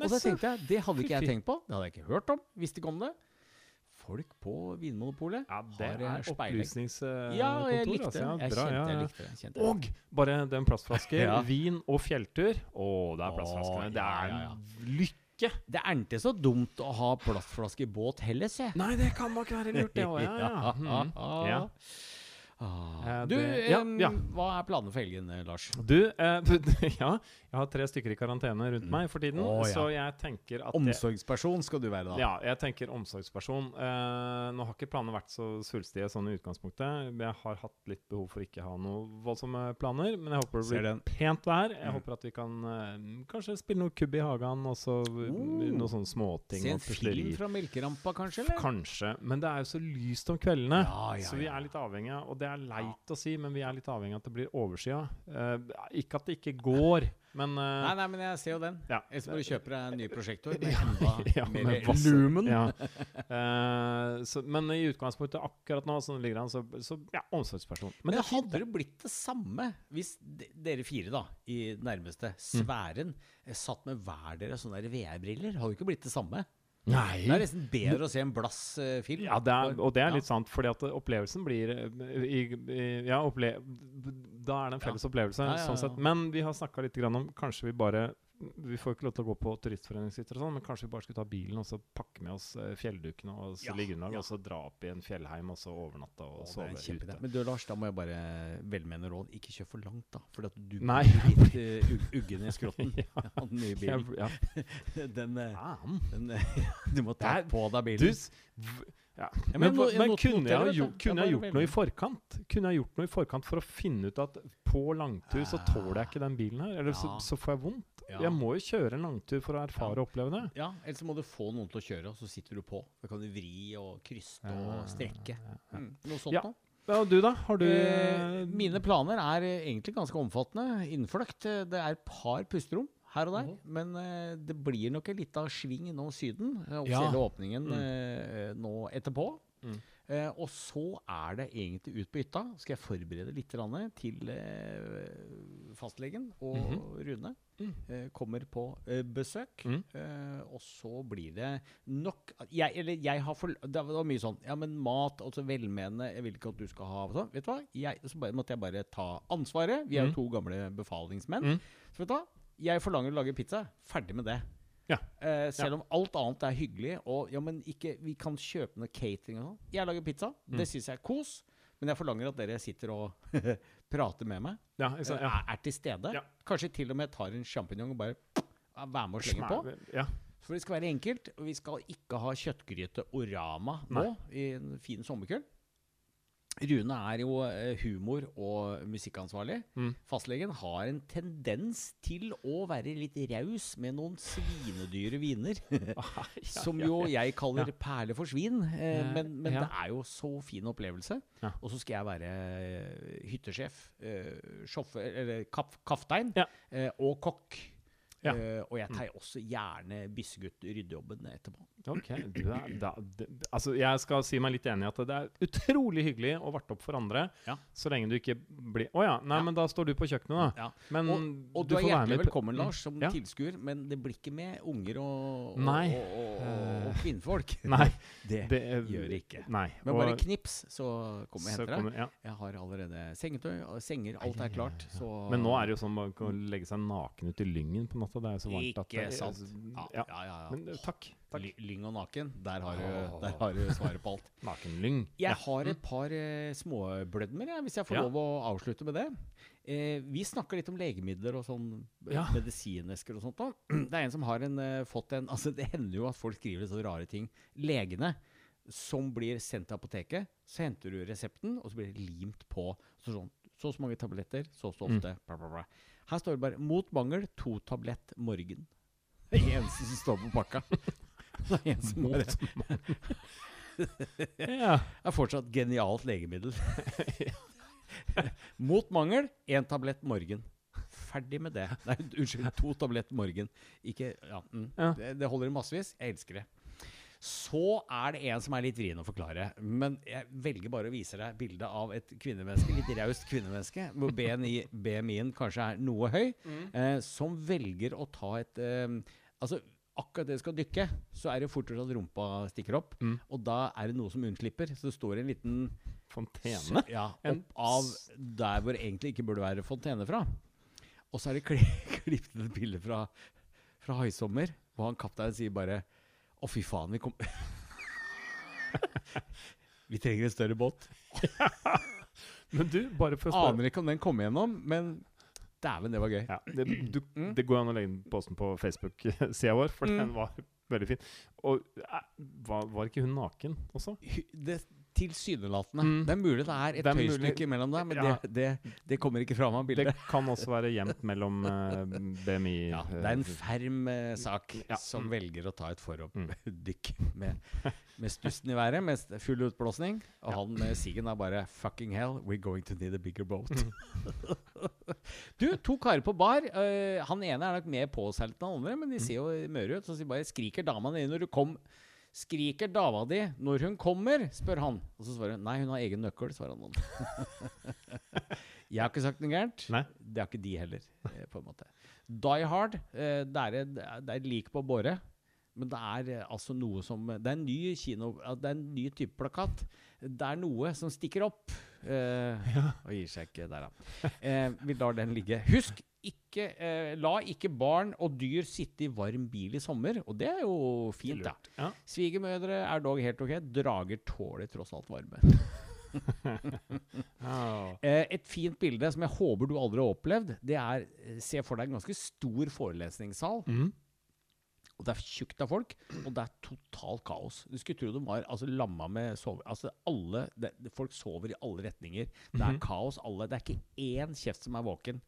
Og da så tenkte jeg, det hadde ikke jeg tenkt på. Det hadde jeg ikke hørt om. Visste ikke om det. Folk på Vinmonopolet Ja, det har eh, speilegg. opplysningskontor. Ja, jeg likte altså. Ja, Jeg bra, kjente ja, jeg likte det. Kjente. Og bare den plastflaske, Ja. vin og fjelltur. Å, det er plastflaskene. Det er ja, lykke. Det er ikke så dumt å ha plastflaske i båt heller, se. Nei, det kan nok være lurt, det òg. Ja, ja. Mm. ja. Ah. Eh, Du, det- ja, ja. hva er planene for helgen, eh, Lars? Du, eh, ja, jeg har tre stykker i karantene rundt meg for tiden, Oh, ja. så jeg tenker at Omsorgsperson skal du være, da. ja, jeg tenker omsorgsperson. Eh, nå har ikke planene vært så svulstige sånn i utgangspunktet. Jeg har hatt litt behov for ikke ha noen voldsomme planer, men jeg håper det blir pent vær. Jeg Mm. håper at vi kan eh, kanskje spille noe kubb i hagen, og så Oh. noen sånne småting Se en film fra Melkerampa, kanskje? eller? Kanskje, men det er jo så lyst om kveldene. Så vi er litt avhengige. Og det er leit å si, men vi er litt avhengig av at det blir oversida. Uh, ikke at det ikke går, men uh, Nei, nei, men jeg ser jo den. ja. Ellers må du kjøpe deg en ny prosjektor Ja, med lumen. Ja. Uh, så, men i utgangspunktet akkurat nå sånn ligger han, så, så ja, omsorgsperson. Men det er hadde det blitt det samme hvis de, dere fire da, i nærmeste sfæren mm. satt med hver deres sånne VR-briller? Hadde det ikke blitt det samme? Nei. Det er nesten bedre å se en blass-film. Ja, det er, og det er litt sant, fordi at opplevelsen blir eh, i, i, Ja, opple da er det en felles opplevelse, sånn sett. Men vi har snakka litt grann om Kanskje vi bare Vi får ikke lov til å gå på turistforeningshytter og sånn, men kanskje vi bare skulle ta bilen og så pakke med oss eh, fjelldukene og så Ja, liggeunderlag, ja. og så dra opp i en fjellheim og så overnatte og Åh, sove ute. Men du Lars, da må jeg bare velmene råd. Ikke kjør for langt, da. For at du Nei. blir litt uh, uggen i skrotten Ja. av den nye bilen. ja. Den, uh, den uh, Du må ta på deg bilen. s- ja. men Men, men kunne, jeg, ha notere, gjo- vet du. kunne jeg gjort noe i forkant? Kunne jeg gjort noe i forkant for å finne ut at på langtur så tåler jeg ikke den bilen her? Eller så, Ja. så får jeg vondt? Ja. Jeg må jo kjøre en langtur for å erfare og oppleve det. Ja, ellers så må du få noen til å kjøre, og så sitter du på. Da kan du vri og kryste og strekke. Mm, noe sånt Ja. noe. Ja, og du, da? Har du Eh, mine planer er egentlig ganske omfattende. Innfløkt. Det er et par pusterom her og der. Men eh, det blir nok en liten sving innom Syden. Den offisielle åpningen Mm. eh, nå etterpå. Eh, og så er det egentlig ut på hytta. Skal jeg forberede litt til eh, fastlegen og Rune. Eh, kommer på eh, besøk. Mm. Eh, og så blir det nok jeg, Eller jeg har for Det var mye sånn Ja, men mat, altså velmenende Jeg vil ikke at du skal ha sånn. Vet du hva? Jeg, så bare, måtte jeg bare ta ansvaret. Vi er jo to gamle befalingsmenn. Mm. Så vet du hva? Jeg forlanger å lage pizza. Ferdig med det. Ja. Eh, selv om alt annet er hyggelig, og ja, men ikke, vi kan kjøpe noe catering og sånn. Jeg lager pizza. Mm. Det syns jeg er kos. Men jeg forlanger at dere sitter og prater med meg. Ja? Er, Ja. er til stede. Ja. Kanskje til og med tar en sjampinjong og bare ja, være med og slenge på. Ja. For det skal være enkelt. Og vi skal ikke ha kjøttgryte Orama nå i en fin sommerkveld. Rune er jo eh, humor- og musikkansvarlig. Mm. Fastlegen har en tendens til å være litt raus med noen svinedyre viner. som jo jeg kaller perle for svin. Eh, men men ja. det er jo så fin opplevelse. Ja. Og så skal jeg være eh, hyttesjef, eh, eller kap, kaptein, Ja. eh, og kokk. Ja. Uh, og jeg tar også gjerne bissegutt ryddejobben etterpå. Ok, du er, da, det, altså Jeg skal si meg litt enig i at det er utrolig hyggelig å varte opp for andre, Ja. så lenge du ikke blir Å ja, nei, Ja. men da står du på kjøkkenet, da. Ja. Men Og, og du, er får være hjertelig velkommen, Mm. Lars, som Ja. tilskuer, men det blir ikke med unger og, og, og, og kvinnfolk. Nei, det, det er- gjør det ikke. Nei. Men bare knips, så kommer jeg og henter deg. Jeg har allerede sengetøy senger. Alt er klart. Så Men nå er det jo sånn man kan legge seg naken ut i lyngen på natta. Det er så varmt at Ikke sant. Ja, Ja. ja, ja. Men eh, takk. takk. Ly- Lyng og naken, der har, du, der har du svaret på alt. Nakenlyng. Jeg har et par eh, småblødmer, jeg, hvis jeg får Ja. lov å avslutte med det. Eh, vi snakker litt om legemidler og sånn eh, Ja. medisinesker og sånt. Da. Det er en som har en, eh, fått en Altså, det hender jo at folk skriver så rare ting. Legene som blir sendt til apoteket, så henter du resepten, og så blir det limt på. Så sånn så og så mange tabletter, så og så Mm. ofte. Bla, bla, bla. Her står det bare 'mot mangel to tablett morgen'. Det er eneste som står på pakka. Det er eneste mot. bare Det er fortsatt genialt legemiddel. Mot mangel én tablett morgen. Ferdig med det. Nei, unnskyld, to tablett morgen. Ikke Ja. Mm. Ja. Det, det holder i massevis. Jeg elsker det. Så er det en som er litt vrien å forklare. Men jeg velger bare å vise deg bildet av et kvinnemenneske, litt raust kvinnemenneske, hvor BMI, BMI-en kanskje er noe høy, eh, som velger å ta et eh, Altså, akkurat det skal dykke, så er det fortere at rumpa stikker opp. Mm. Og da er det noe som unnslipper. Så det står en liten Fontene. ja, opp av der hvor det egentlig ikke burde være fontene fra. Og så er det kli klippet et bilde fra, fra Haisommer, hvor han kapteinen sier bare Å, fy faen, vi kom Vi trenger en større båt. Men du, bare for å spørre Aner ikke om den kom igjennom, men dæven, det var gøy. ja, det, du, Mm. det går an å legge inn posten på Facebook-sida vår, for Mm. den var veldig fin. Og eh, var, var ikke hun naken også? Det Tilsynelatende. Mm. Det er mulig det er et Det er tøystykke imellom der, men Ja. det, det, det kommer ikke fram av bildet. Det kan også være gjemt mellom uh, BMI Ja, det er en ferm uh, sak Ja. som Mm. velger å ta et foroppdykk med, med stussen i været, med full utblåsning. Og han med siggen er bare 'fucking hell, we're going to need a bigger boat'. du, to karer på bar. Uh, han ene er nok mer påseilt enn han andre, men de ser jo møre ut. Så de bare 'skriker dama di når du kom'. Skriker dama di når hun kommer? spør han. Og så svarer hun nei, hun har egen nøkkel, svarer han. Jeg har ikke sagt noe gærent. Nei. Det har ikke de heller, eh, på en måte. Die Hard, eh, det er et- det er lik på båre. Men det er eh, altså noe som Det er en ny kino Det er en ny type plakat. Det er noe som stikker opp. Eh, Og gir seg ikke der, da. Eh, vi lar den ligge. Husk, ikke, eh, la ikke barn og dyr sitte i varm bil i sommer. Og det er jo fint, da. Ja. Svigermødre er dog helt ok. Drager tåler tross alt varme. oh. Eh, et fint bilde som jeg håper du aldri har opplevd, det er eh, Se for deg en ganske stor forelesningssal. Mm. Og det er tjukt av folk, og det er totalt kaos. Du skulle tro de var altså, lamma med sove... Altså, alle, det, folk sover i alle retninger. Det er Mhm. kaos. alle. Det er ikke én kjeft som er våken.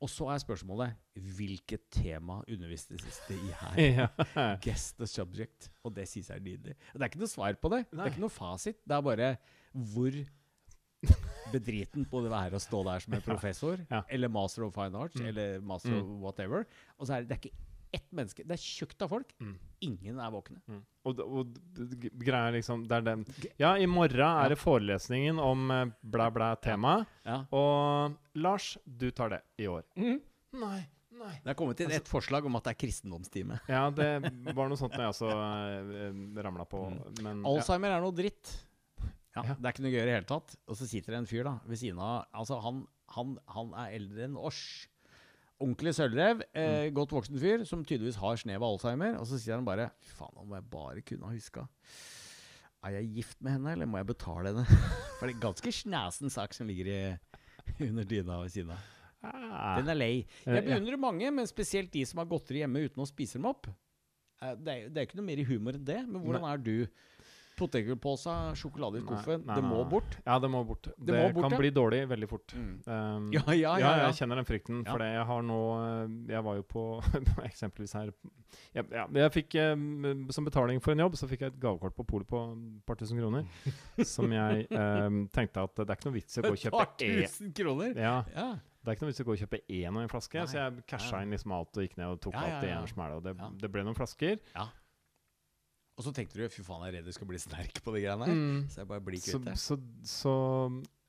Og så er spørsmålet hvilket tema underviste det i her? Ja. Guess the subject. Og det sies er nydelig. Det er ikke noe svar på det. Det er ikke noe fasit. Det er bare hvor bedriten på det være å stå der som en professor, Ja. eller master of fine arts, Mm. eller master of whatever. Og så er det, det er ikke ett menneske. Det er tjukt av folk. Ingen er våkne. Mm. Og, og d- greia liksom Det er den Ja, i morgen er det forelesningen om eh, blæ, blæ tema. Ja. Og Lars, du tar det i år. Mm. Nei, nei. Det er kommet inn et forslag om at det er kristendomstime. Ja, det var noe sånt når jeg også eh, ramla på. Men ja. Alzheimer er noe dritt. Ja, Ja. Det er ikke noe gøy i det hele tatt. Og så sitter det en fyr da ved siden av Altså, han, han, han er eldre enn oss. Ordentlig sølvrev. Eh, Mm. Godt voksen fyr som tydeligvis har snev av Alzheimer. Og så sier han bare Fy faen, om jeg bare kunne ha huska. Er jeg gift med henne, eller må jeg betale henne? For det er ganske snæsen sak som ligger i, under dyna ved siden av. Ah. Den er lei. Eh, Jeg beundrer mange, men spesielt de som har godteri hjemme uten å spise dem opp. Eh, Det er, det er ikke noe mer i humor enn det. Men hvordan er du? Potetgullpose, sjokolade i skuffen. det må bort. Ja, det må bort. Det, må bort, kan ja. bli dårlig veldig fort. Mm. Um, Ja, ja, ja, ja. jeg kjenner den frykten. Ja. For jeg har nå eh, Jeg var jo på eksempelvis her jeg, ja, jeg fikk um, Som betaling for en jobb så fikk jeg et gavekort på polet på et par tusen kroner. som jeg um, tenkte at det er ikke noe vits i å gå og kjøpe Et par tusen kroner! Ja, Ja. det er ikke noe vits i å gå og kjøpe én og en flaske, Nei. så jeg casha Ja. inn liksom alt og gikk ned og tok Ja, ja, alt i ja. en smæle. Og det, Ja. det ble noen flasker. Og så tenkte du fy faen, jeg er redd du skal bli sterk på de greiene her. Mm. Så jeg bare blir Så, kvitt det. så, så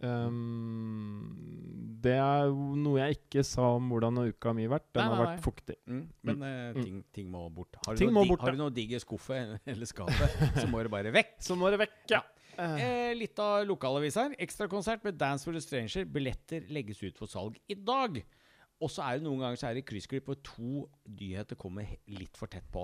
ehm, Det er noe jeg ikke sa om hvordan uka mi har vært. Den Nei, har nei, vært nei. fuktig. Mm. Men eh, Mm. ting, ting må bort. Har du, Ting noe, bort, har du noe digg i skuffet eller skapet, så må det bare vekk. Så må det vekk, ja. Eh, litt av lokalavis her. Ekstrakonsert med Dance for the Stranger. Billetter legges ut for salg i dag. Og så er det noen ganger så er det kryssklipp hvor to nyheter kommer litt for tett på.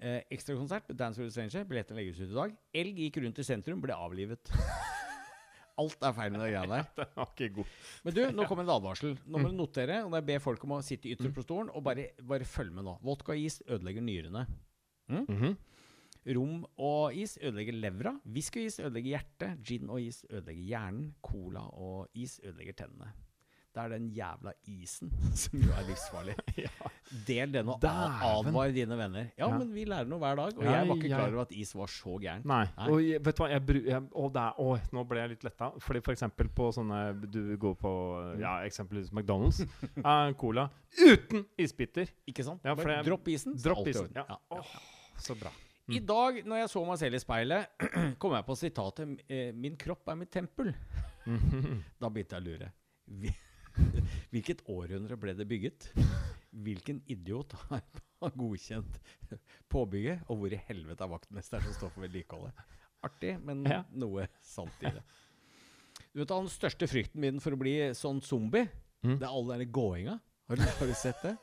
Eh, Ekstrakonsert med Dance with Stranger. Billettene legges ut i dag. Elg gikk rundt i sentrum, ble avlivet. Alt er feil med de greia der. den var ikke god. Men du, nå kommer en advarsel. Nå må du notere, og jeg ber folk om å sitte ytterst på stolen og bare, bare følge med nå. Vodka og is ødelegger nyrene. -hmm. Rom og is ødelegger levra. Whisky og is ødelegger hjertet. Gin og is ødelegger hjernen. Cola og is ødelegger tennene. Det er den jævla isen som jo er livsfarlig. Del den og advar dine venner. Ja, Ja. men vi lærer noe hver dag. Og Ja, jeg var ikke klar over at is var så gærent. Nei. Nei. Og vet du hva, jeg, bru- jeg, å, der, er, å, nå ble jeg litt letta. Fordi for eksempel på sånne Du går på ja, eksempelvis McDonald's. uh, cola uten isbiter. Ikke sant? Ja, jeg- dropp isen. Dropp isen. Ja. Oh, så bra. I dag, når jeg så meg selv i speilet, kom jeg på sitatet eh, 'Min kropp er mitt tempel'. Da begynte jeg å lure. Hvil- Hvilket århundre ble det bygget? Hvilken idiot har godkjent påbygget? Og hvor i helvete er vaktmesteren som står for vedlikeholdet? Artig, men Ja. noe sant i det. Du vet Den største frykten min for å bli sånn zombie, Mm. det er all denne gåinga. Har du, har du sett det?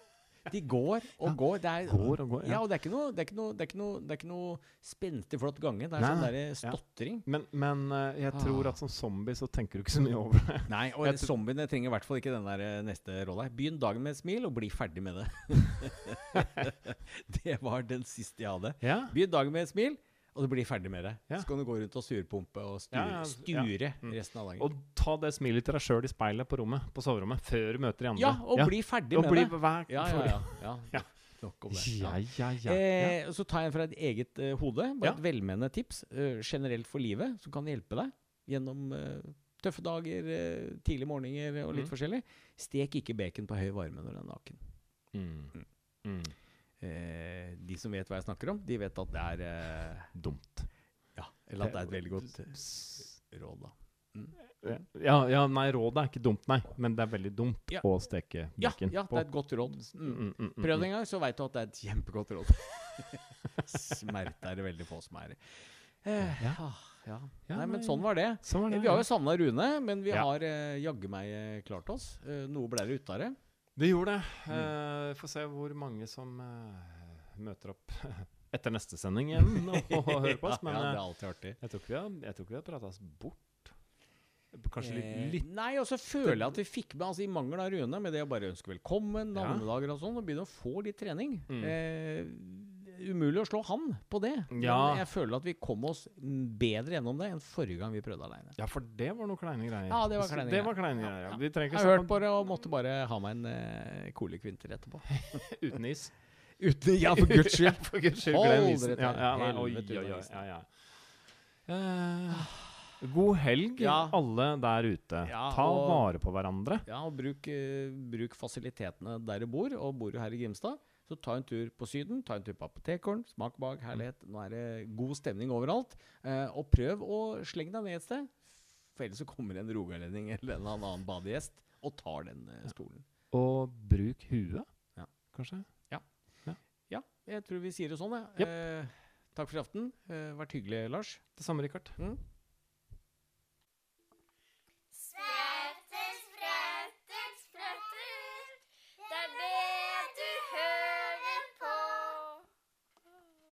De går og går. Det er, Går og går, ja. ja. og det er ikke noe, det er ikke noe, det er ikke noe, det er ikke noe spenstig flott gange. Det er sånn der stotring. Ja. Men, men eh, jeg Ah. tror at som zombie så tenker du ikke så mye over det. Nei, og Jeg tror- zombiene trenger i hvert fall ikke den der eh, neste rolla. Begynn dagen med et smil, og bli ferdig med det. det var den siste jeg hadde. Ja. Begynn dagen med et smil, og du blir ferdig med det. Ja. Så kan du gå rundt og surpumpe og sture, sture Mm. resten av dagen. Og ta det smilet til deg sjøl i speilet på rommet På soverommet før du møter de andre. ja, og bli ferdig Og med bli det. hver, Ja, ja, ja. ja. Ja. Nok om det. Ja, Ja. ja. Eh, så tar jeg en fra et eget uh, hode. Bare et velmenende tips uh, generelt for livet som kan hjelpe deg gjennom uh, tøffe dager, tidlige morgener og litt Mm. forskjellig. Stek ikke bacon på høy varme når den er naken. Mm. Mm. Eh, de som vet hva jeg snakker om, de vet at det er eh, Dumt. Ja, eller at det er et veldig godt eh, råd, da. Ja, ja, nei, rådet er ikke dumt, nei. Men det er veldig dumt Ja. å steke Ja, bacon ja, det er et godt råd. Mm. Mm, mm, mm, Prøv det mm. en gang, så veit du at det er et kjempegodt råd. Smerte er det veldig få som er. Eh, ja. Ja. Ja, Nei, men sånn var det. Sånn var det. Vi har jo savna Rune, men vi Ja. har eh, jaggu meg eh, klart oss. Eh, noe ble det ut av det. Vi gjorde det. Mm. Eh, Får se hvor mange som eh, møter opp etter neste sending igjen og, hører på oss. Men ja, det eh, er alltid artig. jeg tror ikke vi har, prata oss bort. Kanskje litt, Eh, litt Nei, og så føler jeg at vi fikk med altså, i mangel av Rune, med det å bare ønske velkommen, navnedager og sånn, og begynne å få litt trening. Mm. Eh, umulig å slå han på det. Ja. Men jeg føler at vi kom oss bedre gjennom det enn forrige gang vi prøvde aleine. Ja, for det var noe kleine greier. Ja, det var kleine det greier. var kleine greier. Ja. ja. Jeg har hørt på det og måtte bare ha meg en uh, kolekvinter etterpå. uten is. Uten, ja, for guds skyld! for guds skyld, glem isen. Ja, ja, nei, oi, oi, oi, ja, ja. Eh, god helg, Ja. alle der ute. Ja, Ta og- vare på hverandre. Ja, og bruk, uh, bruk fasilitetene der du bor, og bor du her i Grimstad, Så ta en tur på Syden, ta en tur på Apotekeren, smak bak, herlighet. Nå er det god stemning overalt. Eh, og prøv å slenge deg ned et sted. For ellers så kommer en rogalending eller en annen badegjest og tar den eh, stolen. Og bruk huet, Ja. kanskje. Ja, Ja, jeg tror vi sier det sånn, jeg. Eh, takk for i aften. Eh, vært hyggelig, Lars. Det samme, Rikard. Mm.